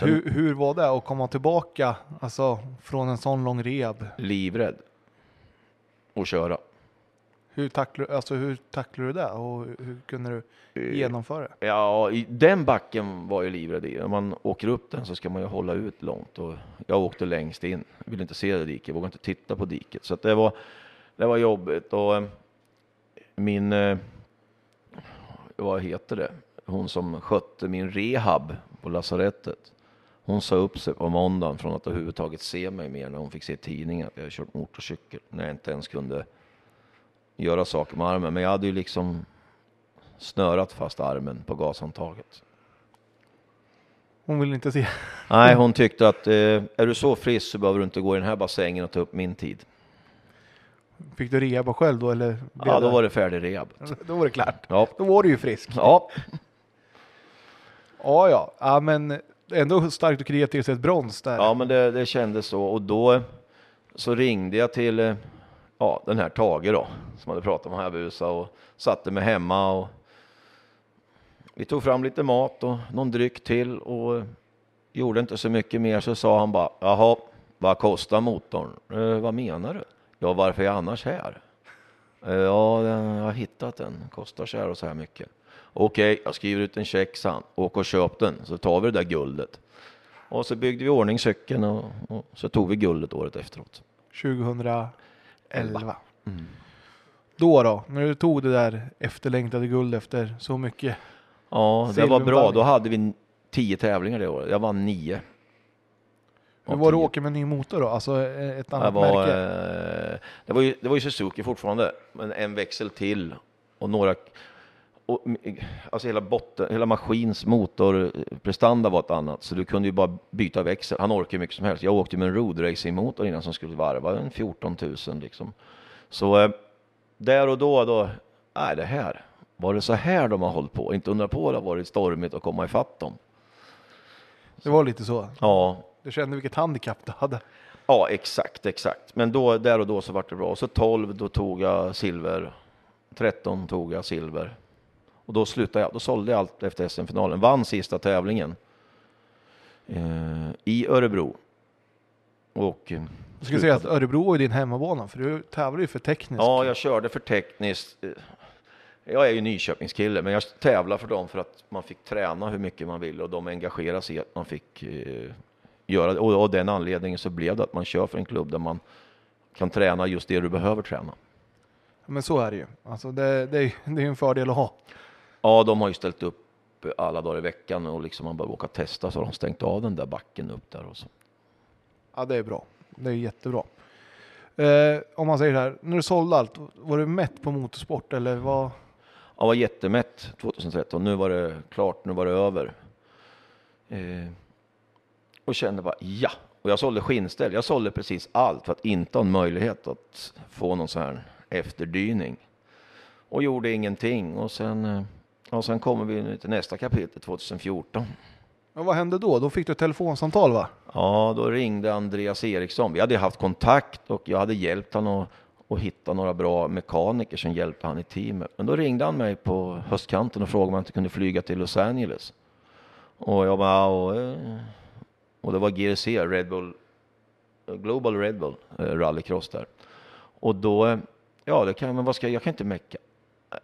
Speaker 3: Hur, hur var det att komma tillbaka alltså, från en sån lång rehab?
Speaker 4: livrädd att köra.
Speaker 3: Hur tacklade, alltså, hur tacklade du det och hur, kunde du
Speaker 4: Eh,
Speaker 3: genomföra det?
Speaker 4: Ja, den backen var jag livrädd i. När man åker upp den så ska man ju hålla ut långt och jag åkte längst in. Jag ville inte se det diket, vågade inte titta på diket. Så det var, det var jobbigt och eh, min, eh, vad heter det, hon som skötte min rehab på lasarettet. Hon sa upp sig på måndagen från att överhuvudtaget se mig mer när hon fick se i tidningen att jag kört motorcykel. När jag inte ens kunde göra saker med armen. Men jag hade ju liksom snörat fast armen på gashandtaget.
Speaker 3: Hon ville inte se.
Speaker 4: Nej, hon tyckte att eh, är du så frisk så behöver du inte gå i den här bassängen och ta upp min tid.
Speaker 3: Fick du reba själv då eller?
Speaker 4: Ja, då var det färdig rehab.
Speaker 3: då var det klart.
Speaker 4: Ja,
Speaker 3: Då var du ju frisk.
Speaker 4: ja,
Speaker 3: Ja, ja. Ja, men ändå starkt till sig ett brons där.
Speaker 4: ja men det, det kändes så. Och då så ringde jag till eh, ja, den här Tage då, som hade pratat om Hayabusa och satte mig hemma. Och vi tog fram lite mat och någon dryck till och gjorde inte så mycket mer. Så sa han bara, jaha, vad kostar motorn? Eh, vad menar du? Ja, varför är jag annars här? Eh, ja, den, jag har hittat den, kostar så här och så här mycket. Okej, jag skriver ut en check, sa han. Åk och köp den, så tar vi det där guldet. Och så byggde vi ordning cykeln och, och så tog vi guldet året efteråt.
Speaker 3: 2011. Då då, när du tog det där efterlängtade guld efter så mycket.
Speaker 4: Ja, det var bra. Då hade vi tio tävlingar det året. Jag vann nio.
Speaker 3: Hur var det att åka med en ny motor då? Alltså eh, ett
Speaker 4: Det
Speaker 3: annat
Speaker 4: var,
Speaker 3: märke?
Speaker 4: eh, det, var ju, det var ju Suzuki fortfarande, men en växel till och några... Och, alltså hela, botten, hela maskins motorprestanda var ett annat, så du kunde ju bara byta växel. Han orkar mycket som helst. Jag åkte med en road racing motor innan som skulle varva en 14 000 liksom. Så eh, där och då, då, nej det här, var det så här de har hållit på? Inte undra på det har varit stormigt att komma ifatt dem.
Speaker 3: Det var lite så.
Speaker 4: Ja,
Speaker 3: Du kände vilket handikapp du hade.
Speaker 4: Ja, exakt, exakt. Men då, där och då så vart det bra. Så 12, då tog jag silver. 13 tog jag silver. Och då slutade jag. Då sålde jag allt efter SM-finalen. Vann sista tävlingen eh, i Örebro. Och eh,
Speaker 3: Jag skulle säga att Örebro är din hemmabana för du tävlar ju för tekniskt.
Speaker 4: Ja, jag körde för tekniskt. Eh, Jag är ju Nyköpingskille, men jag tävlar för dem för att man fick träna hur mycket man ville och de engagerade sig i att man fick eh, göra det. Och av den anledningen så blev det att man kör för en klubb där man kan träna just det du behöver träna.
Speaker 3: Men så är det ju. Alltså det, det, är, det är ju en fördel att ha.
Speaker 4: Ja, de har ju ställt upp alla dagar i veckan och liksom man bara åka och testa så har de stängt av den där backen upp där och så.
Speaker 3: Ja, det är bra. Det är jättebra. Eh, om man säger så här, när du sålde allt, var du mätt på motorsport eller vad?
Speaker 4: Jag var jättemätt 2013. Nu var det klart, nu var det över. Eh, och kände bara ja. Och jag sålde skinnställ. Jag sålde precis allt för att inte ha en möjlighet att få någon sån här efterdyning. Och gjorde ingenting. Och sen, eh, och sen kommer vi till nästa kapitel 2014.
Speaker 3: Ja, vad hände då? Då fick du ett telefonsamtal va?
Speaker 4: Ja, då ringde Andreas Eriksson. Vi hade haft kontakt och jag hade hjälpt honom att, att hitta några bra mekaniker som hjälpte han i teamet. Men då ringde han mig på höstkanten och frågade om jag inte kunde flyga till Los Angeles. Och jag bara, och, eh, och det var GRC, Red Bull, Global Red Bull eh, rallycross där. Och då, eh, ja det kan, men vad ska jag, jag kan inte mecka.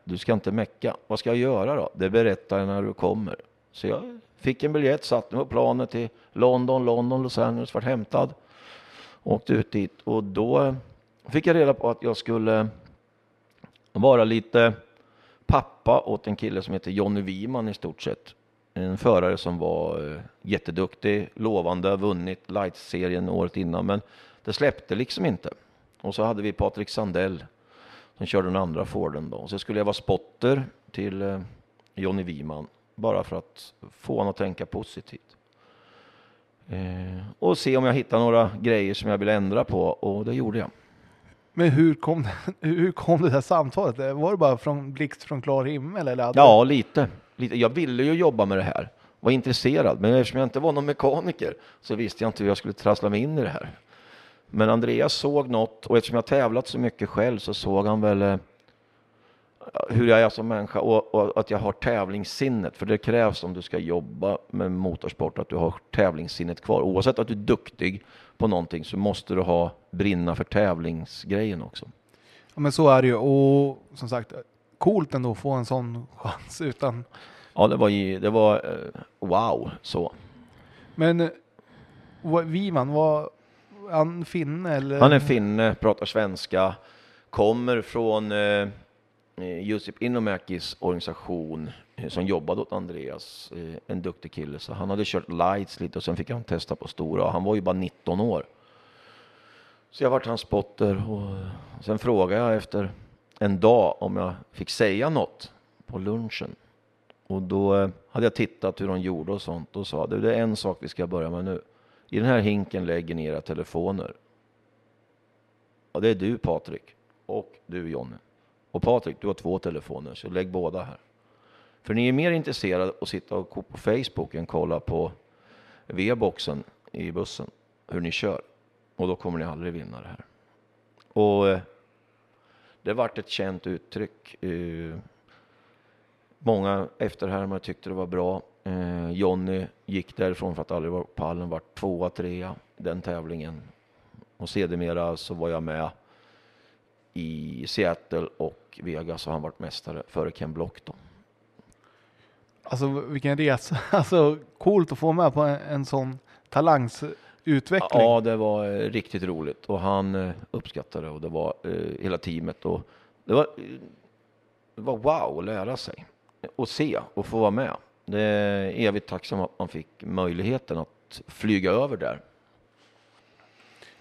Speaker 4: Du ska inte mecka. Vad ska jag göra då? Det berättar jag när du kommer. Så jag fick en biljett, satte mig på planet till London, London, Los Angeles, vart hämtad. Åkte ut dit och då fick jag reda på att jag skulle vara lite pappa åt en kille som heter Johnny Wiman i stort sett. En förare som var eh, jätteduktig, lovande, vunnit light-serien året innan, men det släppte liksom inte. Och så hade vi Patrik Sandell som körde den andra Forden då. Så skulle jag vara spotter till eh, Jonny Wiman bara för att få honom att tänka positivt. Eh, och se om jag hittar några grejer som jag vill ändra på och det gjorde jag.
Speaker 3: Men hur kom, det- hur kom det där samtalet? Var det bara från blixt från klar himmel? Eller
Speaker 4: Ja, lite. lite. Jag ville ju jobba med det här, var intresserad, men eftersom jag inte var någon mekaniker så visste jag inte hur jag skulle trassla mig in i det här. Men Andreas såg något och eftersom jag tävlat så mycket själv så såg han väl eh, hur jag är som människa och, och att jag har tävlingssinnet. För det krävs om du ska jobba med motorsport att du har tävlingssinnet kvar. Oavsett att du är duktig på någonting så måste du ha brinna för tävlingsgrejen också.
Speaker 3: Ja, men så är det ju. Och som sagt, coolt ändå att få en sån chans utan.
Speaker 4: Ja, det var, ju- det var eh, wow så.
Speaker 3: Men eh, vad- Wiman, var han finne eller?
Speaker 4: Han är finne, pratar svenska, kommer från eh, Josip Inomäkis organisation eh, som jobbade åt Andreas, eh, en duktig kille. Så han hade kört lights lite och sen fick han testa på stora. Han var ju bara 19 år. Så jag vart hans spotter och sen frågade jag efter en dag om jag fick säga något på lunchen. Och då eh, hade jag tittat hur de gjorde och sånt och sa du, det är en sak vi ska börja med nu. I den här hinken lägger ni era telefoner. Och det är du Patrik. och du Jonny. Och Patrik, du har två telefoner, så lägg båda här. För ni är mer intresserade att sitta och gå på Facebook än kolla på V-boxen i bussen, hur ni kör. Och då kommer ni aldrig vinna det här. Och eh, det vart ett känt uttryck. Eh, många efterhärmare tyckte det var bra. Eh, Jonny gick därifrån för att aldrig vara på pallen, var tvåa, trea den tävlingen. Och sedermera så var jag med i Seattle och Vegas och han vart mästare före Ken Block då.
Speaker 3: Alltså vilken resa. Alltså coolt att få med på en, en sån talangsutveckling.
Speaker 4: Ja, det var eh, riktigt roligt och han eh, uppskattade och det var eh, hela teamet och det var, eh, det var wow att lära sig och se och få vara med. Det är evigt tacksam att man fick möjligheten att flyga över där.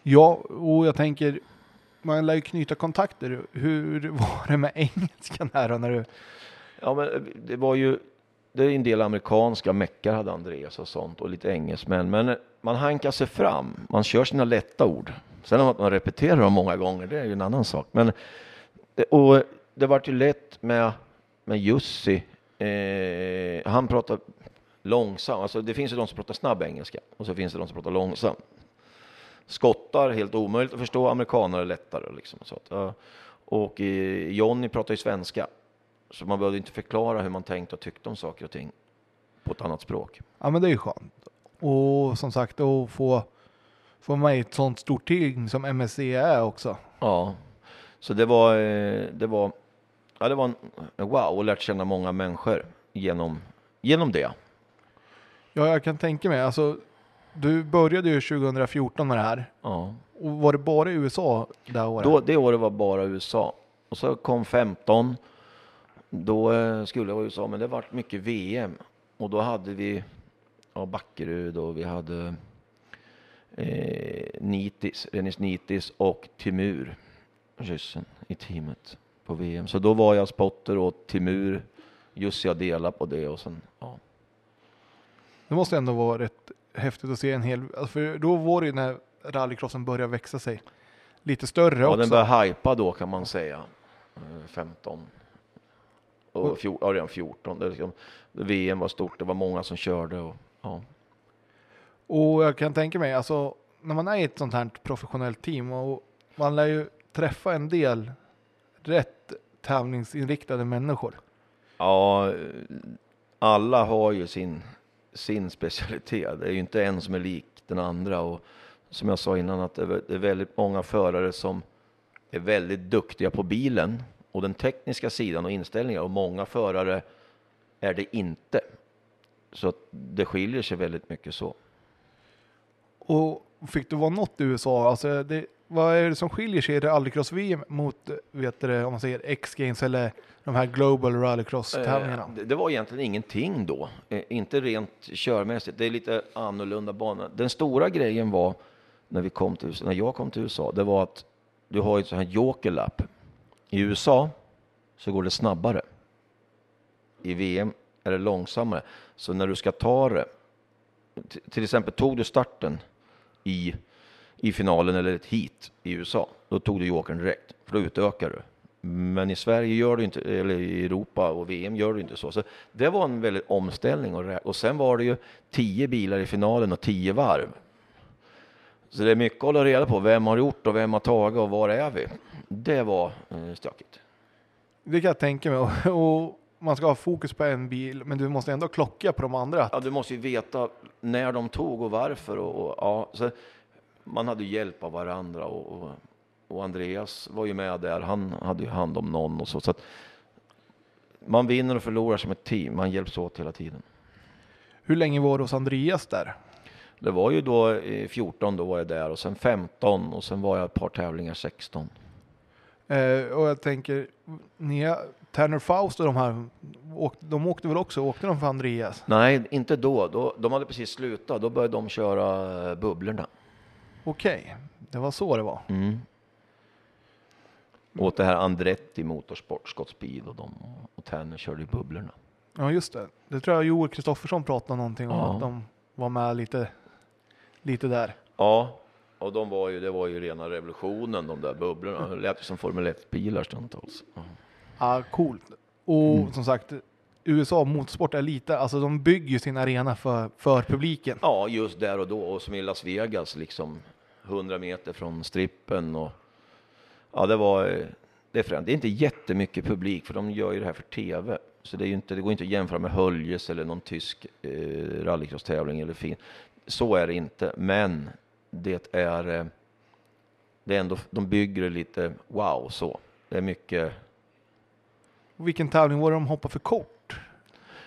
Speaker 3: Ja, och jag tänker, man lär ju knyta kontakter. Hur var det med engelskan här då när du...
Speaker 4: Ja, men det var ju, det är en del amerikanska meckar hade Andreas och sånt och lite engelsmän, men man hankar sig fram. Man kör sina lätta ord. Sen att man repeterar dem många gånger, det är ju en annan sak. Men, och det var ju lätt med, med Jussi. Eh, han pratar långsamt. Alltså det finns ju de som pratar snabb engelska och så finns det de som pratar långsamt. Skottar, helt omöjligt att förstå. Amerikaner lättare. Liksom, så att, ja. Och eh, Johnny pratar ju svenska. Så man behövde inte förklara hur man tänkte och tyckte om saker och ting på ett annat språk.
Speaker 3: Ja men det är ju skönt. Och som sagt att få, få med ett sånt stort team som MSC är också.
Speaker 4: Ja, så det var, eh, det var, ja, det var en wow och lärt känna många människor genom, genom det.
Speaker 3: Ja, jag kan tänka mig. Alltså, du började ju 2014 med det här.
Speaker 4: Ja.
Speaker 3: Och var det bara i USA det året?
Speaker 4: Då, det året var bara USA. Och så kom 15. Då eh, skulle jag vara i USA, men det var mycket VM. Och då hade vi ja, Backerud och vi hade eh, Nitis, Rennis Nitis och Timur, ryssen, i teamet på VM. Så då var jag spotter och Timur, just jag delade på det och sen, ja.
Speaker 3: Det måste ändå vara rätt häftigt att se en hel... Alltså för då var det ju när rallycrossen började växa sig lite större
Speaker 4: Ja,
Speaker 3: också.
Speaker 4: den började hypa då kan man säga. Eh, 15. Och
Speaker 3: Och-
Speaker 4: fjor, ja, redan 14. Det är liksom, VM var stort, det var många som körde. Och, ja.
Speaker 3: Och jag kan tänka mig, alltså när man är i ett sånt här professionellt team och man lär ju träffa en del rätt tävlingsinriktade människor.
Speaker 4: ja, alla har ju sin, sin specialitet. Det är ju inte en som är lik den andra. Och som jag sa innan, att det är väldigt många förare som är väldigt duktiga på bilen och den tekniska sidan och inställningar. Och många förare är det inte. Så det skiljer sig väldigt mycket så.
Speaker 3: Och fick du vara något i USA? Alltså det, vad är det som skiljer sig i rallycross-VM mot, vet du, om man säger X-games eller de här Global Rallycross-tävlingarna?
Speaker 4: Eh, det, det var egentligen ingenting då. Eh, inte rent körmässigt. Det är lite annorlunda bana. Den stora grejen var när vi kom till USA, när jag kom till USA, det var att du har ett sånt här jokerlapp. I USA så går det snabbare. I VM är det långsammare. Så när du ska ta det, till exempel tog du starten i, i finalen eller ett heat i USA, då tog du jokern direkt, för då utökar du. Men i Sverige gör du inte, eller i Europa och VM gör du inte så. Så det var en väldigt omställning och, och sen var det ju tio bilar i finalen och tio varv. Så det är mycket att hålla reda på. Vem har gjort och vem har tagit och var är vi? Det var eh, stökigt.
Speaker 3: Det kan jag tänka mig. Och man ska ha fokus på en bil, men du måste ändå klocka på de andra.
Speaker 4: Ja, du måste ju veta när de tog och varför. Och, och, ja, så man hade hjälp av varandra och, och, och Andreas var ju med där. Han hade ju hand om någon och så. så man vinner och förlorar som ett team. Man hjälps åt hela tiden.
Speaker 3: Hur länge var du hos Andreas där?
Speaker 4: Det var ju då eh, 14, då var jag där och sen 15 och sen var jag ett par tävlingar 16.
Speaker 3: Eh, och jag tänker, ni, Tanner Faust och de här, åk, de åkte väl också? Åkte de för Andreas?
Speaker 4: Nej, inte då. då. De hade precis slutat. Då började de köra eh, bubblorna.
Speaker 3: Okej, det var så det var.
Speaker 4: Mm. Åt det här Andretti Motorsport, Scott Speed och de och Tanner körde i bubblorna.
Speaker 3: Ja, just det. Det tror jag Joel Kristoffersson pratade någonting om,
Speaker 4: Ja.
Speaker 3: att de var med lite, lite där.
Speaker 4: Ja, Och de var ju, det var ju rena revolutionen, de där bubblorna. Det lät ju som Formel 1-bilar stundtals. Ja.
Speaker 3: Ja, coolt. Och
Speaker 4: Mm.
Speaker 3: som sagt, USA motorsport är lite, alltså de bygger ju sin arena för, för publiken.
Speaker 4: Ja, just där och då. Och som i Las Vegas, liksom 100 meter från strippen. Och, ja, det var... eh, Det är, främt. det är inte jättemycket publik, för de gör ju det här för tv. Så det, är inte, det går inte att jämföra med Höljes eller någon tysk eh, rallycross-tävling eller fin. Så är det inte, men det är... Eh, det är ändå, de bygger det lite wow så. Det är mycket...
Speaker 3: Vilken tävling var det de hoppade för kort?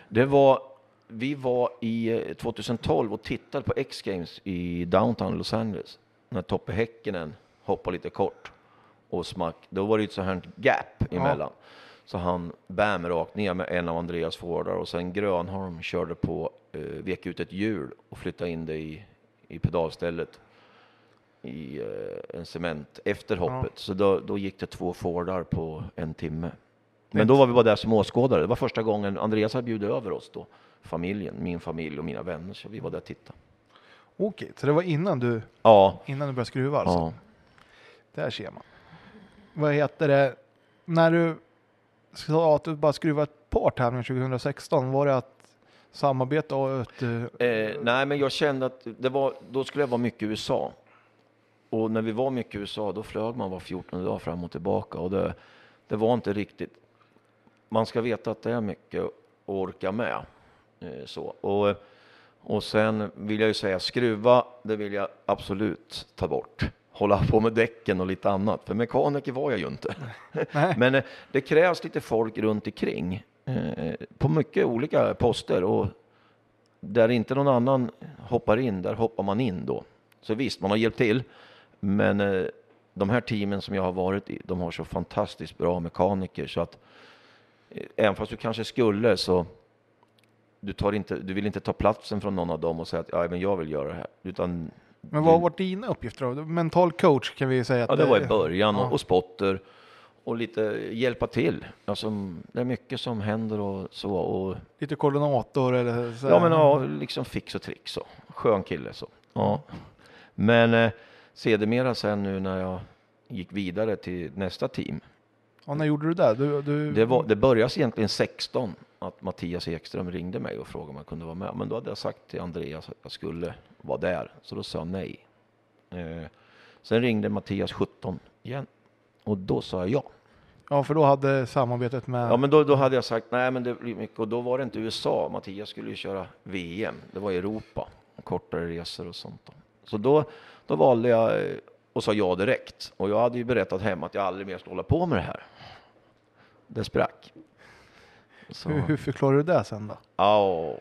Speaker 4: Det var, vi var i eh, 2012 och tittade på X-Games i downtown Los Angeles. När Toppe Häkkinen hoppade lite kort och smack. Då var det ett sånt här gap emellan. Så han bam rakt ner med en av Andreas Fordar och sen Grönholm körde på, eh, vek ut ett hjul och flyttade in det i, i pedalstället i eh, en cement efter hoppet. Så då, då gick det två Fordar på en timme. Men då var vi bara där som åskådare. Det var första gången Andreas hade bjudit över oss då. Familjen, min familj och mina vänner. Så vi var där och tittade.
Speaker 3: Okej, så det var innan du,
Speaker 4: Ja,
Speaker 3: innan du började skruva alltså?
Speaker 4: ja.
Speaker 3: Där ser man. Vad heter det, när du sa att du bara skruvade ett par tävlingar 2016, var det att samarbeta och ett, eh,
Speaker 4: Eh, nej, men jag kände att det var, då skulle jag vara mycket i USA. Och när vi var mycket i USA, då flög man var 14 dag fram och tillbaka. Och det, det var inte riktigt... Man ska veta att det är mycket att orka med. Eh, så. Och, och sen vill jag ju säga, skruva, det vill jag absolut ta bort. Hålla på med däcken och lite annat, för mekaniker var jag ju inte. Men eh, det krävs lite folk runt omkring eh, på mycket olika poster och där inte någon annan hoppar in, där hoppar man in då. Så visst, man har hjälpt till, men eh, de här teamen som jag har varit i, de har så fantastiskt bra mekaniker så att även fast du kanske skulle så du, tar inte, du vill inte ta platsen från någon av dem och säga att ja, men jag vill göra det här. Utan,
Speaker 3: men vad var dina uppgifter då? Mental coach kan vi säga att
Speaker 4: ja, det var i början
Speaker 3: ja.
Speaker 4: och, spotter och lite hjälpa till. Alltså, det är mycket som händer och så. Och,
Speaker 3: Lite koordinator eller så.
Speaker 4: Ja, men ja, liksom fix och tricks så. Skön kille så. Ja. Men eh, sedermera sen nu när jag gick vidare till nästa team.
Speaker 3: Ja, när gjorde du det? Du, du...
Speaker 4: Det, var, det började egentligen 16 att Mattias Ekström ringde mig och frågade om jag kunde vara med. Men då hade jag sagt till Andreas att jag skulle vara där, så då sa jag nej. Eh, sen ringde Mattias 17 igen och då sa jag ja.
Speaker 3: Ja, för då hade samarbetet med...
Speaker 4: Ja, men då, då hade jag sagt nej, men det blir mycket och då var det inte USA. Mattias skulle ju köra VM. Det var Europa, kortare resor och sånt. Då. Så då, då valde jag eh, och sa ja direkt. Och jag hade ju berättat hemma att jag aldrig mer skulle hålla på med det här. Det sprack. Så,
Speaker 3: hur, hur förklarar du det sen då?
Speaker 4: ja,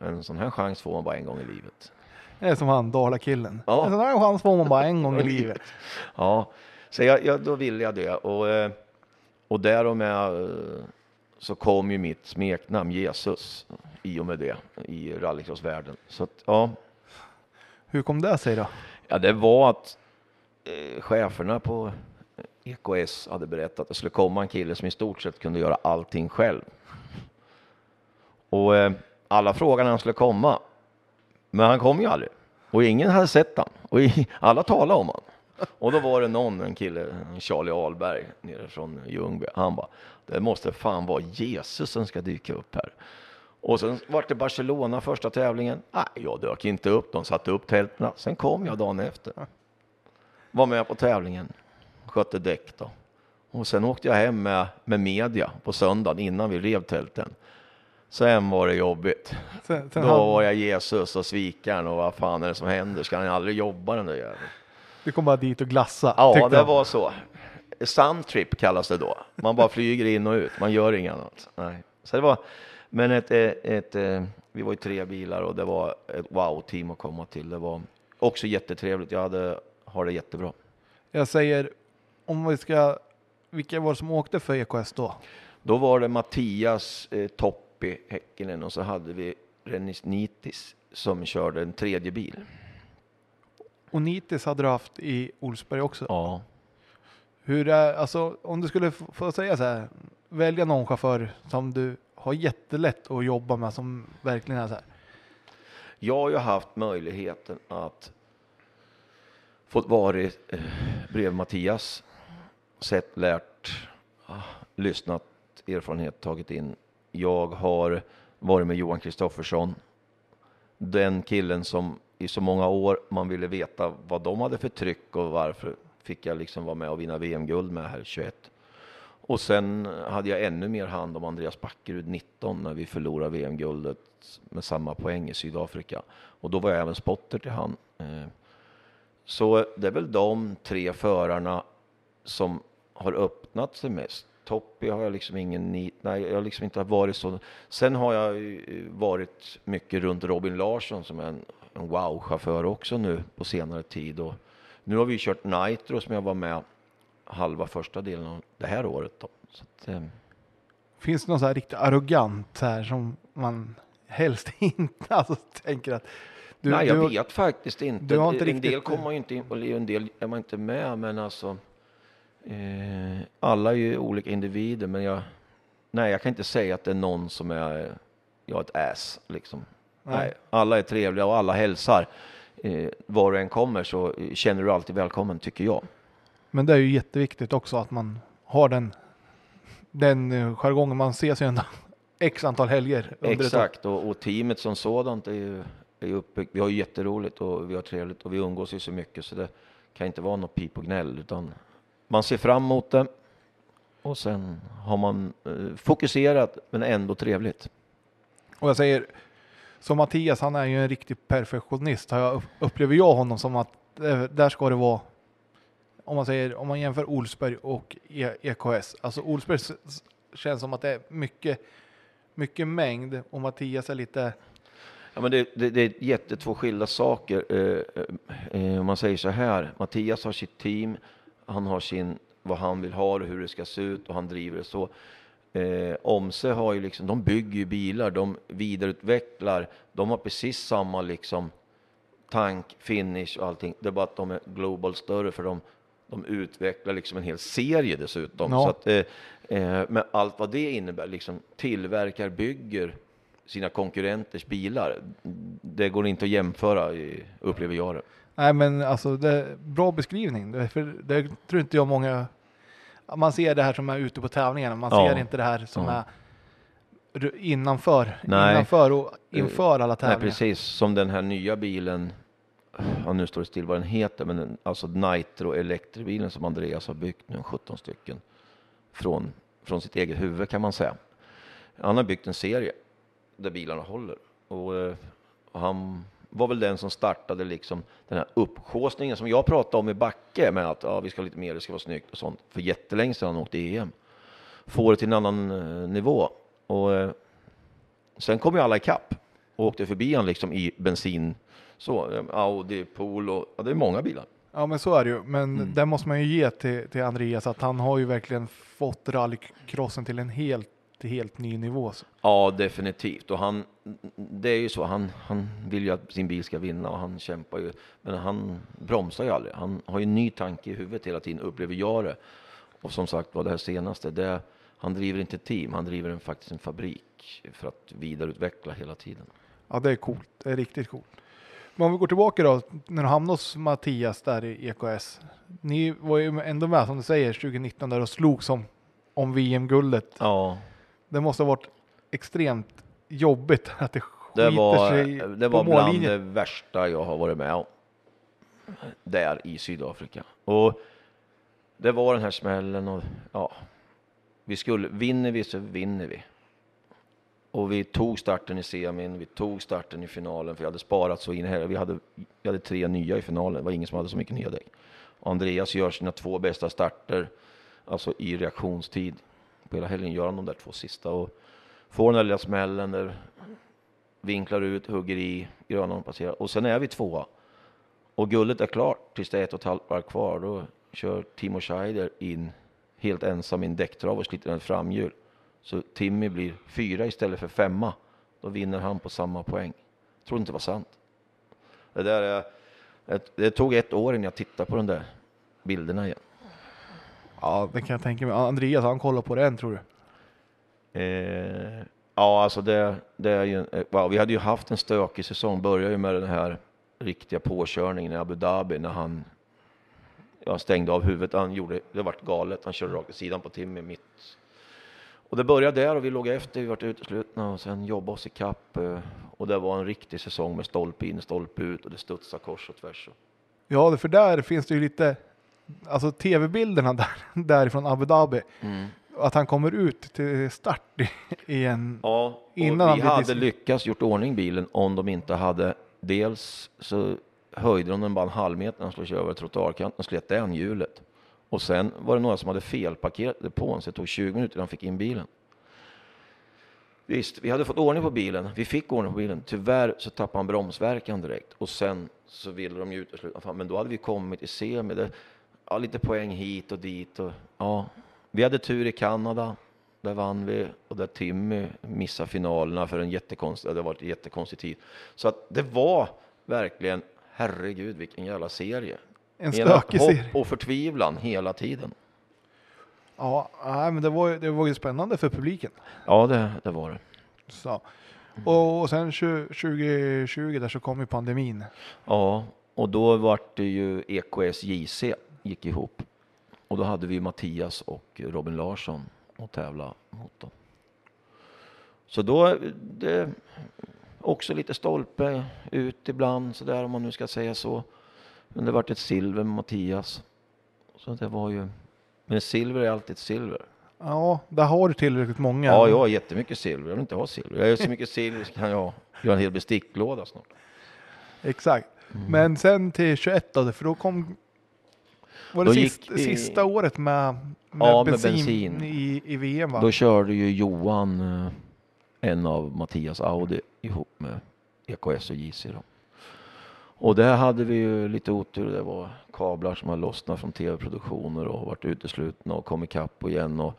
Speaker 4: en sån här chans får man bara en gång i livet.
Speaker 3: Det är som han Dala-killen.
Speaker 4: Ja.
Speaker 3: En sån här chans får man bara en gång i livet.
Speaker 4: Ja, så jag, jag, då ville jag det. Och, eh, och därom med, eh, så kom ju mitt smeknamn Jesus i och med det i rallycrossvärlden. Så att, ja,
Speaker 3: Hur kom det sig då?
Speaker 4: ja, det var att Eh, cheferna på eh, EKS hade berättat att det skulle komma en kille som i stort sett kunde göra allting själv. Och eh, alla frågade när han skulle komma. Men han kom ju aldrig. Och ingen hade sett han. Och i, alla talade om han. Och då var det någon, en kille, Charlie Ahlberg, nere från Ljungby. Han bara, det måste fan vara Jesus som ska dyka upp här. Och sen var det Barcelona första tävlingen. Nej, jag dök inte upp. De satte upp tälten. Sen kom jag dagen efter. Var med på tävlingen. Skötte däck då. Och sen åkte jag hem med, med media på söndagen innan vi rev tälten. Sen var det jobbigt.
Speaker 3: Sen, sen
Speaker 4: Då
Speaker 3: han,
Speaker 4: var jag Jesus och svikaren och vad fan är det som händer? Ska han aldrig jobba den där jäveln?
Speaker 3: Du kom bara dit och glassa.
Speaker 4: Ja, det
Speaker 3: han.
Speaker 4: var så. Suntrip kallas det då. Man bara flyger in och ut. Man gör inget annat. Nej. Så det var, men ett, ett, ett, eh, vi var ju tre bilar och det var ett wow-team att komma till. Det var också jättetrevligt. Jag hade, har det jättebra.
Speaker 3: Jag säger, om vi ska, vilka var det som åkte för EKS då?
Speaker 4: Då var det Mattias eh, Toppi Häkkinen och så hade vi Rennis Nitis som körde en tredje bil.
Speaker 3: Och Nitis hade du haft i Olsberg också.
Speaker 4: Ja.
Speaker 3: Hur är, alltså om du skulle få säga så här, välja någon chaufför som du har jättelätt att jobba med som verkligen är så här.
Speaker 4: Jag har ju haft möjligheten att fått varit eh, bredvid Mattias, sett, lärt, ah, lyssnat, erfarenhet tagit in. Jag har varit med Johan Kristoffersson, den killen som i så många år man ville veta vad de hade för tryck och varför fick jag liksom vara med och vinna VM-guld med här 21. Och sen hade jag ännu mer hand om Andreas Backerud 19 när vi förlorade VM-guldet med samma poäng i Sydafrika. Och då var jag även spotter till han. Eh, så det är väl de tre förarna som har öppnat sig mest. Toppi har jag liksom ingen nit, nej jag har liksom inte varit så. Sen har jag eh, varit mycket runt Robin Larsson som är en, en wow-chaufför också nu på senare tid. Och nu har vi kört Nitro som jag var med halva första delen av det här året. Då. Så att, eh.
Speaker 3: Finns det någon så här riktigt arrogant här som man helst inte alltså, tänker att
Speaker 4: du, Nej, jag du, vet faktiskt inte.
Speaker 3: Du har inte
Speaker 4: en
Speaker 3: riktigt...
Speaker 4: del kommer man ju inte in på, en del är man inte med, men alltså eh, alla är ju olika individer, men jag, nej, jag kan inte säga att det är någon som är, jag ett ass liksom. Nej. nej. alla är trevliga och alla hälsar. Eh, var du än kommer så känner du alltid välkommen, tycker jag.
Speaker 3: Men det är ju jätteviktigt också att man har den, den eh, jargongen. Man ses ju ändå x antal helger.
Speaker 4: Exakt, och, och, teamet som sådant är ju, är uppbyggt. Vi har ju jätteroligt och vi har trevligt och vi umgås ju så mycket så det kan inte vara något pip och gnäll utan man ser fram emot det och sen har man eh, fokuserat men ändå trevligt.
Speaker 3: Och jag säger, som Mattias, han är ju en riktig perfektionist. Jag upplever jag honom som att eh, där ska det vara om man säger, om man jämför Olsberg och EKS, alltså Olsberg känns som att det är mycket, mycket mängd och Mattias är lite
Speaker 4: Ja, men det, det, det är jättetvå skilda saker. Eh, eh, om man säger så här, Mattias har sitt team, han har sin, vad han vill ha och hur det ska se ut och han driver det så. Eh, Omse har ju liksom, de bygger ju bilar, de vidareutvecklar, de har precis samma liksom tank, finish och allting. Det är bara att de är global större för de de utvecklar liksom en hel serie dessutom. Ja. Så att, eh, eh, med allt vad det innebär, liksom tillverkar, bygger sina konkurrenters bilar. Det går inte att jämföra, upplever jag det.
Speaker 3: Nej, men alltså det är bra beskrivning. För det tror inte jag många. Man ser det här som är ute på tävlingarna. Man ja. ser inte det här som ja. är innanför, Nej. innanför och inför alla tävlingar.
Speaker 4: Nej, precis som den här nya bilen ja, nu står det still vad den heter, men alltså Nitro elektrobilen som Andreas har byggt nu, 17 stycken, från, från sitt eget huvud kan man säga. Han har byggt en serie där bilarna håller och, och eh, han var väl den som startade liksom den här uppsjåsningen som jag pratade om i Backe med att ja, vi ska ha lite mer, det ska vara snyggt och sånt. För jättelänge sedan han åkte EM. Får det till en annan eh, nivå. Och eh, sen kom ju alla ikapp och åkte förbi han liksom i bensin så, Audi, Polo, ja, det är många bilar.
Speaker 3: Ja men så är det ju, men mm. det måste man ju ge till, till Andreas att han har ju verkligen fått rallycrossen till en helt, helt ny nivå.
Speaker 4: Ja definitivt och han, det är ju så, han, han vill ju att sin bil ska vinna och han kämpar ju, men han bromsar ju aldrig. Han har ju en ny tanke i huvudet hela tiden, upplever jag det. Och som sagt var det här senaste, det, han driver inte team, han driver en, faktiskt en fabrik för att vidareutveckla hela tiden.
Speaker 3: Ja det är coolt, det är riktigt coolt. Men om vi går tillbaka då, när du hamnade hos Mattias där i EKS. Ni var ju ändå med som du säger 2019 där och slog som om VM-guldet.
Speaker 4: Ja.
Speaker 3: Det måste ha varit extremt jobbigt att det skiter
Speaker 4: det var,
Speaker 3: sig
Speaker 4: Det var bland det värsta jag har varit med om. Där i Sydafrika. Och det var den här smällen och ja, vi skulle, vinner vi så vinner vi. Och vi tog starten i semin, vi tog starten i finalen, för jag hade sparat så in här. Vi hade, vi hade tre nya i finalen, det var ingen som hade så mycket nya däck. Andreas gör sina två bästa starter, alltså i reaktionstid. På hela helgen gör han de där två sista och får den där lilla smällen där vinklar ut, hugger i, grönan passerar och sen är vi tvåa. Och guldet är klart tills det är ett och ett halvt varv kvar. Då kör Timo Scheider in helt ensam i en däcktrav och sliter en framhjul. Så Timmy blir fyra istället för femma. Då vinner han på samma poäng. Jag tror inte det var sant. Det, där är, det tog ett år innan jag tittade på de där bilderna igen.
Speaker 3: Ja, det kan jag tänka mig. Andreas, han kollar på det än tror du?
Speaker 4: Eh, ja, alltså det, det är ju, wow, vi hade ju haft en stökig säsong. Började ju med den här riktiga påkörningen i Abu Dhabi när han jag stängde av huvudet. Han gjorde, det vart galet. Han körde rakt i sidan på Timmy mitt. Och det började där och vi låg efter, vi vart uteslutna och sen jobbade oss ikapp. eh, Och det var en riktig säsong med stolpe in, stolpe ut och det studsade kors och tvärs.
Speaker 3: Ja, för där finns det ju lite, alltså tv-bilderna där, därifrån Abu Dhabi. Att han kommer ut till start i, i en,
Speaker 4: Ja,
Speaker 3: Innan han
Speaker 4: vi hade lyckats gjort ordning bilen om de inte hade dels så höjde de den bara en halv meter när de skulle köra över trottoarkanten och slet den hjulet. Och sen var det några som hade felparkerat depån så det tog 20 minuter innan de fick in bilen. Visst, vi hade fått ordning på bilen. Vi fick ordning på bilen. Tyvärr så tappade han bromsverkan direkt och sen så ville de ju utesluta. Men då hade vi kommit i semi. Ja, lite poäng hit och dit och ja, vi hade tur i Kanada. Där vann vi och där Timmy missade finalerna för en jättekonstig, det var ett jättekonstig tid. Så att det var verkligen, herregud vilken jävla serie.
Speaker 3: en
Speaker 4: Hela
Speaker 3: stökig
Speaker 4: hopp
Speaker 3: serie.
Speaker 4: och förtvivlan hela tiden.
Speaker 3: Ja, men det var, ju- det var ju spännande för publiken.
Speaker 4: Ja, det, det var det.
Speaker 3: Så. Och, och sen 20, 2020 där så kom ju pandemin.
Speaker 4: Ja, och då vart det ju EKS JC gick ihop. Och då hade vi Mattias och Robin Larsson att tävla mot dem. Så då, det, också lite stolpe ut ibland sådär om man nu ska säga så. Men det vart ett silver med Mattias. Så det var ju, men silver är alltid ett silver.
Speaker 3: Ja, där har du tillräckligt många.
Speaker 4: Ja, jag har jättemycket silver. Jag vill inte ha silver. Jag har så mycket silver så kan jag göra en hel besticklåda snart.
Speaker 3: Exakt.
Speaker 4: Mm.
Speaker 3: Men sen till 21 då, för då kom var det sist,
Speaker 4: gick
Speaker 3: sista året med, med,
Speaker 4: Ja, med
Speaker 3: bensin,
Speaker 4: bensin.
Speaker 3: I, i VM va?
Speaker 4: Då körde ju Johan eh, en av Mattias Audi ihop med EKS och JC. Då. Och där hade vi ju lite otur. Det var kablar som har lossnat från tv-produktioner och varit uteslutna och kom ikapp igen. Och,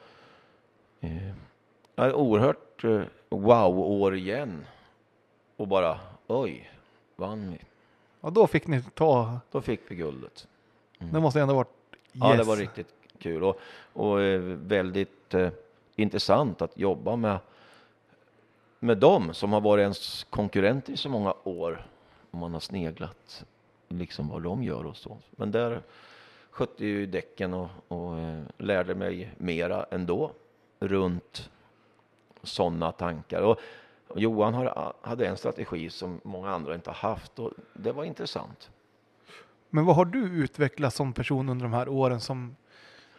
Speaker 4: eh, oerhört eh, wow-år igen. Och bara oj, vann vi.
Speaker 3: Ja, då fick ni ta,
Speaker 4: Då fick vi guldet.
Speaker 3: Det måste ändå varit yes.
Speaker 4: Ja, det var riktigt kul och, och eh, väldigt eh, intressant att jobba med, med dem som har varit ens konkurrenter i så många år. Och man har sneglat liksom vad de gör och så. Men där skötte ju däcken och, och eh, lärde mig mera ändå runt sådana tankar. Och, och Johan har, hade en strategi som många andra inte har haft och det var intressant.
Speaker 3: Men vad har du utvecklat som person under de här åren som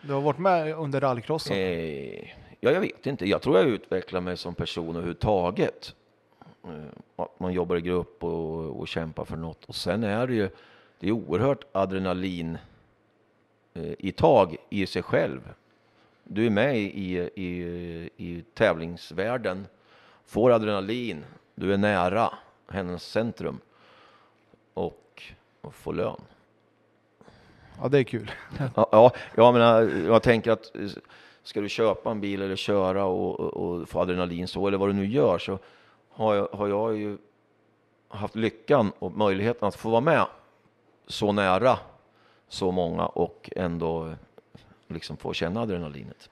Speaker 3: du har varit med under rallycrossen?
Speaker 4: Eh, ja, jag vet inte. Jag tror jag utvecklar mig som person överhuvudtaget. Eh, att man jobbar i grupp och, och kämpar för något. Och sen är det ju det är oerhört adrenalin eh, i tag i sig själv. Du är med i, i, i tävlingsvärlden, får adrenalin, du är nära hennes centrum och, och får lön.
Speaker 3: Ja, det är kul.
Speaker 4: Ja, ja, jag menar, jag tänker att eh, ska du köpa en bil eller köra och, och, och få adrenalin så, eller vad du nu gör, så har jag, har jag ju haft lyckan och möjligheten att få vara med så nära så många och ändå eh, liksom få känna adrenalinet.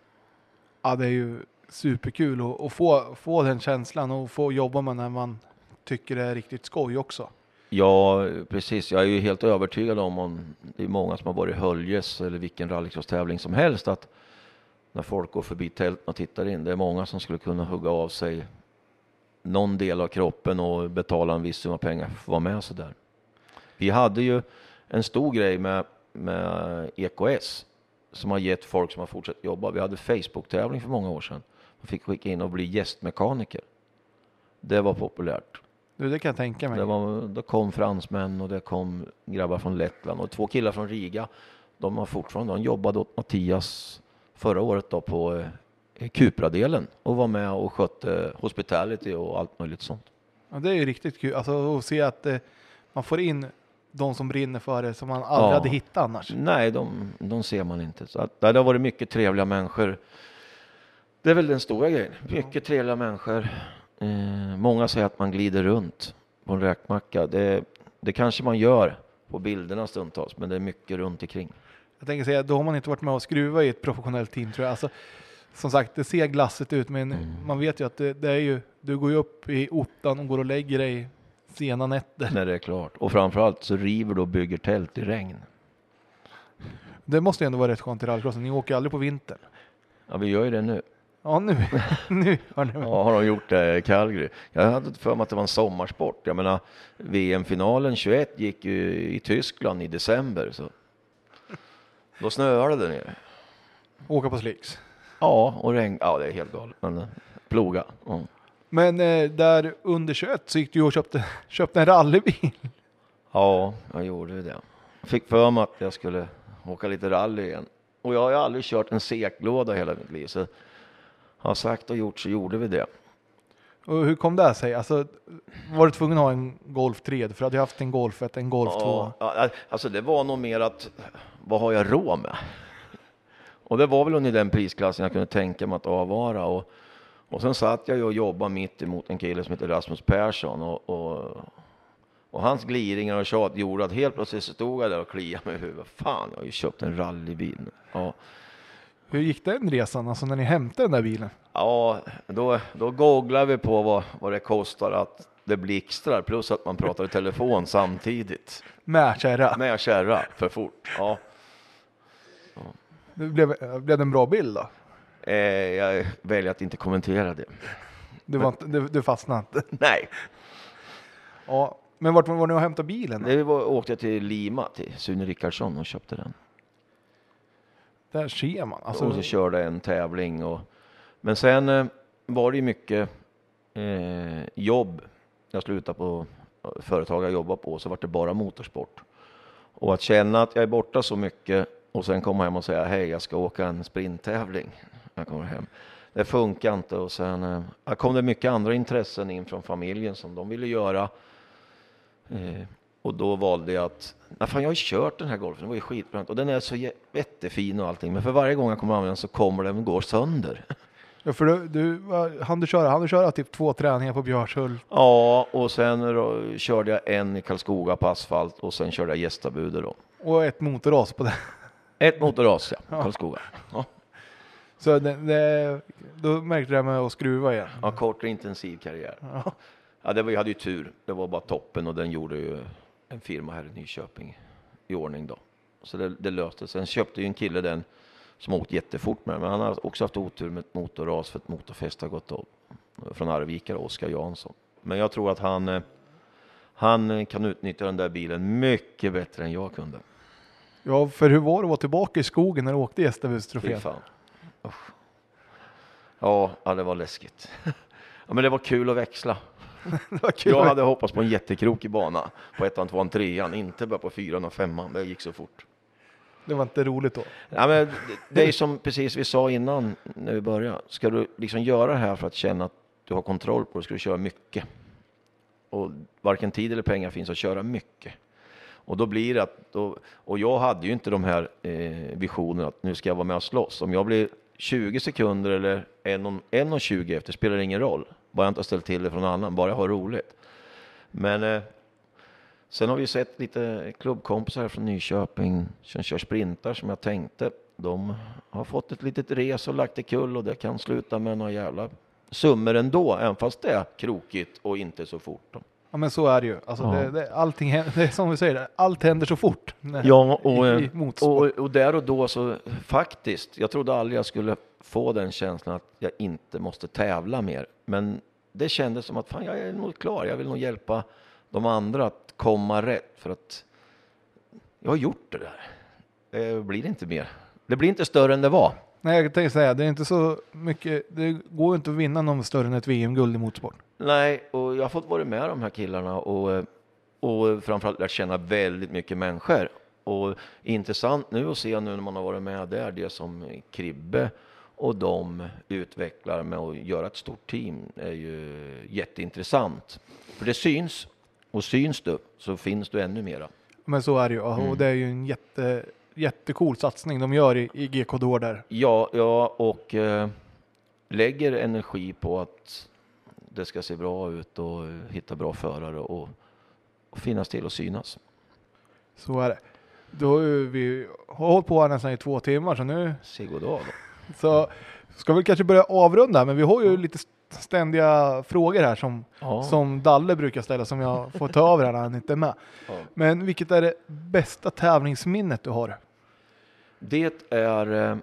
Speaker 3: Ja, det är ju superkul att, att få, få den känslan och få jobba med när man tycker det är riktigt skoj också.
Speaker 4: Ja, precis. Jag är ju helt övertygad om, om det är många som har varit i Höljes eller vilken rallycross-tävling som helst, att när folk går förbi tälten och tittar in, det är många som skulle kunna hugga av sig någon del av kroppen och betala en viss summa pengar för att få vara med sådär. Vi hade ju en stor grej med, med EKS som har gett folk som har fortsatt jobba. Vi hade Facebook-tävling för många år sedan. Man fick skicka in och bli gästmekaniker. Det var populärt.
Speaker 3: Du, det kan jag tänka mig.
Speaker 4: Det, var, det kom fransmän och det kom grabbar från Lettland och två killar från Riga. De har fortfarande, de jobbade åt Mattias förra året då på eh, Cupra-delen och var med och skötte hospitality och allt möjligt sånt.
Speaker 3: Ja, det är ju riktigt kul. Alltså att se att eh, man får in de som brinner för det som man aldrig
Speaker 4: Ja.
Speaker 3: hade hittat annars.
Speaker 4: Nej, de, de ser man inte. Så att, det har varit mycket trevliga människor. Det är väl den stora grejen. Mycket trevliga människor. Eh, många säger att man glider runt på en räkmacka. Det, det kanske man gör på bilderna stundtals, men det är mycket runt omkring.
Speaker 3: Jag tänker säga, då har man inte varit med och skruva i ett professionellt team tror jag. Alltså, som sagt, det ser glassigt ut, men
Speaker 4: Mm.
Speaker 3: man vet ju att det, det är ju, du går ju upp i ottan och går och lägger dig sena nätter.
Speaker 4: När det är klart. Och framförallt så river du och bygger tält i regn.
Speaker 3: Det måste ju ändå vara rätt skönt i rallycrossen. Ni åker aldrig på vintern.
Speaker 4: Ja, vi gör ju det nu.
Speaker 3: Ja, nu, nu har ni
Speaker 4: Ja, har de gjort det i Calgary? Jag hade för mig att det var en sommarsport. Jag menar, VM-finalen 21 gick ju i Tyskland i december. Så. Då snöade det där nere.
Speaker 3: åka på slicks.
Speaker 4: Ja, och regn. Ja, det är helt galet. Men eh, ploga. Ja.
Speaker 3: Men eh, där under 21 så gick du och köpte, köpte en rallybil.
Speaker 4: ja, jag gjorde det. Fick för mig att jag skulle åka lite rally igen. Och jag har ju aldrig kört en seklåda hela mitt liv. Så har sagt och gjort så gjorde vi det.
Speaker 3: Och hur kom det sig? Alltså, var du tvungen att ha en Golf 3? För du hade haft en Golf 1, en Golf 2.
Speaker 4: Ja, alltså det var nog mer att vad har jag råd med? Och det var väl under den prisklassen jag kunde tänka mig att avvara. Och, och sen satt jag och jobbade mitt emot en kille som heter Rasmus Persson. Och, och, och hans gliringar och tjat gjorde att helt plötsligt stod jag där och kliade mig i huvudet. Fan, jag har ju köpt en rallybil. Ja,
Speaker 3: Hur gick den resan? Alltså när ni hämtade den där bilen?
Speaker 4: ja då, då googlar vi på vad, vad det kostar att det blixtrar plus att man pratar i telefon samtidigt.
Speaker 3: Med kärra.
Speaker 4: Med kärra för fort. Ja.
Speaker 3: Det blev, blev det en bra bild då?
Speaker 4: Eh, jag väljer att inte kommentera det.
Speaker 3: Du, var inte, du, du fastnade inte?
Speaker 4: Nej,
Speaker 3: Ja. Men vart var ni och hämtade bilen? Då?
Speaker 4: det var, åkte jag till Lima, till Sune Rickardsson och köpte den.
Speaker 3: Där ser man. Alltså- och
Speaker 4: så körde jag en tävling. Och, men sen eh, var det ju mycket eh, jobb. Jag slutade på företag jag jobbade på, så var det bara motorsport. Och att känna att jag är borta så mycket och sen komma hem och säga hej, jag ska åka en sprinttävling. Jag kommer hem. Det funkar inte och sen eh, kom det mycket andra intressen in från familjen som de ville göra. Eh, och då valde jag att, nej fan jag har ju kört den här golfen, det var ju skitbra och den är så jä- jättefin och allting, men för varje gång jag kommer använda den så kommer den gå sönder.
Speaker 3: ja, för du, du, hann du köra? Han du köra typ två träningar på Björshult?
Speaker 4: Ja, och sen då, körde jag en i Karlskoga på asfalt och sen körde jag gästabudet då.
Speaker 3: Och ett motorras på det.
Speaker 4: Ett motorras, ja, Karlskoga. Ja.
Speaker 3: Så det, det, då märkte du det med att skruva igen.
Speaker 4: ja, kort och intensiv karriär.
Speaker 3: Ja.
Speaker 4: Ja, det var, jag hade ju tur. Det var bara toppen och den gjorde ju en firma här i Nyköping i ordning då. Så det, det löste. Sen köpte ju en kille den som åkt jättefort med men han har också haft otur med ett motorras för ett motorfäste har gått av. Från Arvika, Oskar Jansson. Men jag tror att han, eh, han kan utnyttja den där bilen mycket bättre än jag kunde.
Speaker 3: ja, för hur var det att vara tillbaka i skogen när du åkte gästabudstrofén?
Speaker 4: ja, det var läskigt. Ja, men det var kul att växla. Jag hade hoppats på en jättekrokig bana på ettan, tvåan, trean, inte bara på fyran och femman. Det gick så fort.
Speaker 3: Det var inte roligt då.
Speaker 4: Ja, men det- det är som precis vi sa innan när vi började. Ska du liksom göra det här för att känna att du har kontroll på det, ska du köra mycket. Och varken tid eller pengar finns att köra mycket. Och då blir det att, då, och jag hade ju inte de här eh, visionerna att nu ska jag vara med och slåss. Om jag blir 20 sekunder eller 1.20 efter spelar det ingen roll. Bara jag inte har ställt till det från annan, bara jag har roligt. Men eh, sen har vi sett lite klubbkompisar från Nyköping som kör sprintar som jag tänkte. De har fått ett litet res och lagt i kull och det kan sluta med några jävla summor ändå, även fast det är krokigt och inte så fort. Då.
Speaker 3: Ja, men så är det ju. Alltså,
Speaker 4: Ja.
Speaker 3: det, det, allting händer, det är som vi säger, allt händer så fort.
Speaker 4: Ja, och,
Speaker 3: i,
Speaker 4: eh,
Speaker 3: i motorsport.
Speaker 4: och, och där och då så faktiskt, jag trodde aldrig jag skulle få den känslan att jag inte måste tävla mer. Men det kändes som att fan, jag är nog klar, jag vill nog hjälpa de andra att komma rätt för att jag har gjort det där. Det blir inte mer. Det blir inte större än det var.
Speaker 3: Nej, jag tänkte säga, det är inte så mycket, det går ju inte att vinna någon större än ett VM-guld i motorsport.
Speaker 4: Nej, och jag har fått vara med de här killarna och, och framförallt lärt känna väldigt mycket människor. Och intressant nu att se nu när man har varit med där, det som Kribbe och de utvecklar med att göra ett stort team är ju jätteintressant. För det syns, och syns du så finns du ännu mera.
Speaker 3: Men så är det ju, och
Speaker 4: Mm.
Speaker 3: det är ju en jätte, jättecool satsning de gör i, i GK där.
Speaker 4: Ja, ja och eh, lägger energi på att det ska se bra ut och hitta bra förare och, och finnas till och synas.
Speaker 3: Så är det. Då har vi hållit på här nästan i två timmar, så nu
Speaker 4: Se goddag då.
Speaker 3: Så ska vi kanske börja avrunda, men vi har ju lite ständiga frågor här som,
Speaker 4: Ja.
Speaker 3: som Dalle brukar ställa, som jag får ta över här när han inte är med.
Speaker 4: Ja.
Speaker 3: Men vilket är det bästa tävlingsminnet du har?
Speaker 4: Det är eh,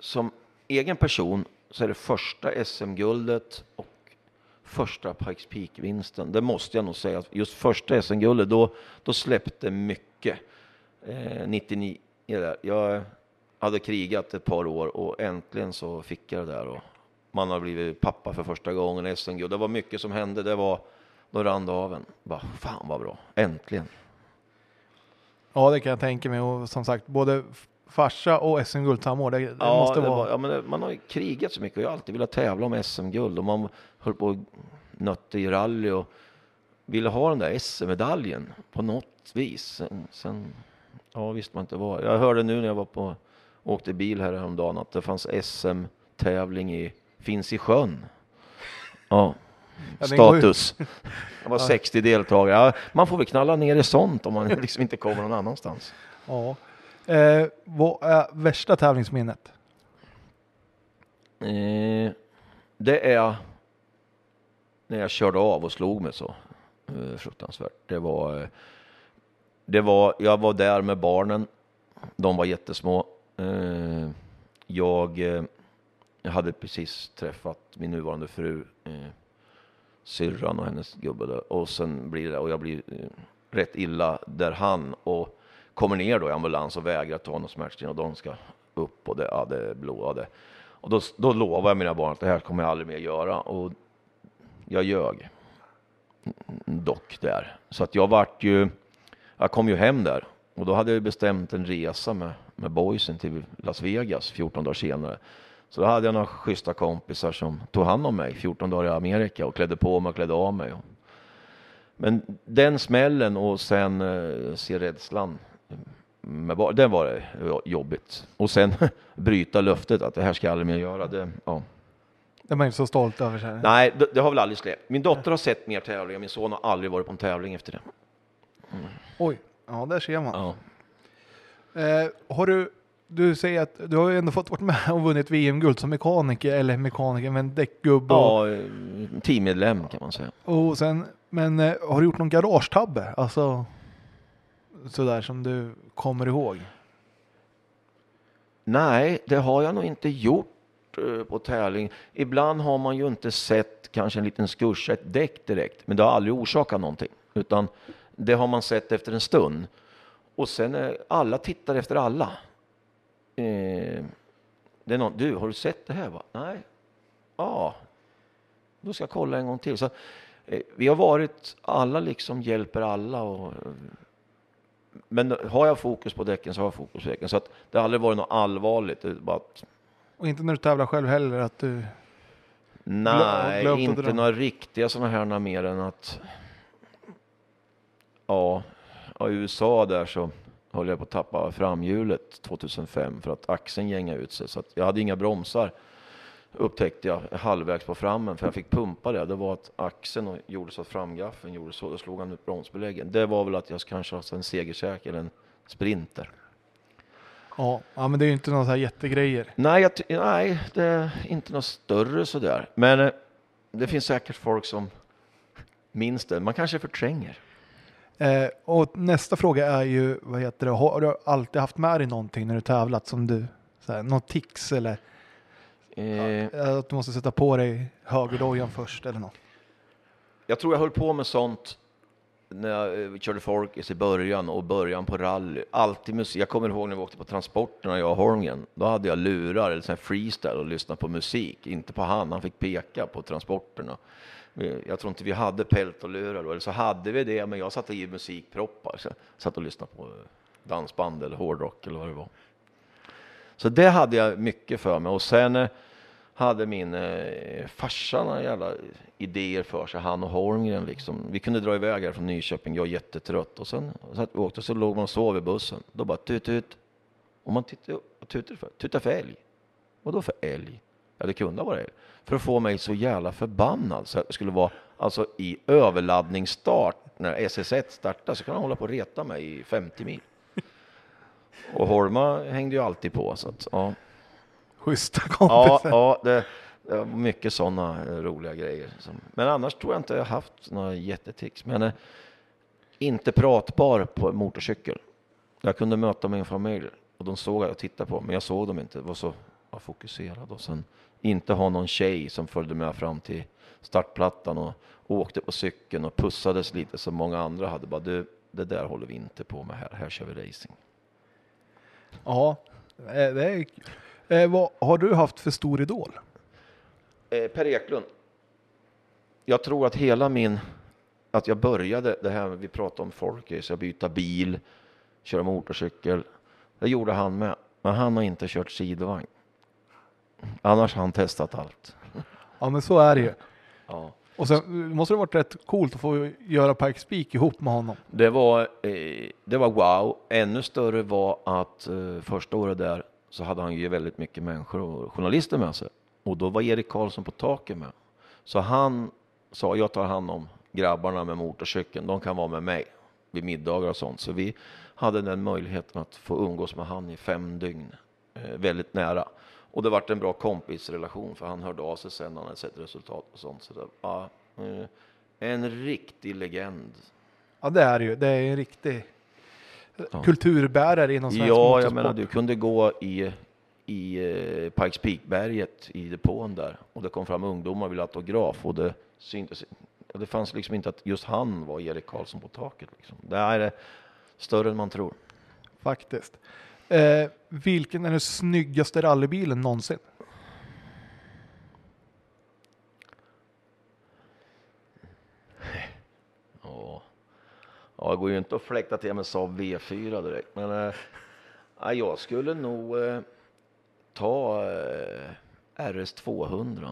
Speaker 4: som egen person så är det första SM-guldet och första Pikes Peak-vinsten. Det måste jag nog säga. Just första SM-guldet, då, då släppte mycket. Eh, 99 där. Jag hade krigat ett par år och äntligen så fick jag det där. Och man har blivit pappa för första gången, SM-guld. Det var mycket som hände. Det var, då rann det av en. Bara, fan vad bra, äntligen.
Speaker 3: Ja, det kan jag tänka mig. Och som sagt, både farsa och SM-guld samma år. Det, det
Speaker 4: Ja,
Speaker 3: måste
Speaker 4: det
Speaker 3: vara...
Speaker 4: var, ja men det, man har ju krigat så mycket och jag har alltid velat tävla om SM-guld och man höll på och nötte i rally och ville ha den där SM-medaljen på något vis. Sen, sen ja, visste man inte vad. Jag hörde nu när jag var på, åkte bil här häromdagen att det fanns SM-tävling i, finns i sjön. Ja, status. Det var 60 deltagare. Ja, man får väl knalla ner i sånt om man liksom inte kommer någon annanstans.
Speaker 3: Ja. Eh, vad är värsta tävlingsminnet?
Speaker 4: Eh, det är när jag körde av och slog mig så eh, fruktansvärt. Det var, eh, det var, jag var där med barnen. De var jättesmå. Eh, jag, eh, jag hade precis träffat min nuvarande fru, eh, syrran och hennes gubbe där. Och sen blir det, och jag blir eh, rätt illa där han och kommer ner då i ambulans och vägrar ta någon smärtstillande och de ska upp och det, ja, det blåade. Och då, då lovade jag mina barn att det här kommer jag aldrig mer göra. Och jag ljög. Mm, dock där. Så att jag vart ju, jag kom ju hem där. Och då hade jag bestämt en resa med, med boysen till Las Vegas 14 dagar senare. Så då hade jag några schyssta kompisar som tog hand om mig 14 dagar i Amerika och klädde på mig och klädde av mig. Men den smällen och sen eh, se rädslan med bar- den var jobbigt. Och sen bryta löftet att det här ska jag aldrig mer göra. Det, ja.
Speaker 3: Det är man inte så stolt över. Så här.
Speaker 4: Nej, det, det har väl aldrig släppt. Min dotter har sett mer tävlingar, min son har aldrig varit på en tävling efter det.
Speaker 3: Oj, ja där ser man.
Speaker 4: Ja.
Speaker 3: Eh, har du, du säger att du har ju ändå fått vara med och vunnit VM-guld som mekaniker, eller mekaniker, men däckgubbe och,
Speaker 4: Ja, eh, teammedlem kan man säga.
Speaker 3: och sen, men eh, har du gjort någon garagetabbe? Alltså sådär som du kommer ihåg?
Speaker 4: Nej, det har jag nog inte gjort eh, på tävling. Ibland har man ju inte sett kanske en liten skursa, ett däck direkt, men det har aldrig orsakat någonting, utan det har man sett efter en stund. Och sen är alla tittar efter alla. Eh, det är någon, du, har du sett det här? Va? Nej. Ja, då ska jag kolla en gång till. Så, eh, vi har varit, alla liksom hjälper alla och men har jag fokus på däcken så har jag fokus på däcken. Så att det har aldrig varit något allvarligt. Bara att,
Speaker 3: Och inte när du tävlar själv heller att du...
Speaker 4: nej,
Speaker 3: glömt
Speaker 4: inte några riktiga sådana här mer än att... Ja, ja, i USA där så höll jag på att tappa framhjulet 2005 för att axeln gängade ut sig. Så jag hade inga bromsar upptäckte jag halvvägs på frammen för jag fick pumpa det. Det var att axeln gjorde så att framgaffeln gjorde så. Då slog han ut bromsbeläggen. Det var väl att jag kanske har en segersäker eller en sprinter.
Speaker 3: Ja, ja men det är ju inte några så här jättegrejer.
Speaker 4: Nej, jag nej, det är inte något större sådär. Men eh, det finns säkert folk som minns det. Man kanske förtränger.
Speaker 3: Eh, och nästa fråga är ju, vad heter det, har du alltid haft med dig någonting när du tävlat som du, så här, någon tics eller
Speaker 4: Eh,
Speaker 3: att du måste sätta på dig högerdojan först eller något?
Speaker 4: jag tror jag höll på med sånt när jag eh, körde Folkis i början och början på rally. Alltid musik. Jag kommer ihåg när vi åkte på transporterna, jag och Holmgren. Då hade jag lurar eller sån freestyle och lyssnade på musik. Inte på han, han fick peka på transporterna. Eh, jag tror inte vi hade pält och lurar då, eller så hade vi det, men jag satte i musikproppar. Så jag satt och lyssnade på eh, dansband eller hårdrock eller vad det var. Så det hade jag mycket för mig. Och sen eh, hade min eh, farsa några jävla idéer för sig, han och Holmgren liksom. Vi kunde dra iväg här från Nyköping, jag jättetrött. Och sen så vi åkte så låg man och sov i bussen. Då bara tut tut. Och man tittade upp, vad tutar för? Tuta för älg. Vadå för älg? Ja, det kunde vara älg. För att få mig så jävla förbannad så skulle vara alltså i överladdningsstart när SS1 startar så kan han hålla på och reta mig i 50 mil. Och Holma hängde ju alltid på så att ja.
Speaker 3: Schyssta
Speaker 4: Ja,
Speaker 3: kompisar.
Speaker 4: ja det, det var mycket sådana roliga grejer. Men annars tror jag inte jag haft några jättetics. Men eh, inte pratbar på motorcykel. Jag kunde möta min familj och de såg att jag tittade på, men jag såg dem inte. Det var så fokuserad. Och sen inte ha någon tjej som följde med fram till startplattan och åkte på cykeln och pussades lite som många andra hade. Bara, du, det där håller vi inte på med här. Här kör vi racing.
Speaker 3: Ja, eh, det är kul. Eh, vad har du haft för stor idol?
Speaker 4: Eh, per Eklund. Jag tror att hela min, att jag började det här vi pratade om folkrace, jag byta bil, köra motorcykel. Det gjorde han med, men han har inte kört sidovagn. Annars har han testat allt.
Speaker 3: Ja, men så är det ju.
Speaker 4: Ja.
Speaker 3: Och sen måste det varit rätt coolt att få göra Pikes Peak ihop med honom.
Speaker 4: Det var, eh, det var wow. Ännu större var att eh, första året där så hade han ju väldigt mycket människor och journalister med sig. Och då var Erik Karlsson på taket med. Så han sa, jag tar hand om grabbarna med motorcykeln. De kan vara med mig vid middagar och sånt. Så vi hade den möjligheten att få umgås med han i fem dygn. Eh, väldigt nära. Och det vart en bra kompisrelation för han hörde av sig sen när han hade sett resultat och sånt. Så det, ja, eh, en riktig legend.
Speaker 3: Ja, det är ju. Det är en riktig
Speaker 4: Ja.
Speaker 3: kulturbärare inom svensk
Speaker 4: Ja, jag menar du kunde gå i, i eh, Pikes Peak-berget i depån där och det kom fram ungdomar och ville autograf och det syntes. och Det fanns liksom inte att just han var Erik Karlsson på taket. Liksom. Det är större än man tror.
Speaker 3: Faktiskt. Eh, vilken är den snyggaste rallybilen någonsin?
Speaker 4: Ja, ja det går ju inte att fläkta till med Saab V4 direkt, men eh, ja, jag skulle nog eh, ta eh, RS 200.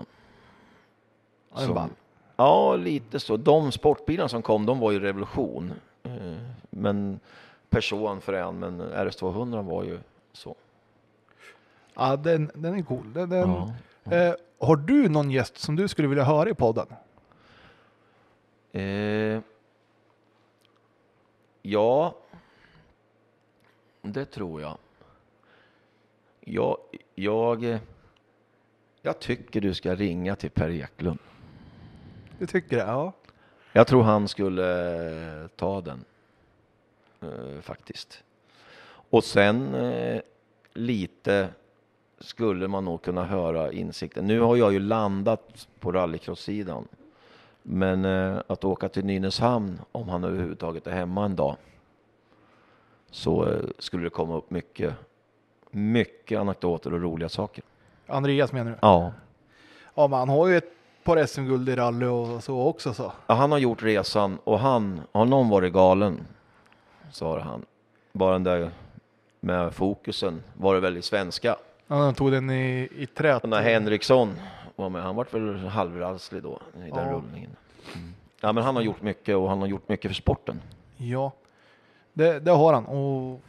Speaker 3: Ja, den
Speaker 4: Som-
Speaker 3: vann.
Speaker 4: Ja, lite så. De sportbilarna som kom, de var ju revolution. Eh, Men Peugeot frän, men RS 200 var ju så.
Speaker 3: Ja, den, den är cool. Den, den,
Speaker 4: Ja.
Speaker 3: eh, har du någon gäst som du skulle vilja höra i podden?
Speaker 4: Eh, ja, det tror jag. Jag, jag, jag tycker du ska ringa till Per Eklund.
Speaker 3: Du tycker det? Ja.
Speaker 4: Jag tror han skulle ta den. Eh, faktiskt. Och sen eh, lite skulle man nog kunna höra insikten. Nu har jag ju landat på rallycross-sidan. Men eh, att åka till Nynäshamn, om han överhuvudtaget är hemma en dag, så skulle det komma upp mycket, mycket anekdoter och roliga saker.
Speaker 3: Andreas menar du?
Speaker 4: Ja.
Speaker 3: Ja, men han har ju ett par SM-guld i rally och så också så.
Speaker 4: Ja, han har gjort resan och han, har någon varit galen? Sa han. Bara den där med fokusen var det väl i svenska.
Speaker 3: Ja, han tog den i, i trät.
Speaker 4: När Henriksson var med, han vart väl halvralslig då i den
Speaker 3: Ja.
Speaker 4: rullningen. Mm. Ja, men han har gjort mycket och han har gjort mycket för sporten.
Speaker 3: Ja, det, det har han. Och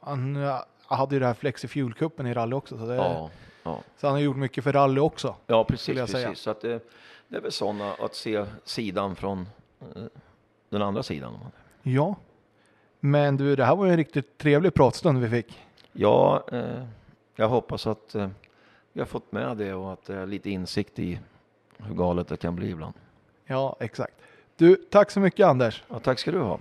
Speaker 3: han hade ju det här Flexi Fuel Cupen i rally också. Så, det,
Speaker 4: Ja, ja.
Speaker 3: så han har gjort mycket för rally också.
Speaker 4: ja precis.
Speaker 3: Jag säga.
Speaker 4: precis. Så att det, det är väl sådana att se sidan från eh, den andra sidan.
Speaker 3: Ja. Men du, det här var ju en riktigt trevlig pratstund vi fick.
Speaker 4: Ja, eh, jag hoppas att eh, vi har fått med det och att det är lite insikt i hur galet det kan bli ibland.
Speaker 3: Ja, exakt. Du, tack så mycket Anders.
Speaker 4: Ja, tack ska du ha.